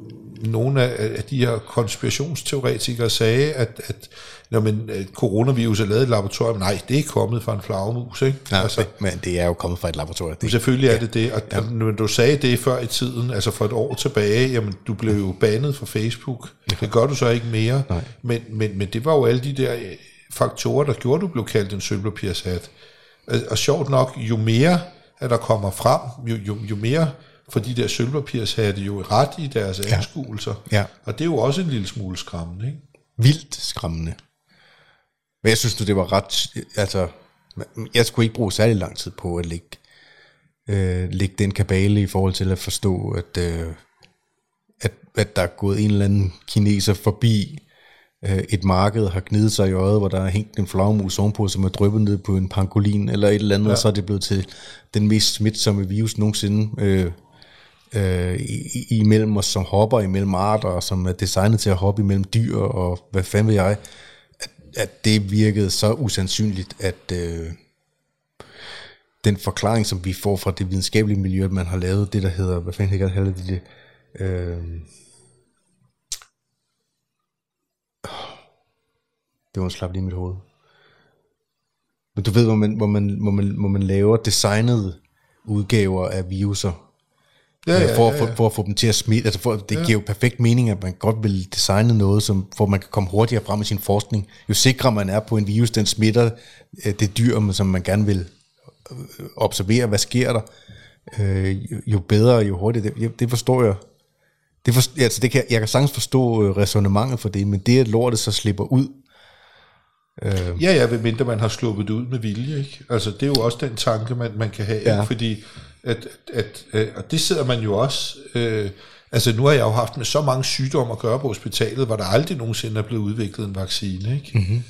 nogle af, de her konspirationsteoretikere sagde, at, at når man, coronavirus er lavet i et laboratorium, nej, det er kommet fra en flagermus, ikke? Nej, altså, men det er jo kommet fra et laboratorium. Det, selvfølgelig er ja, det det, og ja. når du sagde det før i tiden, altså for et år tilbage, jamen du blev jo banet fra Facebook. Ja. Det gør du så ikke mere, nej. Men, men, men det var jo alle de der øh, faktorer, der gjorde, at du blev kaldt en sølvpapirshat. Og, og sjovt nok, jo mere at der kommer frem, jo, jo, jo mere for de der sølvpapirshatte jo ret i deres ja. anskuelser. Ja. Og det er jo også en lille smule skræmmende, ikke? Vildt skræmmende. Men jeg synes nu, det var ret... Altså, jeg skulle ikke bruge særlig lang tid på at lægge, øh, lægge den kabale i forhold til at forstå, at, øh, at, at der er gået en eller anden kineser forbi øh, et marked, har gnidet sig i øjet, hvor der er hængt en flagmus ovenpå, som er dryppet ned på en pangolin eller et eller andet, ja. og så er det blevet til den mest smitsomme virus nogensinde. Øh, øh, imellem os, som hopper imellem arter, og som er designet til at hoppe imellem dyr, og hvad fanden ved jeg, at, at det virkede så usandsynligt, at øh, den forklaring, som vi får fra det videnskabelige miljø, at man har lavet det, der hedder, hvad fanden hedder det, det øh, det var slap lige i mit hoved. Men du ved, hvor man, hvor man, hvor man, hvor man laver designede udgaver af viruser, ja, ja, for, ja, ja. For, for at få dem til at smitte. Altså for, det ja. giver jo perfekt mening, at man godt vil designe noget, som, for man kan komme hurtigere frem med sin forskning. Jo sikrere man er på en virus, den smitter øh, det dyr, som man gerne vil øh, observere, hvad sker der, øh, jo bedre, jo hurtigere. Det, det forstår jeg. Det, for, altså det kan, jeg kan sagtens forstå resonemanget for det, men det, at lortet så slipper ud, Øh. Ja, ja, mindre man har sluppet ud med vilje. Ikke? Altså, det er jo også den tanke, man, man kan have. Ja. Ikke? Fordi at, at, at, og det sidder man jo også... Øh, altså nu har jeg jo haft med så mange sygdomme at gøre på hospitalet, hvor der aldrig nogensinde er blevet udviklet en vaccine. Ikke? Mm-hmm.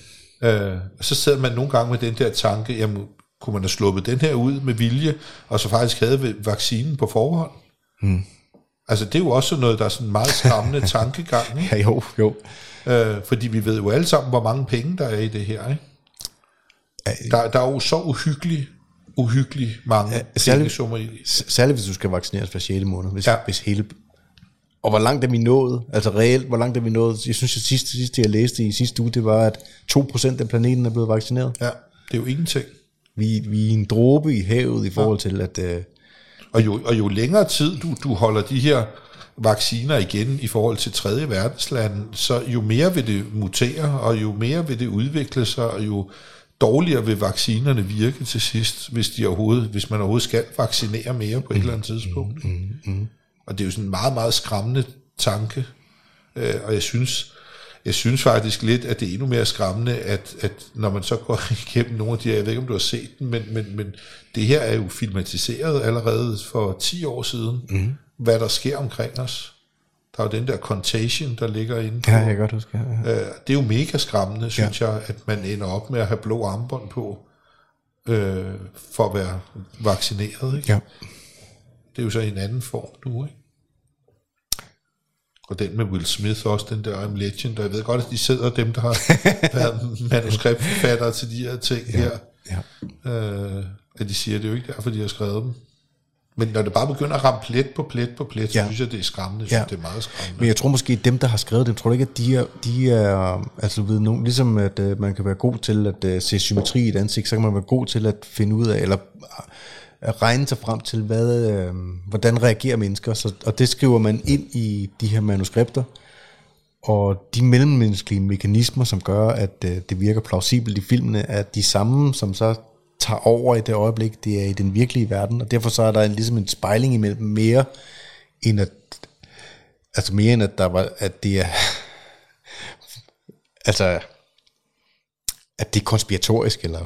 Øh, så sidder man nogle gange med den der tanke, jamen kunne man have sluppet den her ud med vilje, og så faktisk havde vaccinen på forhånd? Mm. Altså det er jo også noget, der er sådan en meget skræmmende tankegang. Ikke? Ja, jo, jo. Øh, fordi vi ved jo alle sammen, hvor mange penge der er i det her. Ikke? Der, der er jo så uhyggeligt uhyggeligt mange ja, summer i. Særligt hvis du skal vaccineres hver 6. måned, hvis, ja. hvis hele... Og hvor langt er vi nået? Altså reelt, hvor langt er vi nået? Jeg synes, at sidste, sidste jeg læste i sidste uge, det var, at 2% af planeten er blevet vaccineret. Ja, det er jo ingenting. Vi, vi er en dråbe i havet i forhold ja. til, at... Uh, og, jo, og jo længere tid du, du holder de her vacciner igen i forhold til tredje verdenslande, så jo mere vil det mutere, og jo mere vil det udvikle sig, og jo dårligere vil vaccinerne virke til sidst, hvis, de overhovedet, hvis man overhovedet skal vaccinere mere på et eller andet tidspunkt. Mm, mm, mm. Og det er jo sådan en meget, meget skræmmende tanke. Øh, og jeg synes, jeg synes faktisk lidt, at det er endnu mere skræmmende, at, at når man så går igennem nogle af de her, jeg ved ikke, om du har set den, men, men, men det her er jo filmatiseret allerede for 10 år siden, mm. hvad der sker omkring os. Der er jo den der contagion, der ligger inde på. Ja, jeg godt huske. Ja, ja. Øh, det er jo mega skræmmende, synes ja. jeg, at man ender op med at have blå armbånd på, øh, for at være vaccineret. Ikke? Ja. Det er jo så en anden form nu, ikke? Og den med Will Smith også, den der I'm Legend, og jeg ved godt, at de sidder dem, der har været manuskriptforfattere til de her ting ja, her. Ja. Øh, at de siger, at det er jo ikke derfor, de har skrevet dem. Men når det bare begynder at ramme plet på plet på plet, så ja. synes jeg, det er skræmmende. Jeg synes, ja. det er meget skræmmende. Men jeg tror måske, at dem, der har skrevet dem, tror ikke, at de er, de er altså ved nogen, ligesom at uh, man kan være god til at uh, se symmetri i et ansigt, så kan man være god til at finde ud af, eller at regne sig frem til, hvad, øh, hvordan reagerer mennesker, så, og det skriver man ind i de her manuskripter, og de mellemmenneskelige mekanismer, som gør, at øh, det virker plausibelt i filmene, er de samme, som så tager over i det øjeblik, det er i den virkelige verden, og derfor så er der en, ligesom en spejling imellem mere, end at, altså mere end at der var, at det er, altså, at det er konspiratorisk, eller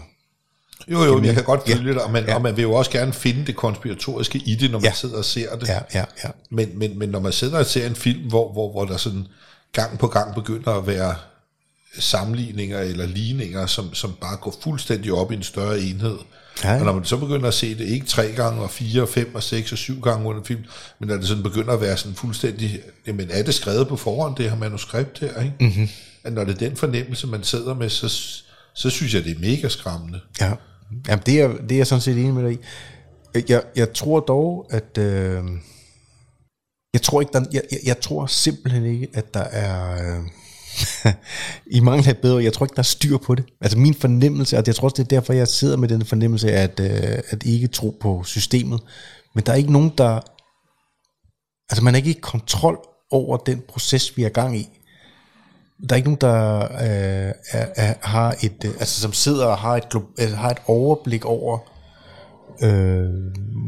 jo, jo, jeg kan godt følge dig, og man, ja. og man vil jo også gerne finde det konspiratoriske i det, når man ja. sidder og ser det. Ja, ja, ja. Men, men, men når man sidder og ser en film, hvor, hvor, hvor der sådan gang på gang begynder at være sammenligninger eller ligninger, som, som bare går fuldstændig op i en større enhed. Ja. Og når man så begynder at se det, ikke tre gange, og fire, og fem, og seks, og syv gange under film, men når det sådan begynder at være sådan fuldstændig, jamen er det skrevet på forhånd, det her manuskript her, ikke? Mm-hmm. At når det er den fornemmelse, man sidder med, så, så synes jeg, det er mega skræmmende. Ja, jamen det er, det er jeg sådan set enig med dig i. Jeg, jeg tror dog, at... Øh, jeg tror ikke, der, jeg, jeg, jeg tror simpelthen ikke, at der er... Øh, i mangler et bedre, jeg tror ikke, der er styr på det. Altså min fornemmelse, og jeg tror også, det er derfor, jeg sidder med den fornemmelse at, øh, at ikke tro på systemet. Men der er ikke nogen, der... Altså man er ikke i kontrol over den proces, vi er gang i. Der er ikke nogen, der øh, er, er, har et, øh, altså som sidder og har et, har et overblik over, øh,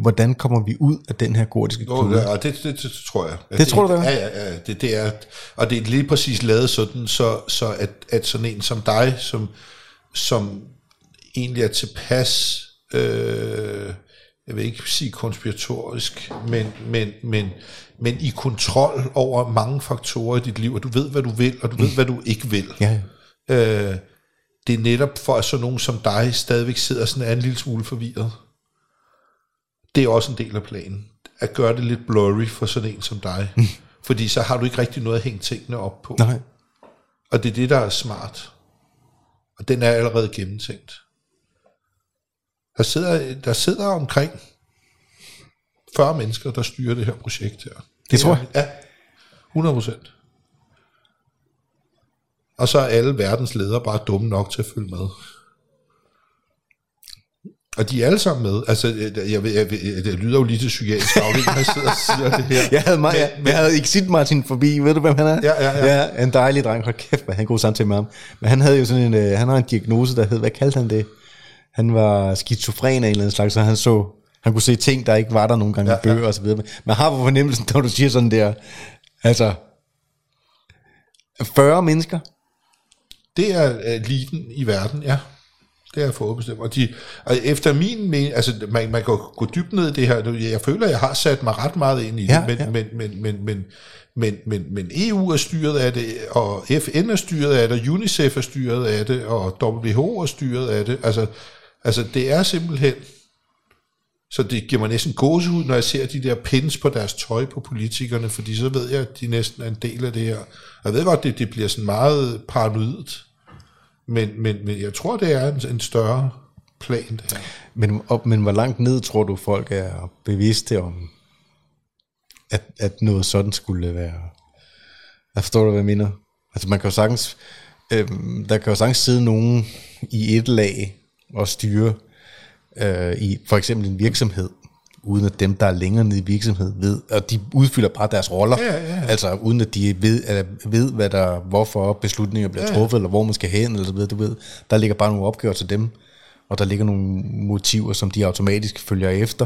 hvordan kommer vi ud af den her gordiske klude? Ja, det, det, det, det tror jeg. Det, det tror du, det er? Ja, ja, ja det, det er, og det er lige præcis lavet sådan, så, så at, at sådan en som dig, som, som egentlig er tilpas, øh, jeg vil ikke sige konspiratorisk, men, men, men, men i kontrol over mange faktorer i dit liv, og du ved, hvad du vil, og du ved, hvad du ikke vil. Ja. Øh, det er netop for, at sådan nogen som dig stadigvæk sidder sådan en lille smule forvirret det er også en del af planen. At gøre det lidt blurry for sådan en som dig. Mm. Fordi så har du ikke rigtig noget at hænge tingene op på. Nej. Og det er det, der er smart. Og den er allerede gennemtænkt. Der sidder, der sidder omkring 40 mennesker, der styrer det her projekt her. Det, det tror jeg. Ja, 100 procent. Og så er alle verdens ledere bare dumme nok til at følge med. Og de er alle sammen med. Altså, jeg, ved, jeg, ved, det lyder jo lige til psykiatrisk afdeling, når jeg sidder og siger det her. Jeg havde, men, men, jeg havde ikke set Martin forbi, ved du, hvem han er? Ja, ja, ja. ja en dejlig dreng, hold kæft, man, han god samtale med ham. Men han havde jo sådan en, han har en diagnose, der hed, hvad kaldte han det? Han var skizofren af en eller anden slags, så han så, han kunne se ting, der ikke var der nogle gange ja, i bøger ja. og så videre. Men har på fornemmelsen, når du siger sådan der, altså, 40 mennesker? Det er eliten i verden, ja. Det er forudbestemt. Og, de, og efter min mening, altså man, man kan gå dybt ned i det her, jeg føler, jeg har sat mig ret meget ind i det, ja, men, ja. men, men, men, men, men, men, men EU er styret af det, og FN er styret af det, UNICEF er styret af det, og WHO er styret af det. Altså, altså det er simpelthen, så det giver mig næsten gåsehud, når jeg ser de der pins på deres tøj på politikerne, fordi så ved jeg, at de næsten er en del af det her. Jeg ved godt, det, det bliver sådan meget paranoidt. Men, men, men jeg tror, det er en, en større plan, det her. Men, op, men hvor langt ned tror du, folk er bevidste om, at, at noget sådan skulle være? Jeg forstår du, hvad jeg mener? Altså man kan jo sagtens, øh, der kan jo sagtens sidde nogen i et lag og styre øh, i for eksempel en virksomhed, uden at dem, der er længere nede i virksomhed, ved, og de udfylder bare deres roller, ja, ja, ja. altså uden at de ved, at, ved hvad der, hvorfor beslutninger bliver ja, ja. truffet, eller hvor man skal hen, eller så videre, du ved, der ligger bare nogle opgaver til dem, og der ligger nogle motiver, som de automatisk følger efter,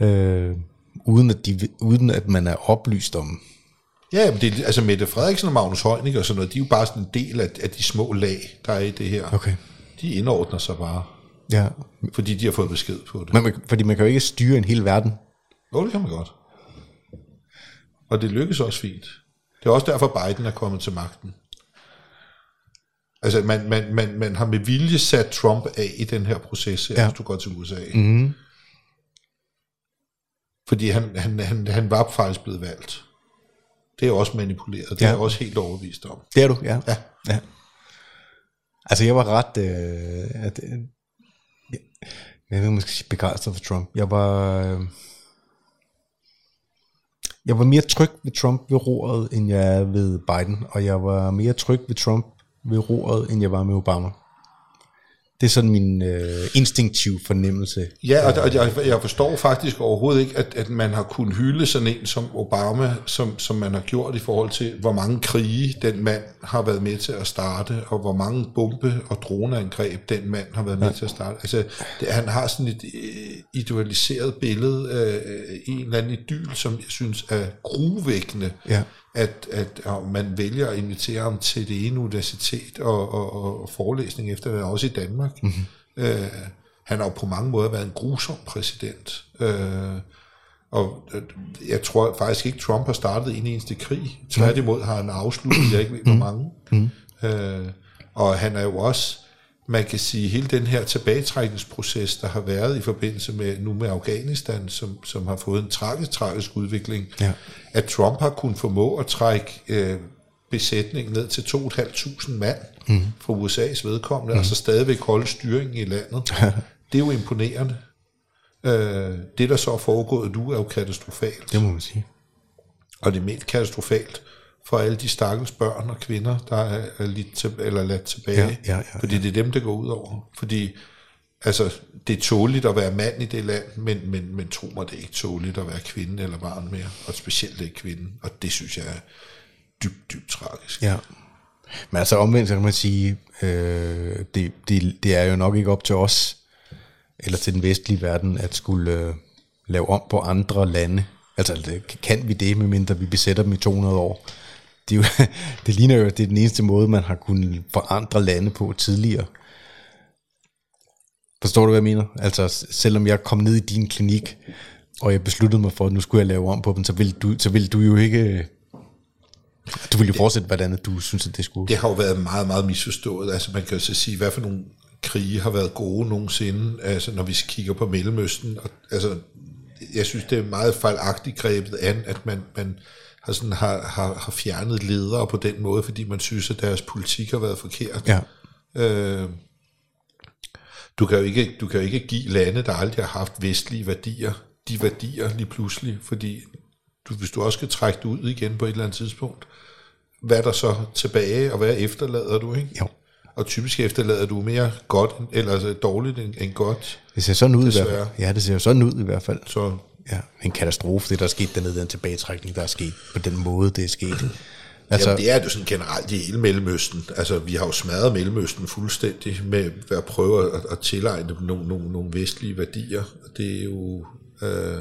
øh, uden, at de, uden at man er oplyst om. Ja, men det, altså Mette Frederiksen og Magnus Heunicke og sådan noget, de er jo bare sådan en del af, af de små lag, der er i det her. Okay. De indordner sig bare. Ja. Fordi de har fået besked på det. Men man, fordi man kan jo ikke styre en hel verden. Jo, det kan man godt. Og det lykkes også fint. Det er også derfor, Biden er kommet til magten. Altså, man, man, man, man har med vilje sat Trump af i den her proces, ja. hvis du går til USA. Mm. Fordi han, han, han, han var faktisk blevet valgt. Det er også manipuleret. Det ja. er jeg også helt overbevist om. Det er du, ja. ja. ja. Altså, jeg var ret... Øh, at, jeg ved måske sige begejstret for Trump. Jeg var... Øh, jeg var mere tryg ved Trump ved roret, end jeg er ved Biden, og jeg var mere tryg ved Trump ved roret, end jeg var med Obama. Det er sådan min øh, instinktiv fornemmelse. Ja, og, og jeg, jeg forstår faktisk overhovedet ikke, at, at man har kunnet hylde sådan en som Obama, som, som man har gjort i forhold til, hvor mange krige den mand har været med til at starte, og hvor mange bombe- og droneangreb den mand har været med ja. til at starte. Altså, det, han har sådan et øh, idealiseret billede af en eller anden idyl, som jeg synes er gruvækkende. Ja at, at at man vælger at invitere ham til det ene universitet og, og, og forelæsning efter det, også i Danmark. Mm-hmm. Øh, han har jo på mange måder været en grusom præsident. Øh, og øh, jeg tror faktisk ikke, Trump har startet en eneste krig. Tværtimod har han afsluttet, jeg ikke ved, hvor mange. Mm. Øh, og han er jo også man kan sige, hele den her tilbagetrækningsproces, der har været i forbindelse med nu med Afghanistan, som, som har fået en tragisk, tragisk udvikling, ja. at Trump har kunnet formå at trække øh, besætningen ned til 2.500 mand mm. fra USA's vedkommende, mm. altså stadigvæk holde styringen i landet. det er jo imponerende. Øh, det, der så er foregået nu, er jo katastrofalt. Det må man sige. Og det er mest katastrofalt for alle de stakkels børn og kvinder, der er lidt til, eller ladt tilbage. Ja, ja, ja, fordi det er dem, der går ud over. Fordi altså, det er tåligt at være mand i det land, men, men, men tro mig, det er ikke tåligt at være kvinde eller barn mere, og specielt ikke kvinde. Og det synes jeg er dybt, dybt tragisk. Ja. Men altså omvendt, så kan man sige, øh, det, det, det er jo nok ikke op til os, eller til den vestlige verden, at skulle øh, lave om på andre lande. Altså, kan vi det, medmindre vi besætter dem i 200 år? Det, er jo, det ligner jo, at det er den eneste måde, man har kunnet forandre lande på tidligere. Forstår du, hvad jeg mener? Altså, selvom jeg kom ned i din klinik, og jeg besluttede mig for, at nu skulle jeg lave om på dem, så vil du, så vil du jo ikke... Du vil jo fortsætte, hvordan du synes, at det skulle... Det har jo været meget, meget misforstået. Altså, man kan jo så sige, hvad for nogle krige har været gode nogensinde, altså, når vi kigger på Mellemøsten. Og, altså, jeg synes, det er meget fejlagtigt grebet an, at man, man har, sådan, har, har, har fjernet ledere på den måde, fordi man synes, at deres politik har været forkert. Ja. Øh, du kan jo ikke, du kan jo ikke give lande, der aldrig har haft vestlige værdier, de værdier lige pludselig, fordi du, hvis du også skal trække det ud igen på et eller andet tidspunkt, hvad er der så tilbage, og hvad efterlader du, ikke? Jo. Og typisk efterlader du mere godt, eller altså dårligt end, end godt. Det ser sådan ud desværre. i hvert fald. Ja, det ser sådan ud i hvert fald. Så ja, en katastrofe, det der er sket dernede, den tilbagetrækning, der er sket på den måde, det er sket. Altså, Jamen, det er jo sådan generelt i hele Mellemøsten. Altså, vi har jo smadret Mellemøsten fuldstændig med at prøve at, at tilegne dem nogle, nogle, nogle vestlige værdier. Det er jo... Øh,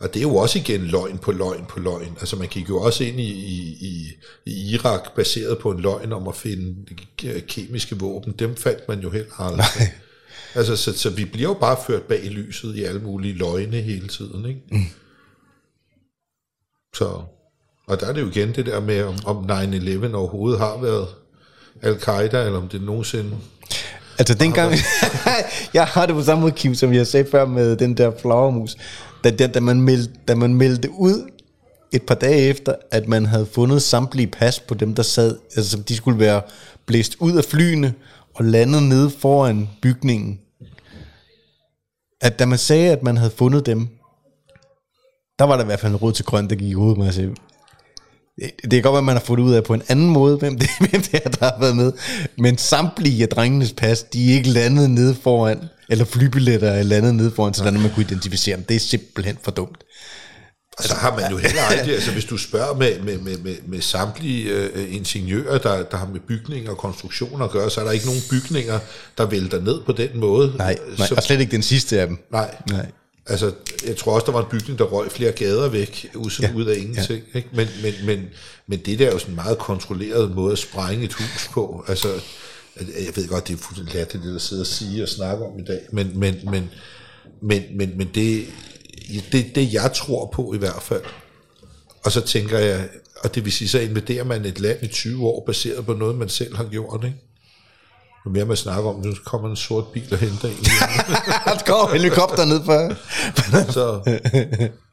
og det er jo også igen løgn på løgn på løgn. Altså man gik jo også ind i, i, i, i Irak baseret på en løgn om at finde kemiske våben. Dem fandt man jo heller aldrig. Nej. Altså, så, så vi bliver jo bare ført bag lyset i alle mulige løgne hele tiden, ikke? Mm. Så, og der er det jo igen det der med, om, om 9-11 overhovedet har været al-Qaida, eller om det nogensinde... Altså dengang, jeg har det på samme måde, Kim, som jeg sagde før med den der flagermus, da, da, da, man meldte, da man meldte ud et par dage efter, at man havde fundet samtlige pas på dem, der sad, altså de skulle være blæst ud af flyene, og landede nede foran bygningen. At da man sagde, at man havde fundet dem, der var der i hvert fald en råd til grøn, der gik i hovedet med at sige, det kan godt være, at man har fundet ud af på en anden måde, hvem det, hvem det er, der har været med. Men samtlige af drengenes pas, de er ikke landet nede foran, eller flybilletter er landet nede foran, så man kunne identificere dem. Det er simpelthen for dumt. Og så har man jo heller aldrig, altså hvis du spørger med, med, med, med, med samtlige øh, ingeniører, der, der har med bygninger og konstruktioner at gøre, så er der ikke nogen bygninger, der vælter ned på den måde. Nej, nej så, og slet ikke den sidste af dem. Nej. nej. Altså, jeg tror også, der var en bygning, der røg flere gader væk, ja. ud af ingenting. Ja. Ikke? Men, men, men, men det der er jo sådan en meget kontrolleret måde at sprænge et hus på. Altså, jeg ved godt, det er fuldstændig latterligt det, der sidder og sige og snakke om i dag, men, men, men, men, men, men det, det, det jeg tror på i hvert fald. Og så tænker jeg, og det vil sige, så invaderer man et land i 20 år, baseret på noget, man selv har gjort, ikke? Jo mere man snakker om, nu kommer en sort bil og henter en. Der kommer helikopter ned for. så,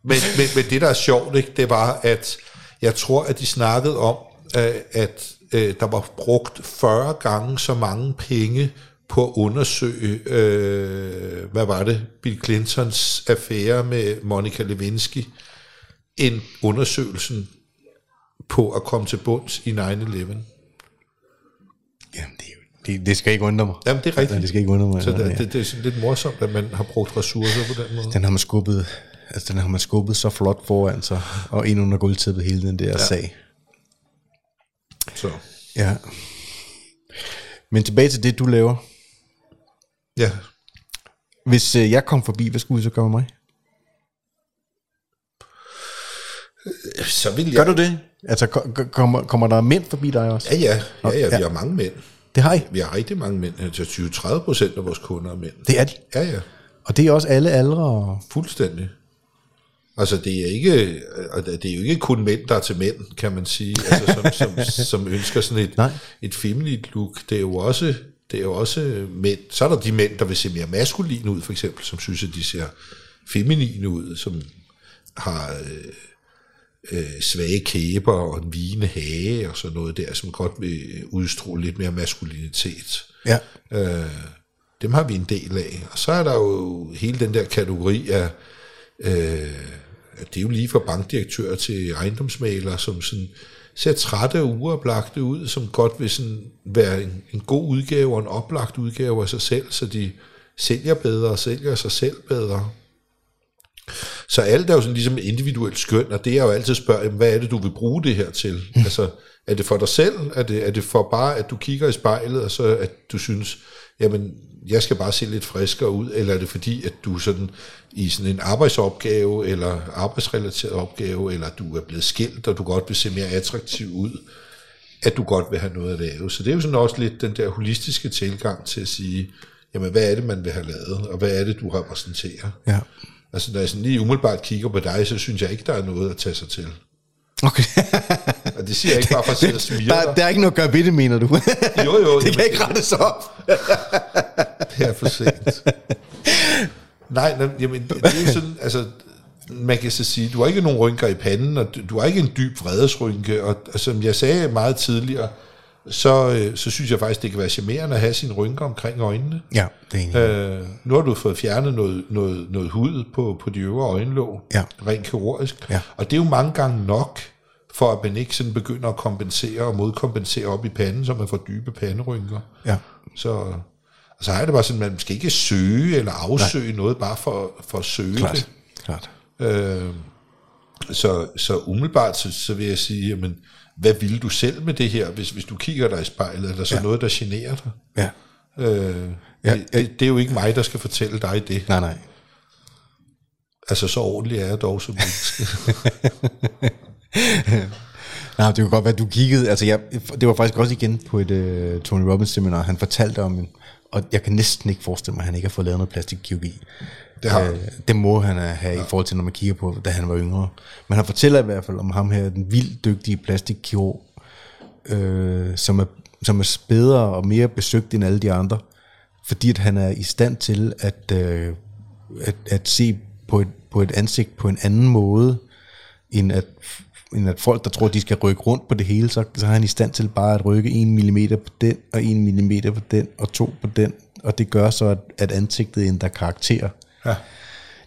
men, men, men det, der er sjovt, ikke, det var, at jeg tror, at de snakkede om, øh, at øh, der var brugt 40 gange så mange penge på at undersøge, øh, hvad var det, Bill Clintons affære med Monica Lewinsky, end undersøgelsen på at komme til bunds i 9-11. Jamen, det det, det skal ikke undre mig. Jamen, det er rigtigt. Ja, det skal ikke undre mig. Så det, ja. det, det er sådan lidt morsomt, at man har brugt ressourcer på den måde. Den har man skubbet, altså den har man skubbet så flot foran sig, og ind under gulvtæppet hele den der ja. sag. Så, Ja. Men tilbage til det, du laver. Ja. Hvis øh, jeg kom forbi, hvad skulle I så gøre med mig? Så vil jeg... Gør du det? Altså, ko- ko- kommer, kommer der mænd forbi dig også? Ja, ja. Ja, ja, Ja. vi har mange mænd. Det har I. Vi har rigtig mange mænd. Altså 20-30 procent af vores kunder er mænd. Det er de. Ja, ja. Og det er også alle aldre. og- Fuldstændig. Altså, det er, ikke, det er jo ikke kun mænd, der er til mænd, kan man sige, altså, som, som, som ønsker sådan et, Nej. et feminint look. Det er, jo også, det er jo også mænd. Så er der de mænd, der vil se mere maskuline ud, for eksempel, som synes, at de ser feminine ud, som har øh, øh, svage kæber og en vigende hage og sådan noget der, som godt vil udstråle lidt mere maskulinitet. Ja. Øh, dem har vi en del af. Og så er der jo hele den der kategori af, øh, det er jo lige fra bankdirektører til ejendomsmalere, som sådan ser trætte og uoplagte ud, som godt vil sådan være en, en god udgave og en oplagt udgave af sig selv, så de sælger bedre og sælger sig selv bedre. Så alt er jo sådan ligesom individuelt skøn, og det er jo altid spørge, jamen, hvad er det, du vil bruge det her til? Altså, er det for dig selv? Er det, er det for bare, at du kigger i spejlet, og så at du synes, jamen, jeg skal bare se lidt friskere ud, eller er det fordi, at du sådan i sådan en arbejdsopgave, eller arbejdsrelateret opgave, eller du er blevet skilt, og du godt vil se mere attraktiv ud, at du godt vil have noget at lave. Så det er jo sådan også lidt den der holistiske tilgang til at sige, jamen, hvad er det, man vil have lavet, og hvad er det, du repræsenterer? Ja. Altså, når jeg sådan lige umiddelbart kigger på dig, så synes jeg ikke, der er noget at tage sig til. Okay. Og det siger jeg ikke bare for at sidde og smire der, dig. der er ikke noget at gøre ved det, mener du? Jo, jo. det kan ikke rettes op. Det er for sent. Nej, nej, jamen, det er jo sådan, altså, man kan så sige, du har ikke nogen rynker i panden, og du, du har ikke en dyb vredesrynke, og, og som jeg sagde meget tidligere, så, øh, så synes jeg faktisk, det kan være charmerende at have sine rynker omkring øjnene. Ja, det er. Øh, nu har du fået fjernet noget, noget, noget hud på, på de øvre øjenlåg, Ja. rent kirurgisk. Ja. Og det er jo mange gange nok, for at man ikke sådan begynder at kompensere og modkompensere op i panden, så man får dybe panderynker. Ja. Så, og så er det bare sådan, at man skal ikke søge eller afsøge Nej. noget bare for, for at søge Klart. det. Klart. Øh, så, så umiddelbart, så, så vil jeg sige, jamen, hvad vil du selv med det her, hvis, hvis du kigger dig i spejlet? Er der så ja. Ja. noget, der generer dig? Ja. Øh, Ja, det, det, det er jo ikke mig, der skal fortælle dig det. Nej, nej. Altså, så ordentlig er jeg dog som menneske. Nej, det kunne godt være, at du kiggede, altså jeg, det var faktisk også igen på et uh, Tony Robbins seminar, han fortalte om, en- og jeg kan næsten ikke forestille mig, at han ikke har fået lavet noget plastikkirurgi. Det har. Øh, det må han have ja. i forhold til, når man kigger på, da han var yngre. Men han fortæller i hvert fald om ham her, den vildt dygtige plastikkirurg, øh, som, er, som er bedre og mere besøgt end alle de andre, fordi at han er i stand til at, øh, at, at se på et, på et ansigt på en anden måde, end at, end at folk, der tror, de skal rykke rundt på det hele, så, så er han i stand til bare at rykke 1 mm på den, og 1 mm på den, og 2 på den, og det gør så, at, at ansigtet ændrer karakter. Ja.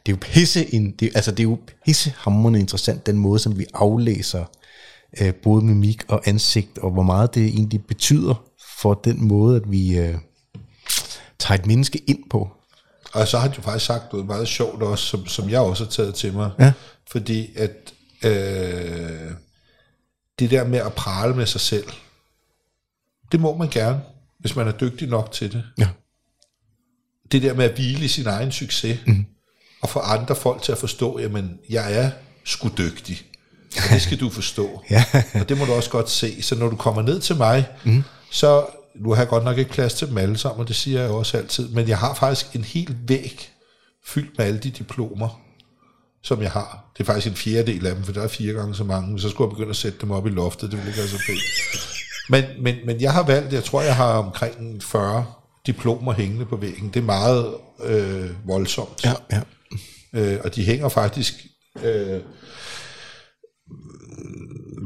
Det er jo pisse, in, det, altså det er jo pissehammerende interessant, den måde, som vi aflæser øh, både mimik og ansigt, og hvor meget det egentlig betyder for den måde, at vi øh, tager et menneske ind på. Og så har jo faktisk sagt noget meget sjovt også, som, som jeg også har taget til mig. Ja. Fordi at øh, det der med at prale med sig selv, det må man gerne, hvis man er dygtig nok til det. Ja. Det der med at hvile i sin egen succes, mm. og få andre folk til at forstå, jamen, jeg er sgu dygtig. Og det skal du forstå. Ja. Og det må du også godt se. Så når du kommer ned til mig, mm. så nu har jeg godt nok ikke plads til dem alle sammen, og det siger jeg også altid, men jeg har faktisk en hel væg fyldt med alle de diplomer, som jeg har. Det er faktisk en fjerdedel af dem, for der er fire gange så mange, så skulle jeg begynde at sætte dem op i loftet, det ville ikke være så fedt. Men, men, men jeg har valgt, jeg tror, jeg har omkring 40 diplomer hængende på væggen. Det er meget øh, voldsomt. Ja, ja. Øh, og de hænger faktisk, øh,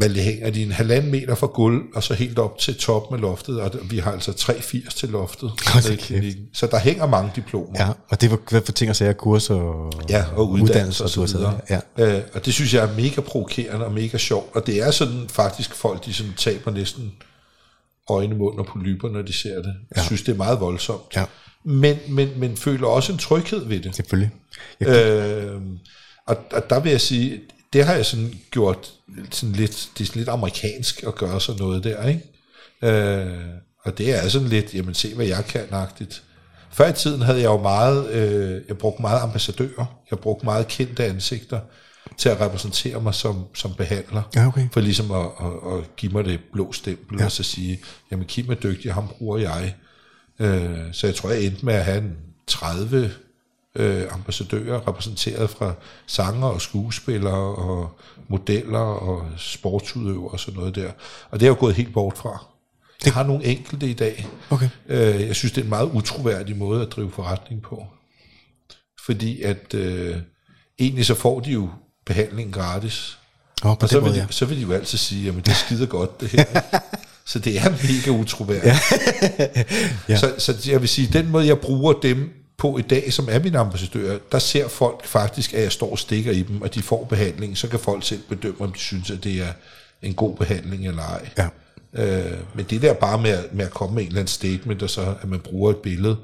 det hænger de en halvanden meter fra gulv, og så helt op til toppen af loftet, og vi har altså 3,80 til loftet. Så der hænger mange diplomer. ja. Og det var hvad for ting at sige, kurser og, Ja, og uddannelse og så videre. Ja. Øh, og det synes jeg er mega provokerende og mega sjovt. Og det er sådan faktisk folk, de sådan taber næsten øjne, mund og polyper, når de ser det. Jeg Ja. synes, det er meget voldsomt. Ja. Men, men, men føler også en tryghed ved det. Selvfølgelig. Jeg, Øh, og, og der vil jeg sige, det har jeg sådan gjort sådan lidt, det er sådan lidt amerikansk at gøre sådan noget der, ikke? Øh, og det er sådan lidt, jamen se hvad jeg kan-agtigt. Før i tiden havde jeg jo meget, øh, jeg brugte meget ambassadører, jeg brugte meget kendte ansigter til at repræsentere mig som, som behandler. Ja, okay. For ligesom at, at, at give mig det blå stempel, ja. og så sige, jamen Kim er dygtig, ham bruger jeg. Øh, så jeg tror, jeg endte med at have en 30 øh, ambassadører repræsenteret fra sanger og skuespillere og modeller og sportsudøvere og sådan noget der. Og det er jo gået helt bort fra. Jeg har nogle enkelte i dag. Okay. Øh, jeg synes, det er en meget utroværdig måde at drive forretning på. Fordi at øh, egentlig så får de jo behandling gratis. På Og så den vil, måde, de, ja. så vil de jo altid sige, jamen det er skide godt det her. så det er mega utroværdigt. Ja. Ja. så, så jeg vil sige, den måde jeg bruger dem på i dag, som er mine ambassadører, der ser folk faktisk, at jeg står og stikker i dem, og de får behandling, så kan folk selv bedømme, om de synes, at det er en god behandling eller ej. Ja. Øh, men det der bare med at, med at komme med en eller anden statement, og så at man bruger et billede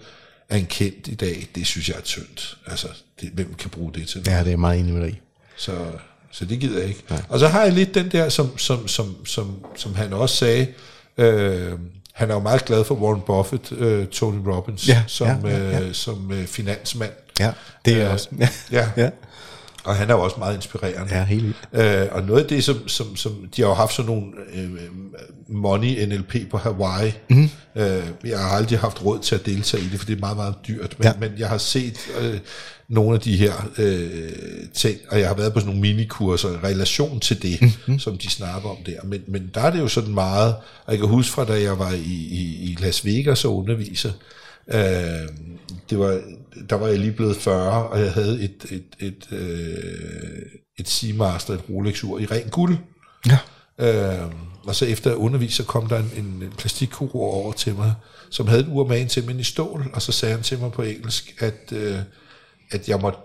af en kendt i dag, det synes jeg er tyndt. Altså, det, hvem kan bruge det til noget? ja, det er meget enig med dig. Så, så det gider jeg ikke. Nej. Og så har jeg lidt den der, som, som, som, som, som han også sagde, øh, han er jo meget glad for Warren Buffett, øh, Tony Robbins, Ja, som, ja, ja, ja. Øh, som øh, finansmand. Ja, det er Øh, også. Ja. Ja, ja. og han er jo også meget inspirerende. Ja, helt. Øh, og noget af det, som, som, som de har jo haft sådan nogle øh, money NLP på Hawaii. Mm. Øh, jeg har aldrig haft råd til at deltage i det, for det er meget, meget dyrt. Men, ja. men jeg har set øh, nogle af de her øh, ting, og jeg har været på sådan nogle minikurser i relation til det, Mhm. mm. som de snakker om der. Men, men der er det jo sådan meget, og jeg kan huske fra, da jeg var i, i, i Las Vegas og underviser, Øh, det var, der var jeg lige blevet 40, og jeg havde et, et, et, øh, et Seamaster, et Rolex-ur i ren guld. Ja. Øh, og så efter at undervise, så kom der en, en, en plastikkirurg over til mig, som havde et ur med en til men i stål, og så sagde han til mig på engelsk, at, øh, at jeg måtte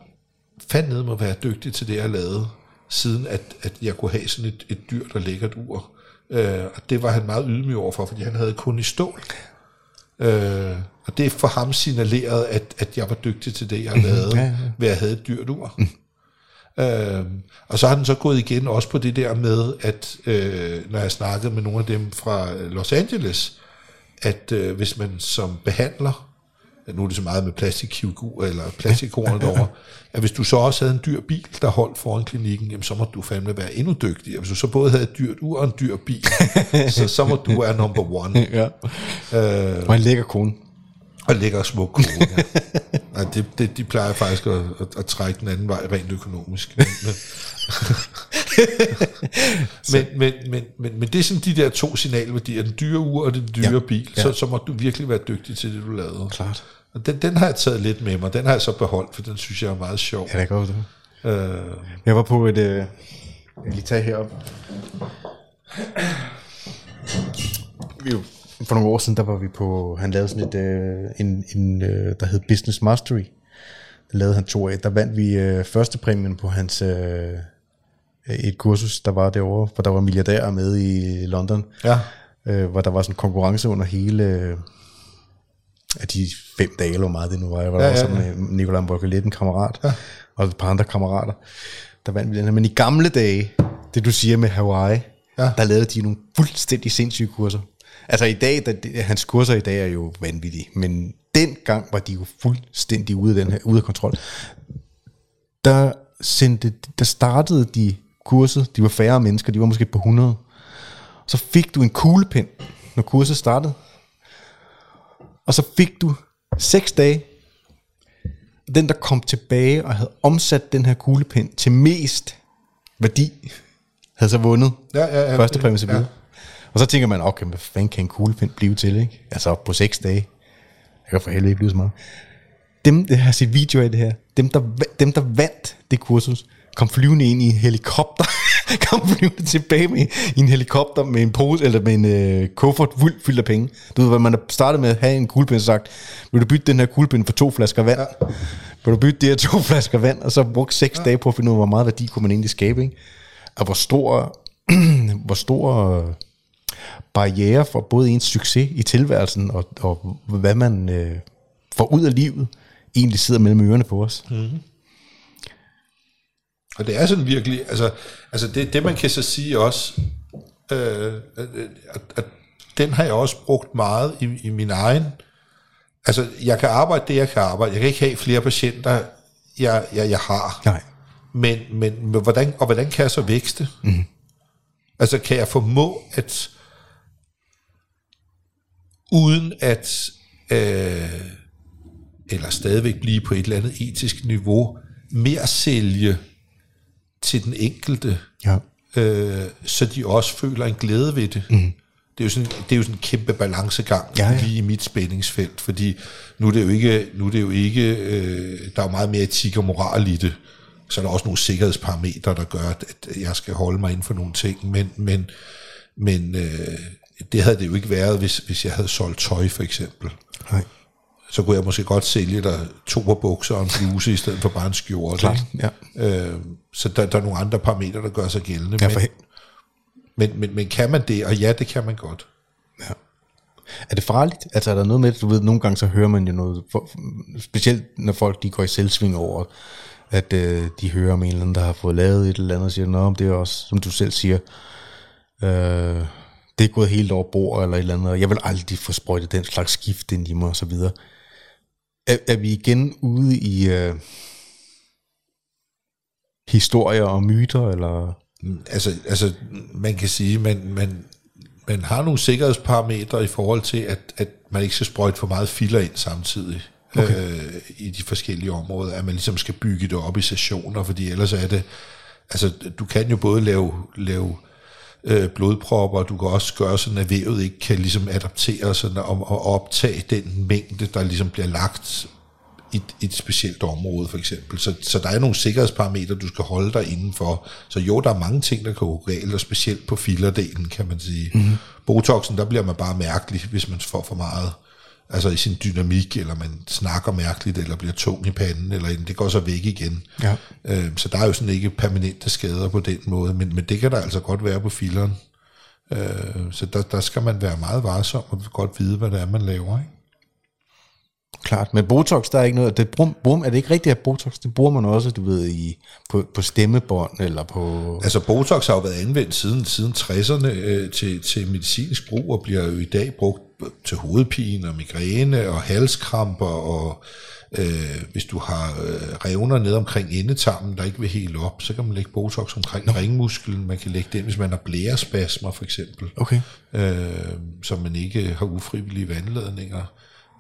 fandme må være dygtig til det, jeg lavede, siden at, at jeg kunne have sådan et, et dyrt og lækkert ur. Øh, og det var han meget ydmyg overfor, fordi han havde kun i stål. Øh, og det for ham signalerede, at, at jeg var dygtig til det, jeg lavede, Mhm. Ja, ja. ved at have et dyrt ur. Øh, og så har den så gået igen også på det der med, at øh, når jeg snakkede med nogle af dem fra Los Angeles, at øh, hvis man som behandler, nu er det så meget med plastikkirurgi eller plastikkornet derovre, at hvis du så også havde en dyr bil, der holdt foran klinikken, jamen, så må du fandme være endnu dygtigere. Hvis du så både havde et dyrt ur og en dyr bil, så, så må du være number one. ja. Øh. Og en lækker kone. Og lækker og smuk. Nej, det, det, de plejer faktisk at, at, at trække den anden vej rent økonomisk. Men, men, men, men, men, men det er sådan de der to signalværdier, den dyre ur og den dyre Ja, bil, ja. så, så må du virkelig være dygtig til det, du lavede. Klart. Og den, den har jeg taget lidt med mig, den har jeg så beholdt, for den synes jeg er meget sjov. Ja, det er godt. Det. Øh, Jeg var på et... Øh, jeg kan lige tage herop. Vi jo, for nogle år siden, der var vi på... Han lavede sådan et... Øh, en, en, øh, der hed Business Mastery. Der lavede han to af. Der vandt vi øh, første præmien på hans... Øh, et kursus, der var derovre, hvor der var milliardærer med i London. ja, øh, hvor der var sådan en konkurrence under hele øh, af de fem dage, eller hvor meget det nu var. Jeg var Ja, ja, ja, med Nicolai Mborkelet, en kammerat, ja. og et par andre kammerater, der vandt vi den her. Men i gamle dage, det du siger med Hawaii, Ja. der lavede de nogle fuldstændig sindssyge kurser. Altså i dag, der, det- hans kurser i dag er jo vanvittige, men dengang var de jo fuldstændig ude af, den her, ude af kontrol. Der, sendte, der startede de kurset, de var færre mennesker, de var måske på 100, så fik du en kuglepen, når kurset startede. Og så fik du seks dage. Den, der kom tilbage og havde omsat den her kuglepen til mest værdi, havde så vundet Ja, ja, ja, første præmie ja. Og så tænker man, okay, hvad fanden kan en kuglepind blive til, ikke? Altså på seks dage. Jeg kan for helvede ikke blive så meget. Dem, jeg har set video af det her, dem der, dem, der vandt det kursus, kom flyvende ind i en helikopter, kom flyvende tilbage med, i en helikopter med en pose, eller med en øh, kuffert fuld, fyldt af penge. Du ved, hvad man har startet med at have en kuglepind og sagt, vil du bytte den her kuglepind for to flasker vand? Ja. Vil du bytte de her to flasker vand? Og så brugt seks ja. dage på at finde ud af, hvor meget værdi kunne man egentlig skabe, ikke? Og hvor stor, hvor stor barriere for både ens succes i tilværelsen, og, og hvad man øh, får ud af livet, egentlig sidder mellem ørerne på os. Mm. Og det er sådan virkelig, altså, altså det, det man kan så sige også, øh, at, at den har jeg også brugt meget i, i min egen, altså jeg kan arbejde det, jeg kan arbejde, jeg kan ikke have flere patienter, jeg, jeg, jeg har. Nej. Men, men, men hvordan, og hvordan kan jeg så vækste? Mm. Altså kan jeg formå at, uden at, øh, eller stadigvæk blive på et eller andet etisk niveau, mere sælge til den enkelte, Ja. øh, så de også føler en glæde ved det. Mm. Det er, jo sådan, det er jo sådan en kæmpe balancegang Ja, ja. lige i mit spændingsfelt, fordi nu er det jo ikke, nu er det jo ikke øh, der er jo meget mere etik og moral i det. Så er der også nogle sikkerhedsparametre, der gør, at, jeg skal holde mig inden for nogle ting, men, men, men øh, det havde det jo ikke været, hvis, hvis jeg havde solgt tøj for eksempel. Nej. Så kunne jeg måske godt sælge dig to par bukser og en bluse i stedet for bare en skjorte. Klart, ja. Øh, så der, der er nogle andre parametre, der gør sig gældende. Ja, men, for, men, men, men kan man det? Og ja, det kan man godt. ja. Er det farligt? Altså er der noget med? Du ved, nogle gange så hører man jo noget, for, specielt når folk de går i selvsving over, at øh, de hører om en eller anden, der har fået lavet et eller andet, og siger, Nå, men det er også, som du selv siger, øh, det er gået helt over bord, eller et eller andet, og jeg vil aldrig få sprøjtet den slags gift ind i mig, og så videre. Er, er vi igen ude i øh, historier og myter, eller... Altså, altså man kan sige, man, man, man har nogle sikkerhedsparametre i forhold til, at, at man ikke skal sprøjte for meget filler ind samtidig. Okay. Øh, i de forskellige områder, at man ligesom skal bygge det op i sessioner, fordi ellers er det, altså du kan jo både lave, lave øh, blodpropper, og du kan også gøre sådan, at vævet ikke kan ligesom adaptere sådan, og, og optage den mængde, der ligesom bliver lagt i et, et specielt område for eksempel. Så, så der er nogle sikkerhedsparametre, du skal holde dig indenfor. Så jo, der er mange ting, der kan gå galt, og specielt på fillerdelen, kan man sige. Mm-hmm. Botoxen, der bliver man bare mærkelig, hvis man får for meget altså i sin dynamik, eller man snakker mærkeligt, eller bliver tung i panden, eller det går så væk igen. Ja. Øh, så der er jo sådan ikke permanente skader på den måde, men, men det kan der altså godt være på filleren. Øh, så der, der skal man være meget varsom og godt vide, hvad det er, man laver. Ikke? Klart, men Botox, der er ikke noget, det bruger, bruger, er det ikke rigtigt, at Botox, det bruger man også, du ved, i, på, på stemmebånd, eller på... Altså Botox har jo været anvendt siden, siden 60'erne øh, til, til medicinsk brug, og bliver jo i dag brugt til hovedpine og migræne og halskramper, og øh, hvis du har øh, revner ned omkring endetarmen, der ikke vil helt op, så kan man lægge Botox omkring Nå. ringmusklen, man kan lægge den, hvis man har blærespasmer for eksempel, Okay. øh, så man ikke har ufrivillige vandladninger.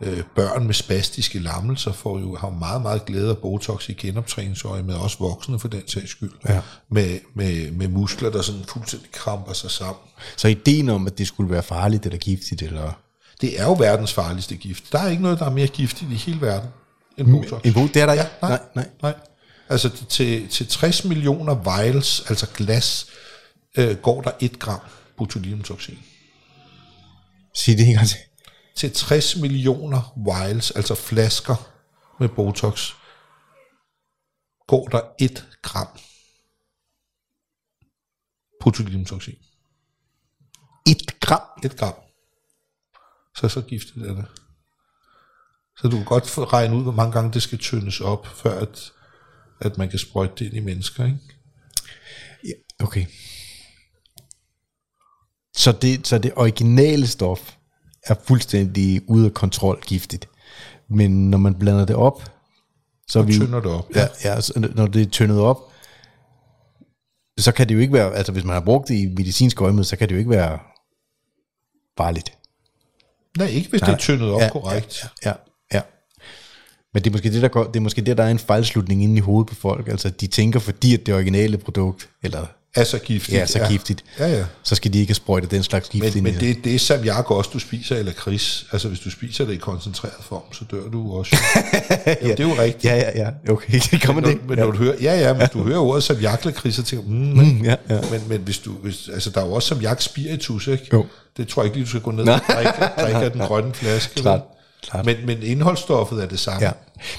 Øh, børn med spastiske lammelser får jo har meget, meget glæde af Botox i genoptræningsøje, med også voksne for den sags skyld. Ja. Med, med, med muskler, der sådan fuldstændig kramper sig sammen. Så ideen om, at det skulle være farligt eller giftigt, eller... Det er jo verdens farligste gift. Der er ikke noget, der er mere giftigt i hele verden end Botox. En bo, det er der Ja, ikke? nej, nej, nej. nej. Altså til, til 60 millioner vials, altså glas, øh, går der 1 gram botulinumtoxin. Sig det en gang til. Til 60 millioner vials, altså flasker med Botox, går der 1 gram botulinumtoxin. Et gram. 1 gram. Så så giftigt er det. Så du kan godt regne ud, hvor mange gange det skal tyndes op, før at, at man kan sprøjte det ind i mennesker. Ikke? Ja, okay. Så det, så det originale stof er fuldstændig ude af kontrol giftigt. Men når man blander det op, så vi... tynder det op. Ja, ja så når det er tyndet op, så kan det jo ikke være, altså hvis man har brugt det i medicinsk øjemed, så kan det jo ikke være farligt. Nej, ikke hvis det er tyndet op ja, korrekt. Ja, ja, ja. Men det er måske det, der går, det er måske det, der er en fejlslutning inde i hovedet på folk. Altså, de tænker, fordi at det originale produkt, eller Er så giftigt. ja, så ja. giftigt, Ja, ja. så skal de ikke sprøjte den slags gift Men, men det, det er salmiak også, du spiser, eller kris. Altså, hvis du spiser det i koncentreret form, så dør du også. ja. det er jo rigtigt. Ja, ja, ja. Okay, det kommer det. men når du hører, ja, ja, men du hører ordet salmiak lakrids, så tænker mm, Mm, ja, ja. Men, men hvis du, hvis, altså der er jo også salmiak spiritus, ikke? Jo. Det tror jeg ikke lige, du skal gå ned og drikke, drikke af den grønne flaske. Klart, klart. Men, men indholdsstoffet er det samme. Ja.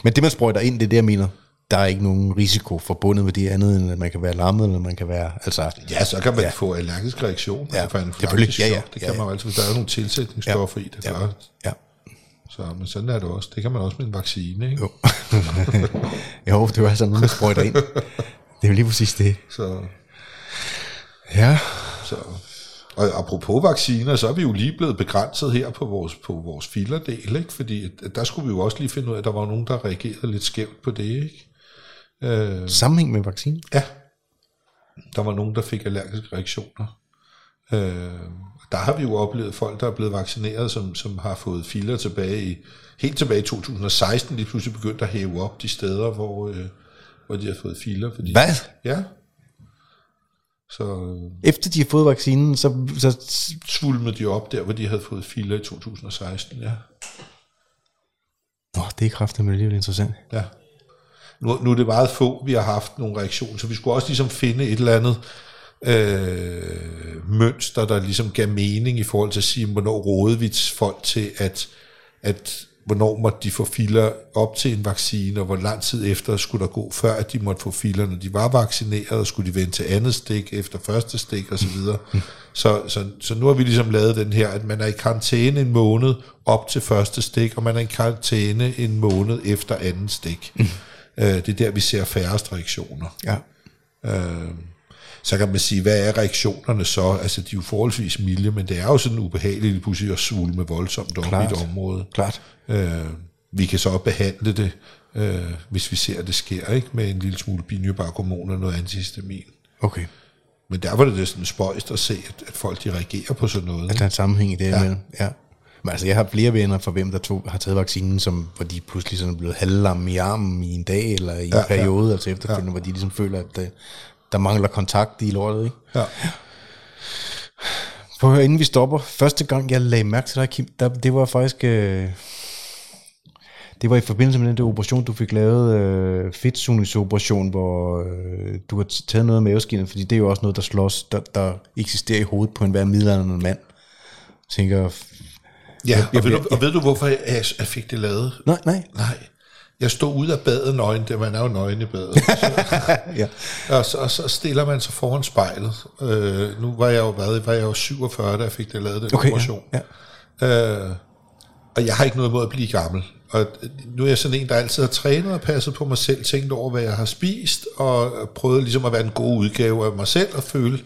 Men det, man sprøjter ind, det er det, jeg mener. Der er ikke nogen risiko forbundet med det andet, end at man kan være lammet, eller man kan være, altså... Ja, så kan man ja. få allergisk reaktion. Ja, altså selvfølgelig. Ja, ja. Det kan Ja, ja. man jo altid, hvis der er nogle tilsætningsstoffer i det. Ja. Ja. Ja. Så, men sådan er det også. Det kan man også med en vaccine, ikke? Jo. jo, det var altså noget, der sprøjter ind. Det er jo lige præcis det. Så, Ja. så. Og apropos vacciner, så er vi jo lige blevet begrænset her på vores, på vores filerdel, ikke? Fordi at- der skulle vi jo også lige finde ud af, at der var nogen, der reagerede lidt skævt på det, ikke? Øh, Sammenhæng med vaccinen. Ja. Der var nogen, der fik allergiske reaktioner. Øh, der har vi jo oplevet folk, der er blevet vaccineret, som, som har fået filer tilbage i, helt tilbage i 2016, lige pludselig begyndt at hæve op de steder, hvor, øh, hvor de har fået filer. Fordi, Hvad? Ja. Så øh, Efter de har fået vaccinen, så, så svulmede de op der, hvor de havde fået filer i 2016, ja. Nå, det er kraftigt alligevel interessant. Ja. Nu, nu er det meget få, vi har haft nogle reaktioner, så vi skulle også ligesom finde et eller andet øh, mønster, der ligesom gav mening i forhold til at sige, hvornår rådede vi folk til, at, at hvornår måtte de få filer op til en vaccine, og hvor lang tid efter skulle der gå, før at de måtte få filer, når de var vaccineret, og skulle de vente til andet stik efter første stik osv. Så, så, så så nu har vi ligesom lavet den her, at man er i karantæne en måned op til første stik, og man er i karantæne en måned efter anden stik. Øh, det er der, vi ser færrest reaktioner. Ja. Øh, så kan man sige, hvad er reaktionerne så? Altså, de er jo forholdsvis milde, men det er jo sådan ubehageligt lige pludselig at svulme voldsomt op i Klart. et område. Klart. Øh, vi kan så behandle det, øh, hvis vi ser, at det sker, ikke? med en lille smule binyrbarkhormon og noget antihistamin. Okay. Men der var det næsten spøjst at se, at, at folk de reagerer på sådan noget. At der er en sammenhæng i det ja. imellem. Ja. Men altså, jeg har flere venner for hvem, der tog, har taget vaccinen, som, hvor de pludselig sådan er blevet halvlamme i armen i en dag, eller i en Ja, periode, ja. altså efterfølgende, ja. hvor de ligesom føler, at øh, der mangler kontakt i lortet, ikke? Ja. Prøv at høre, inden vi stopper. Første gang, jeg lagde mærke til dig, Kim, der, det var faktisk... Øh, det var i forbindelse med den der operation, du fik lavet, øh, fedtsugningsoperation, hvor øh, du har taget noget af maveskinnet, fordi det er jo også noget, der slås, der, der eksisterer i hovedet på enhver middelalderne mand. Jeg tænker, Ja, jeg og, ved du, og ved du, hvorfor jeg, jeg fik det lavet? nej, nej. Nej. Jeg stod ud af badet nøgen, det man er jo nøgen i badet. Ja. Og så, og så stiller man sig foran spejlet. Øh, nu var jeg jo været, var jeg jo 47, da jeg fik det lavet, den Okay, operation. ja, ja. Øh, og jeg har ikke noget imod at blive gammel. Og nu er jeg sådan en, der altid har trænet og passet på mig selv, tænkt over, hvad jeg har spist, og prøvet ligesom at være en god udgave af mig selv, og føle,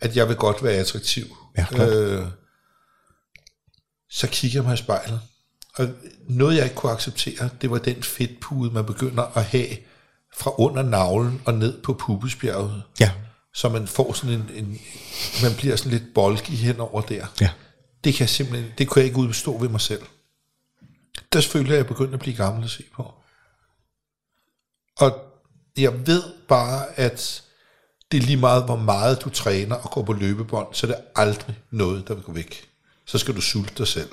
at jeg vil godt være attraktiv. Ja, klart. øh, så kigger jeg mig i spejlet, og noget jeg ikke kunne acceptere, det var den fedtpude, man begynder at have fra under navlen og ned på pubesbjerget. Ja, Så man får sådan en, en man bliver sådan lidt bolky henover der. ja. Det kan jeg simpelthen, det kunne jeg ikke udstå ved mig selv. Der følte jeg, jeg begyndte at blive gammel at se på. Og jeg ved bare, at det er lige meget, hvor meget du træner og går på løbebånd, så er det aldrig noget, der vil gå væk. Så skal du sulte dig selv.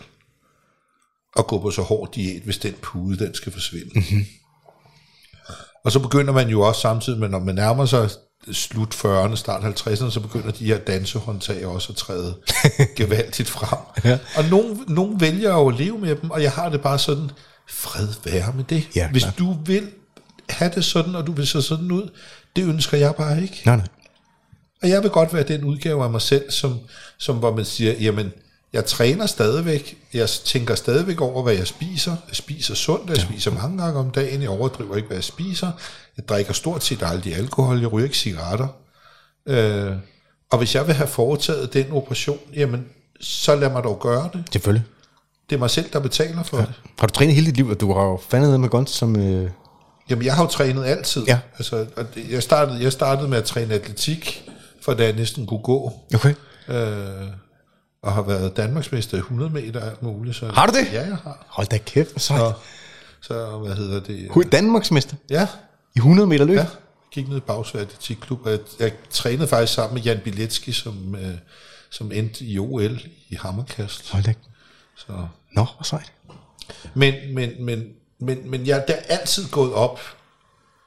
Og gå på så hård diæt, hvis den pude, den skal forsvinde. Mm-hmm. Og så begynder man jo også samtidig med, når man nærmer sig slut 40'erne, start 50'erne, så begynder de her dansehåndtag også at træde gevaldigt frem. Ja. Og nogen, nogen vælger jo at leve med dem, og jeg har det bare sådan, fred være med det. Ja, Hvis du vil have det sådan, og du vil se sådan ud, det ønsker jeg bare ikke. Nej, nej. Og jeg vil godt være den udgave af mig selv, som, som hvor man siger, jamen, jeg træner stadigvæk, jeg tænker stadigvæk over, hvad jeg spiser. Jeg spiser sundt, jeg spiser mange gange om dagen, jeg overdriver ikke, hvad jeg spiser. Jeg drikker stort set aldrig alkohol, jeg ryger ikke cigaretter. Øh, og hvis jeg vil have foretaget den operation, jamen, så lad mig dog gøre det. Selvfølgelig. Det er mig selv, der betaler for ja. det. Har du trænet hele dit liv, og du har jo fandet noget med Guns som... Øh, Jamen, jeg har jo trænet altid. Ja. Altså, jeg, startede, jeg startede med at træne atletik, for da jeg næsten kunne gå. okay. Øh, og har været Danmarksmester i 100 meter og alt muligt. Så, Har du det? Ja, jeg har. Hold da kæft, sejt. Så, så hvad hedder det? Hu- Danmarksmester Ja, i 100 meter løb. ja. Gik ned i Bagsvær Atletikklub. og Jeg, jeg trænede faktisk sammen med Jan Biletski, som, øh, som endte i OL i hammerkast. Hold da. Så. Nå, hvor sejt. Men, men, men, men, men jeg har altid gået op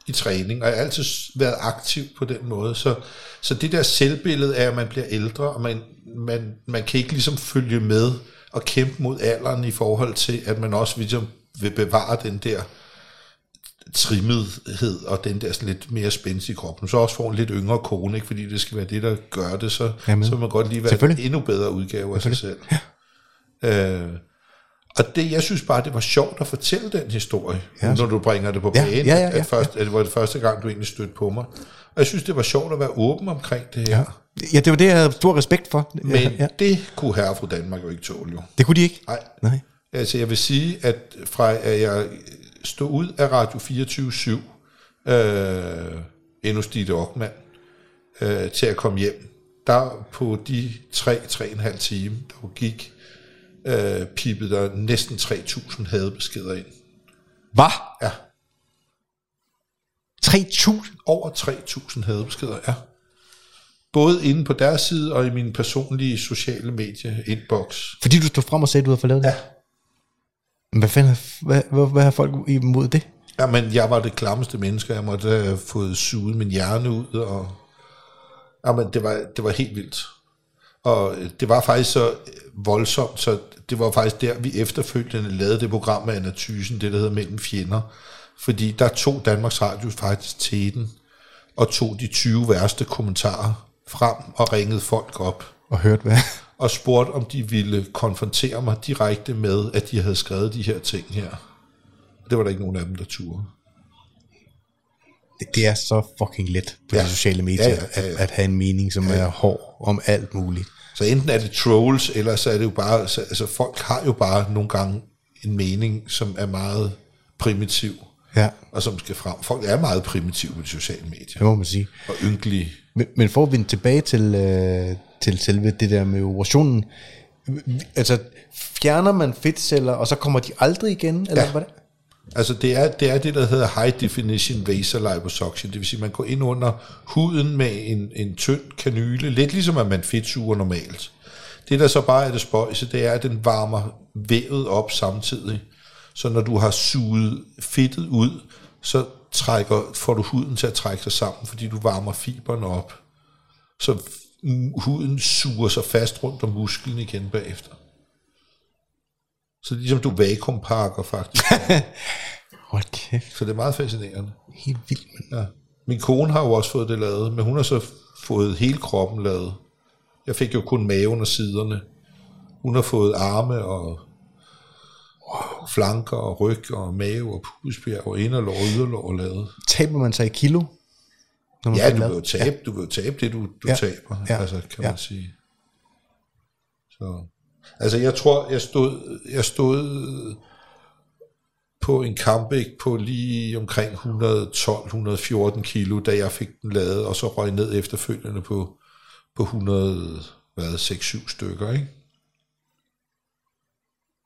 i træning, og jeg har altid været aktiv på den måde. Så, så det der selvbillede af, at man bliver ældre, og man, man, man kan ikke ligesom følge med og kæmpe mod alderen i forhold til, at man også ligesom vil bevare den der trimmethed og den der sådan lidt mere spænst i kroppen. Så også får en lidt yngre kone, ikke? fordi det skal være det, der gør det, så, Jamen. så man godt lige være en endnu bedre udgave af sig selv. Ja. Øh, og det, jeg synes bare, det var sjovt at fortælle den historie, Ja. ja. når du bringer det på Ja, banen, ja, ja, ja, at, først, at det var det første gang, du egentlig stødte på mig. Og jeg synes, det var sjovt at være åben omkring det her. Ja. ja, det var det, jeg havde stor respekt for. Men ja, ja. det kunne herre fra Danmark jo ikke tåle, jo. Det kunne de ikke? Nej. Nej. Altså, jeg vil sige, at fra at jeg stod ud af Radio 24-7, øh, endnu Stige Ockmann, øh, til at komme hjem, der på de 3-3,5 timer, der gik, øh, pippede der næsten 3.000 hadebeskeder ind. Hvad? Ja, 3.000? over 3.000 hadebeskeder, ja. Både inde på deres side og i min personlige sociale medie inbox. Fordi du stod frem og sagde, at du havde lavet det? Ja. Men hvad fanden hvad, hvad, hvad har folk imod det? Jamen, jeg var det klammeste menneske. Jeg måtte have fået suget min hjerne ud, og jamen, det, var, det var helt vildt. Og det var faktisk så voldsomt, så det var faktisk der, vi efterfølgende lavede det program med Anna Thysen, det der hedder Mellem Fjender. Fordi der tog Danmarks Radio faktisk til den, og tog de 20 værste kommentarer frem og ringede folk op Og hørt hvad? og spurgte, om de ville konfrontere mig direkte med, at de havde skrevet de her ting her. Det var der ikke nogen af dem, der turde. Det, det er så fucking let på Ja. de sociale medier, Ja, ja, ja, ja. At, at have en mening, som er hård om alt muligt. Så enten er det trolls, eller så er det jo bare, så, altså folk har jo bare nogle gange en mening, som er meget primitiv, Ja, og som skal frem. Folk er meget primitive på de sociale medier, det må man sige. og ynkelige. Men, men for at vende tilbage til, øh, til selve det der med operationen, altså fjerner man fedtceller, og så kommer de aldrig igen? Eller Ja. hvad? Altså det er, det er det, der hedder high definition vaser liposuction, det vil sige, man går ind under huden med en, en tynd kanyle, lidt ligesom at man fedtsuger normalt. Det der så bare er det spøjse, det er, at den varmer vævet op samtidig. Så når du har suget fedtet ud, så trækker, får du huden til at trække sig sammen, fordi du varmer fiberne op. Så huden suger sig fast rundt om musklen igen bagefter. Så ligesom du vakuumpakker faktisk. Hold kæft, Så det er meget fascinerende. helt vildt. Men. Ja. Min kone har jo også fået det lavet, men hun har så fået hele kroppen lavet. Jeg fik jo kun maven og siderne. Hun har fået arme og flanker og ryg og mave og pudesbjerg og inderlår og yderlår lavet. Taber man sig i kilo? Når man Ja, du vil jo tabe, du vil jo tabe det, du, du Ja. taber, Ja. altså, kan Ja. man sige. Så. Altså, jeg tror, jeg stod, jeg stod på en kampvægt på lige omkring 112-114 kilo, da jeg fik den lavet, og så røg ned efterfølgende på, på 100, hvad, 6-7 stykker, ikke?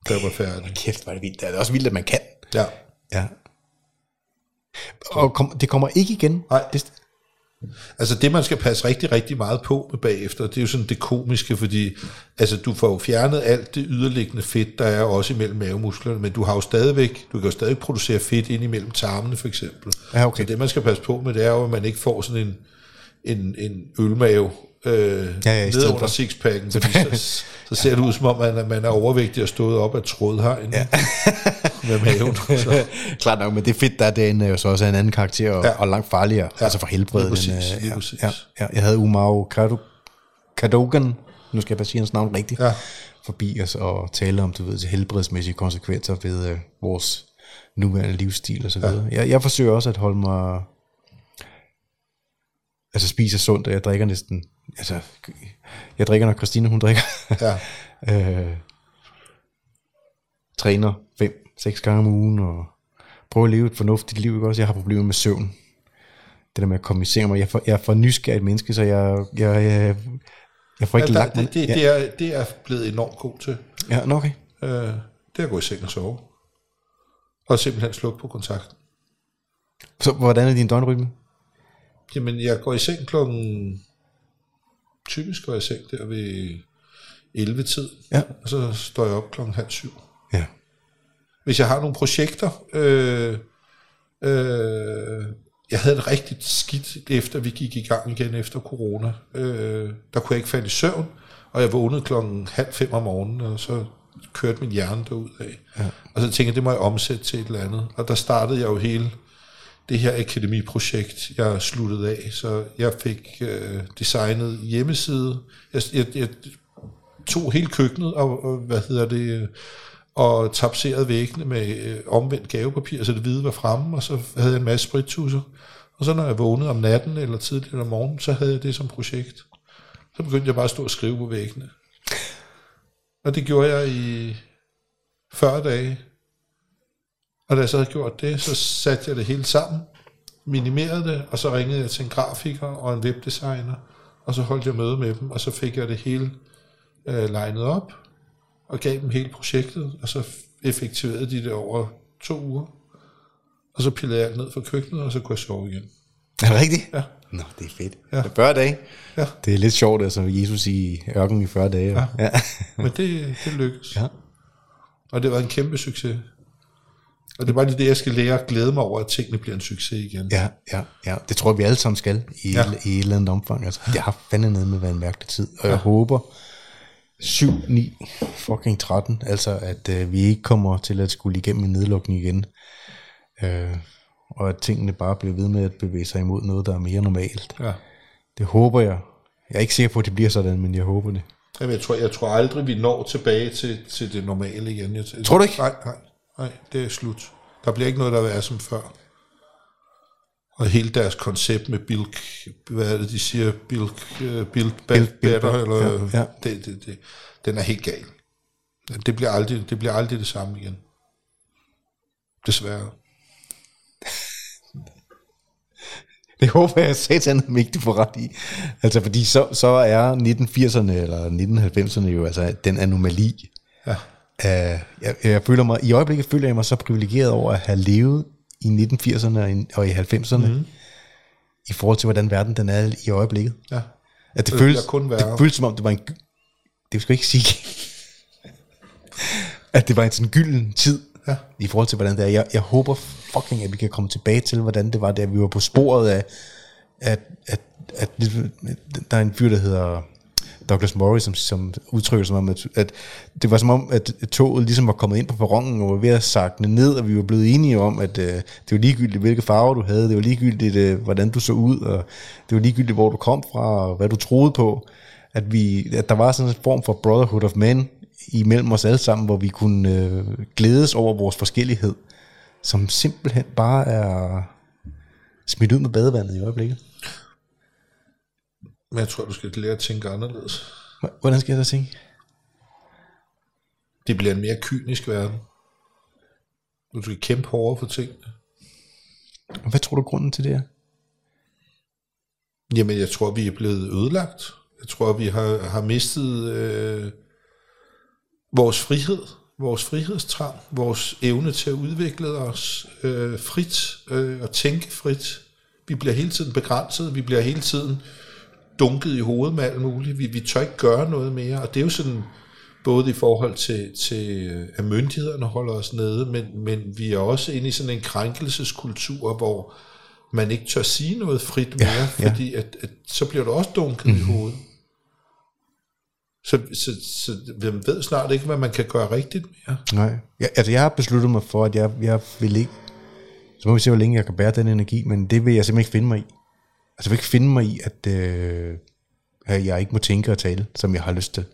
Jeg var færdig. Kæft, er det vildt. Det er også vildt, at man kan. Ja. Ja. Og kom, det kommer ikke igen? Nej. Det, Altså det, man skal passe rigtig, rigtig meget på med bagefter, det er jo sådan det komiske, fordi altså, du får jo fjernet alt det yderliggende fedt, der er også imellem mavemusklerne, men du har jo stadigvæk, du kan jo stadig producere fedt ind imellem tarmene for eksempel. Ja, okay. Så det, man skal passe på med, det er jo, at man ikke får sådan en, en, en ølmave øh, Ja, ja, ned under sixpacken, fordi så, så ser det ud som om, er, man er overvægtig og stået op af trådhegn ja. med maven. Så. Klart nok, men det fedt, der er er jo så også af en anden karakter, og, ja. Ja. og langt farligere, ja. altså for helbredet. Præcis, øh, ja, præcis. ja, ja, jeg havde Kado- Kadogan, nu skal jeg bare sige hans navn rigtigt, Ja. forbi os og tale om, du ved, de helbredsmæssige konsekvenser ved øh, vores nuværende livsstil og så videre. Ja. Jeg, jeg forsøger også at holde mig, altså spiser sundt, og jeg drikker næsten, altså, jeg drikker, når Christine, hun drikker. Ja. øh, træner fem, seks gange om ugen, og prøver at leve et fornuftigt liv. Ikke? Også jeg har problemer med søvn. Det der med at kommunicere mig. Jeg er for, jeg er for nysgerrigt menneske, så jeg, jeg, jeg, jeg får ikke Ja, lagt mig. det, det, ja. det, er, det er blevet enormt god til. ja, okay. Øh, det er at gå i seng og sove. Og simpelthen slukke på kontakten. Så hvordan er din døgnrytme? Jamen, jeg går i seng klokken... Typisk går jeg seng der ved 11 tid. Ja. Og så står jeg op klokken halv syv. Ja. Hvis jeg har nogle projekter... Øh, øh, jeg havde det rigtig skidt, efter vi gik i gang igen efter corona. Øh, der kunne jeg ikke falde i søvn, og jeg vågnede klokken halv fem om morgenen, og så kørte min hjerne derud af. Ja. Og så tænkte jeg, det må jeg omsætte til et eller andet. Og der startede jeg jo hele det her akademiprojekt, jeg sluttede af. Så jeg fik øh, designet hjemmeside. Jeg, jeg, jeg tog hele køkkenet og, og hvad hedder det, øh, og tapserede væggene med øh, omvendt gavepapir, så det hvide var fremme, og så havde jeg en masse sprittusser. Og så når jeg vågnede om natten eller tidligt om morgenen, så havde jeg det som projekt. Så begyndte jeg bare at stå og skrive på væggene. Og det gjorde jeg i 40 dage. Og da jeg så havde gjort det, så satte jeg det hele sammen, minimerede det, og så ringede jeg til en grafiker og en webdesigner, og så holdt jeg møde med dem, og så fik jeg det hele øh, legnet op, og gav dem hele projektet, og så effektuerede de det over to uger. Og så pillede jeg alt ned fra køkkenet, og så kunne jeg sove igen. Er det rigtigt? Ja. Nå, det er fedt. Ja. 40 dage. Ja. Det er lidt sjovt, altså Jesus i ørkenen i 40 dage. Ja. ja. Men det, det lykkedes. ja. Og det var en kæmpe succes. Og det er bare lige det, jeg skal lære at glæde mig over, at tingene bliver en succes igen. Ja, ja, ja. Det tror jeg, vi alle sammen skal i, Ja. ja. i et eller andet omfang. Altså, det har fandme nede med at være en mærkelig tid. Og jeg håber, 7, 9, fucking 13, altså at øh, vi ikke kommer til at skulle igennem en nedlukning igen. Øh, og at tingene bare bliver ved med at bevæge sig imod noget, der er mere normalt. Ja. Det håber jeg. Jeg er ikke sikker på, at det bliver sådan, men jeg håber det. Jamen, jeg, tror, jeg tror aldrig, vi når tilbage til, til det normale igen. Jeg, Tror du ikke? Nej, nej, nej, det er slut. Der bliver ikke noget, der være som før. Og hele deres koncept med Bilk, hvad er det, de siger, Bilk, uh, better back, eller ja, ja. Det, det, det, den er helt gal. Det bliver, aldrig, det bliver aldrig det samme igen. Desværre. Det håber jeg satan om ikke, du får ret i. Altså, fordi så, så er 1980'erne eller 1990'erne jo altså den anomali. Ja. Uh, jeg, jeg føler mig, i øjeblikket føler jeg mig så privilegeret over at have levet i 1980'erne og i, og i 90'erne, mm. i forhold til, hvordan verden den er i øjeblikket. ja. At det, Det føles, kun værre. det føles som om, det var en... Det skal jeg ikke sige. at det var en sådan gylden tid, Ja. i forhold til, hvordan det er. Jeg, jeg håber fucking, at vi kan komme tilbage til, hvordan det var, da vi var på sporet af, at, at, at, der er en fyr, der hedder Douglas Murray, som, som udtrykker som om, at, at det var som om, at toget ligesom var kommet ind på perronen og var ved at sakne ned, og vi var blevet enige om, at øh, det var ligegyldigt, hvilke farver du havde, det var ligegyldigt, øh, hvordan du så ud, og det var ligegyldigt, hvor du kom fra, og hvad du troede på, at, vi, at der var sådan en form for brotherhood of men imellem os alle sammen, hvor vi kunne øh, glædes over vores forskellighed, som simpelthen bare er smidt ud med badevandet i øjeblikket. Men jeg tror, du skal lære at tænke anderledes. Hvordan skal jeg så tænke? Det bliver en mere kynisk verden. Du skal kæmpe hårdere for tingene. Hvad tror du grunden til det er? Jamen, jeg tror, vi er blevet ødelagt. Jeg tror, vi har, har mistet øh, vores frihed, vores frihedstrang, vores evne til at udvikle os øh, frit øh, og tænke frit. Vi bliver hele tiden begrænset, vi bliver hele tiden dunket i hovedet med alt muligt. Vi, vi tør ikke gøre noget mere, og det er jo sådan både i forhold til, til at myndighederne holder os nede, men, men vi er også inde i sådan en krænkelseskultur, hvor man ikke tør sige noget frit mere, ja, ja. fordi at, at så bliver du også dunket mm-hmm. i hovedet. Så, så, så hvem ved snart ikke, hvad man kan gøre rigtigt mere. Nej. Jeg, altså, jeg har besluttet mig for, at jeg, jeg vil ikke... Så må vi se, hvor længe jeg kan bære den energi, men det vil jeg simpelthen ikke finde mig i. Altså, jeg vil ikke finde mig i, at, øh, jeg ikke må tænke og tale, som jeg har lyst til.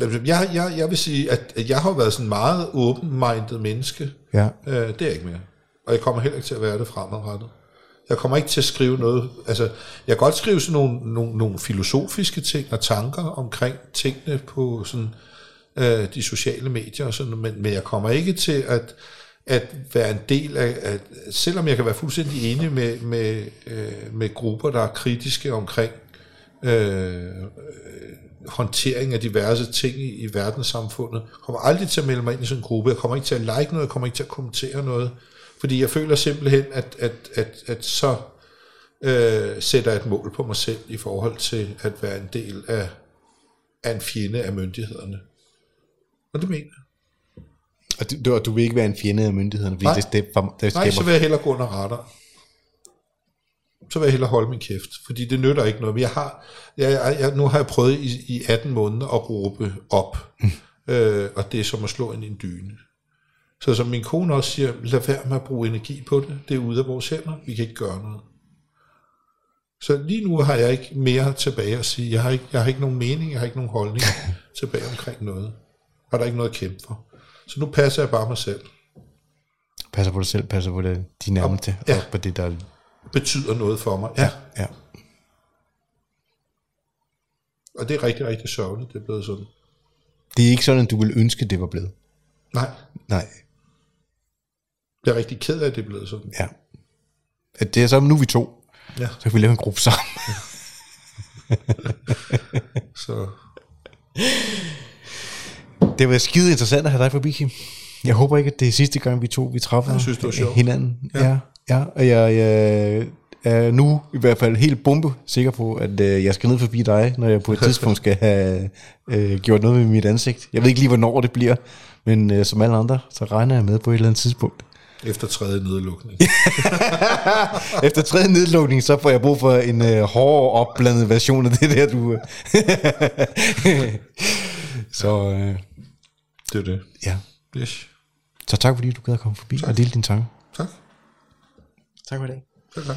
Jeg, jeg, jeg vil sige, at, at jeg har været sådan en meget open-minded menneske. Ja. Øh, det er jeg ikke mere. Og jeg kommer heller ikke til at være det fremadrettet. Jeg kommer ikke til at skrive noget, altså jeg kan godt skrive sådan nogle, nogle, nogle filosofiske ting og tanker omkring tingene på sådan øh, de sociale medier og sådan, men, men jeg kommer ikke til at, at være en del af, at, selvom jeg kan være fuldstændig enig med, med, øh, med grupper, der er kritiske omkring øh, øh, håndtering af diverse ting i, i verdenssamfundet, kommer aldrig til at melde mig ind i sådan en gruppe, jeg kommer ikke til at like noget, jeg kommer ikke til at kommentere noget, fordi jeg føler simpelthen, at, at, at, at så øh, sætter jeg et mål på mig selv i forhold til at være en del af, af en fjende af myndighederne. Og det mener jeg. Og du, du, du vil ikke være en fjende af myndighederne, fordi Nej. det, det, det, det Nej, så vil jeg hellere gå under radar. Så vil jeg hellere holde min kæft, fordi det nytter ikke noget. Jeg har, jeg, jeg, jeg, nu har jeg prøvet i, i 18 måneder at råbe op, mm. øh, og det er som at slå ind i en dyne. Så som min kone også siger, lad være med at bruge energi på det. Det er ude af vores hænder. Vi kan ikke gøre noget. Så lige nu har jeg ikke mere tilbage at sige. Jeg har ikke, jeg har ikke nogen mening, jeg har ikke nogen holdning tilbage omkring noget. Og der er ikke noget at kæmpe for. Så nu passer jeg bare mig selv. Passer på dig selv, passer på det, de nærmeste, Ja. og på det, der... Betyder noget for mig. Ja. Ja. Og det er rigtig, rigtig sørgeligt, det er blevet sådan. Det er ikke sådan, du ville ønske, det var blevet. Nej, Nej, jeg er rigtig ked af, at det er blevet sådan. ja. At det er så, nu vi to, Ja. så kan vi lave en gruppe sammen. Så Det været skide interessant at have dig forbi, Kim. Jeg håber ikke, at det er sidste gang, vi to vi træffer Jeg synes, det var sjovt. hinanden. Ja. ja, ja. Og jeg, jeg er nu i hvert fald helt bombe sikker på, at øh, jeg skal ned forbi dig, når jeg på et tidspunkt skal have øh, gjort noget med mit ansigt. Jeg ved ikke lige, hvornår det bliver, men øh, som alle andre, så regner jeg med på et eller andet tidspunkt. efter tredje nedlukning. Efter tredje nedlukning, så får jeg brug for en øh, hårdere opblandet version af det der, du... så øh, det er det. ja. Yes. Så tak fordi du gad at komme forbi tak. og dele din tanke. Tak. Tak for i dag. Tak, tak.